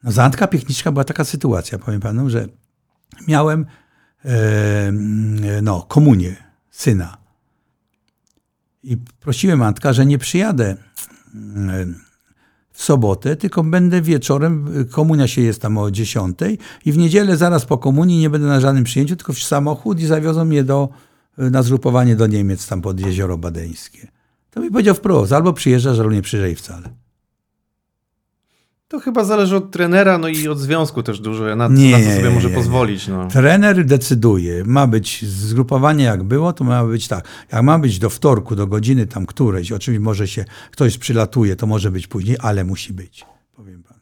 No za Antka Piechniczka była taka sytuacja, powiem panu, że miałem e, no, komunię syna. I prosiłem Antka, że nie przyjadę e, w sobotę, tylko będę wieczorem, komunia się jest tam o 10 i w niedzielę zaraz po komunii nie będę na żadnym przyjęciu, tylko w samochód i zawiozą mnie do, na zgrupowanie do Niemiec, tam pod Jezioro Badeńskie. To mi powiedział wprost, albo przyjeżdżasz, albo nie przyjeżdżaj wcale. To chyba zależy od trenera, no i od związku też dużo, na, Nie, na co sobie może nie, pozwolić. No. Trener decyduje, ma być zgrupowanie jak było, to ma być tak. Jak ma być do wtorku, do godziny tam którejś, oczywiście może się, ktoś przylatuje, to może być później, ale musi być, powiem panu.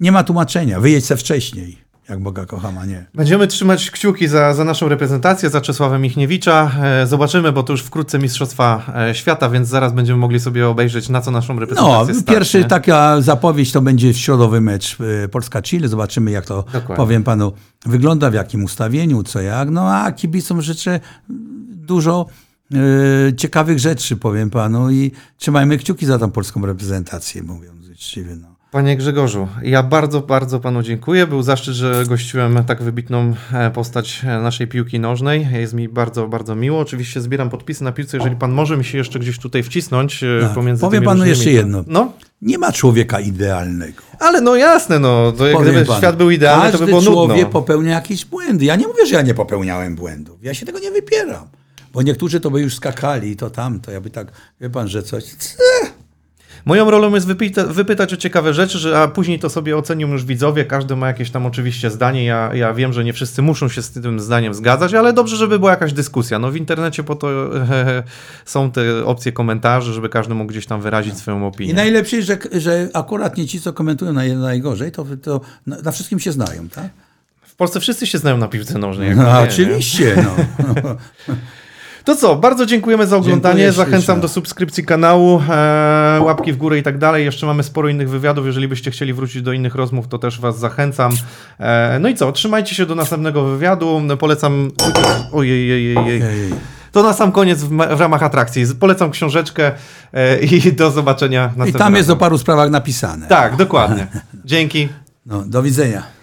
Nie ma tłumaczenia, wyjedź se wcześniej, jak Boga kocham, a nie. Będziemy trzymać kciuki za, za naszą reprezentację, za Czesława Michniewicza. E, Zobaczymy, bo to już wkrótce Mistrzostwa e, Świata, więc zaraz będziemy mogli sobie obejrzeć, na co naszą No, reprezentację stać, pierwszy nie? taka zapowiedź to będzie środowy mecz e, Polska-Chile. Zobaczymy, jak to, Dokładnie. powiem panu, wygląda, w jakim ustawieniu, co jak. No, a kibicom życzę dużo ciekawych rzeczy, powiem panu, i trzymajmy kciuki za tą polską reprezentację, mówiąc uczciwie. No. Panie Grzegorzu, ja bardzo, bardzo panu dziękuję. Był zaszczyt, że gościłem tak wybitną e, postać e, naszej piłki nożnej. Jest mi bardzo, bardzo miło. Oczywiście zbieram podpisy na piłce, jeżeli pan może mi się jeszcze gdzieś tutaj wcisnąć e, Tak. pomiędzy Powiem panu różnymi- jeszcze jedno. No, Nie ma człowieka idealnego. ale no jasne, no. To jak Powiem gdyby panu, świat był idealny, to by było człowiek nudno. popełnia jakieś błędy. Ja nie mówię, że ja nie popełniałem błędów. Ja się tego nie wypieram. Bo niektórzy to by już skakali, to tamto. Ja by tak, wie pan, że coś... Moją rolą jest wypyta, wypytać o ciekawe rzeczy, a później to sobie ocenią już widzowie. Każdy ma jakieś tam oczywiście zdanie. Ja, ja wiem, że nie wszyscy muszą się z tym zdaniem zgadzać, ale dobrze, żeby była jakaś dyskusja. No w internecie po to e, są te opcje komentarzy, żeby każdy mógł gdzieś tam wyrazić swoją I opinię. najlepsze jest, że, że akurat nie ci, co komentują naj, najgorzej, to, to na, na wszystkim się znają, tak? W Polsce wszyscy się znają na piłce nożnej. No, wie, nie? oczywiście, no. To co, bardzo dziękujemy za oglądanie. Dziękuję Zachęcam ślicznie. do subskrypcji kanału, e, łapki w górę i tak dalej. Jeszcze mamy sporo innych wywiadów. Jeżeli byście chcieli wrócić do innych rozmów, to też Was zachęcam. E, no i co, trzymajcie się do następnego wywiadu. Polecam. Ojej, ojej, ojej. Ej. To na sam koniec w, w ramach atrakcji. Polecam książeczkę e, i do zobaczenia I następnym tam jest o razem. paru sprawach napisane. Tak, dokładnie. Dzięki. No, do widzenia.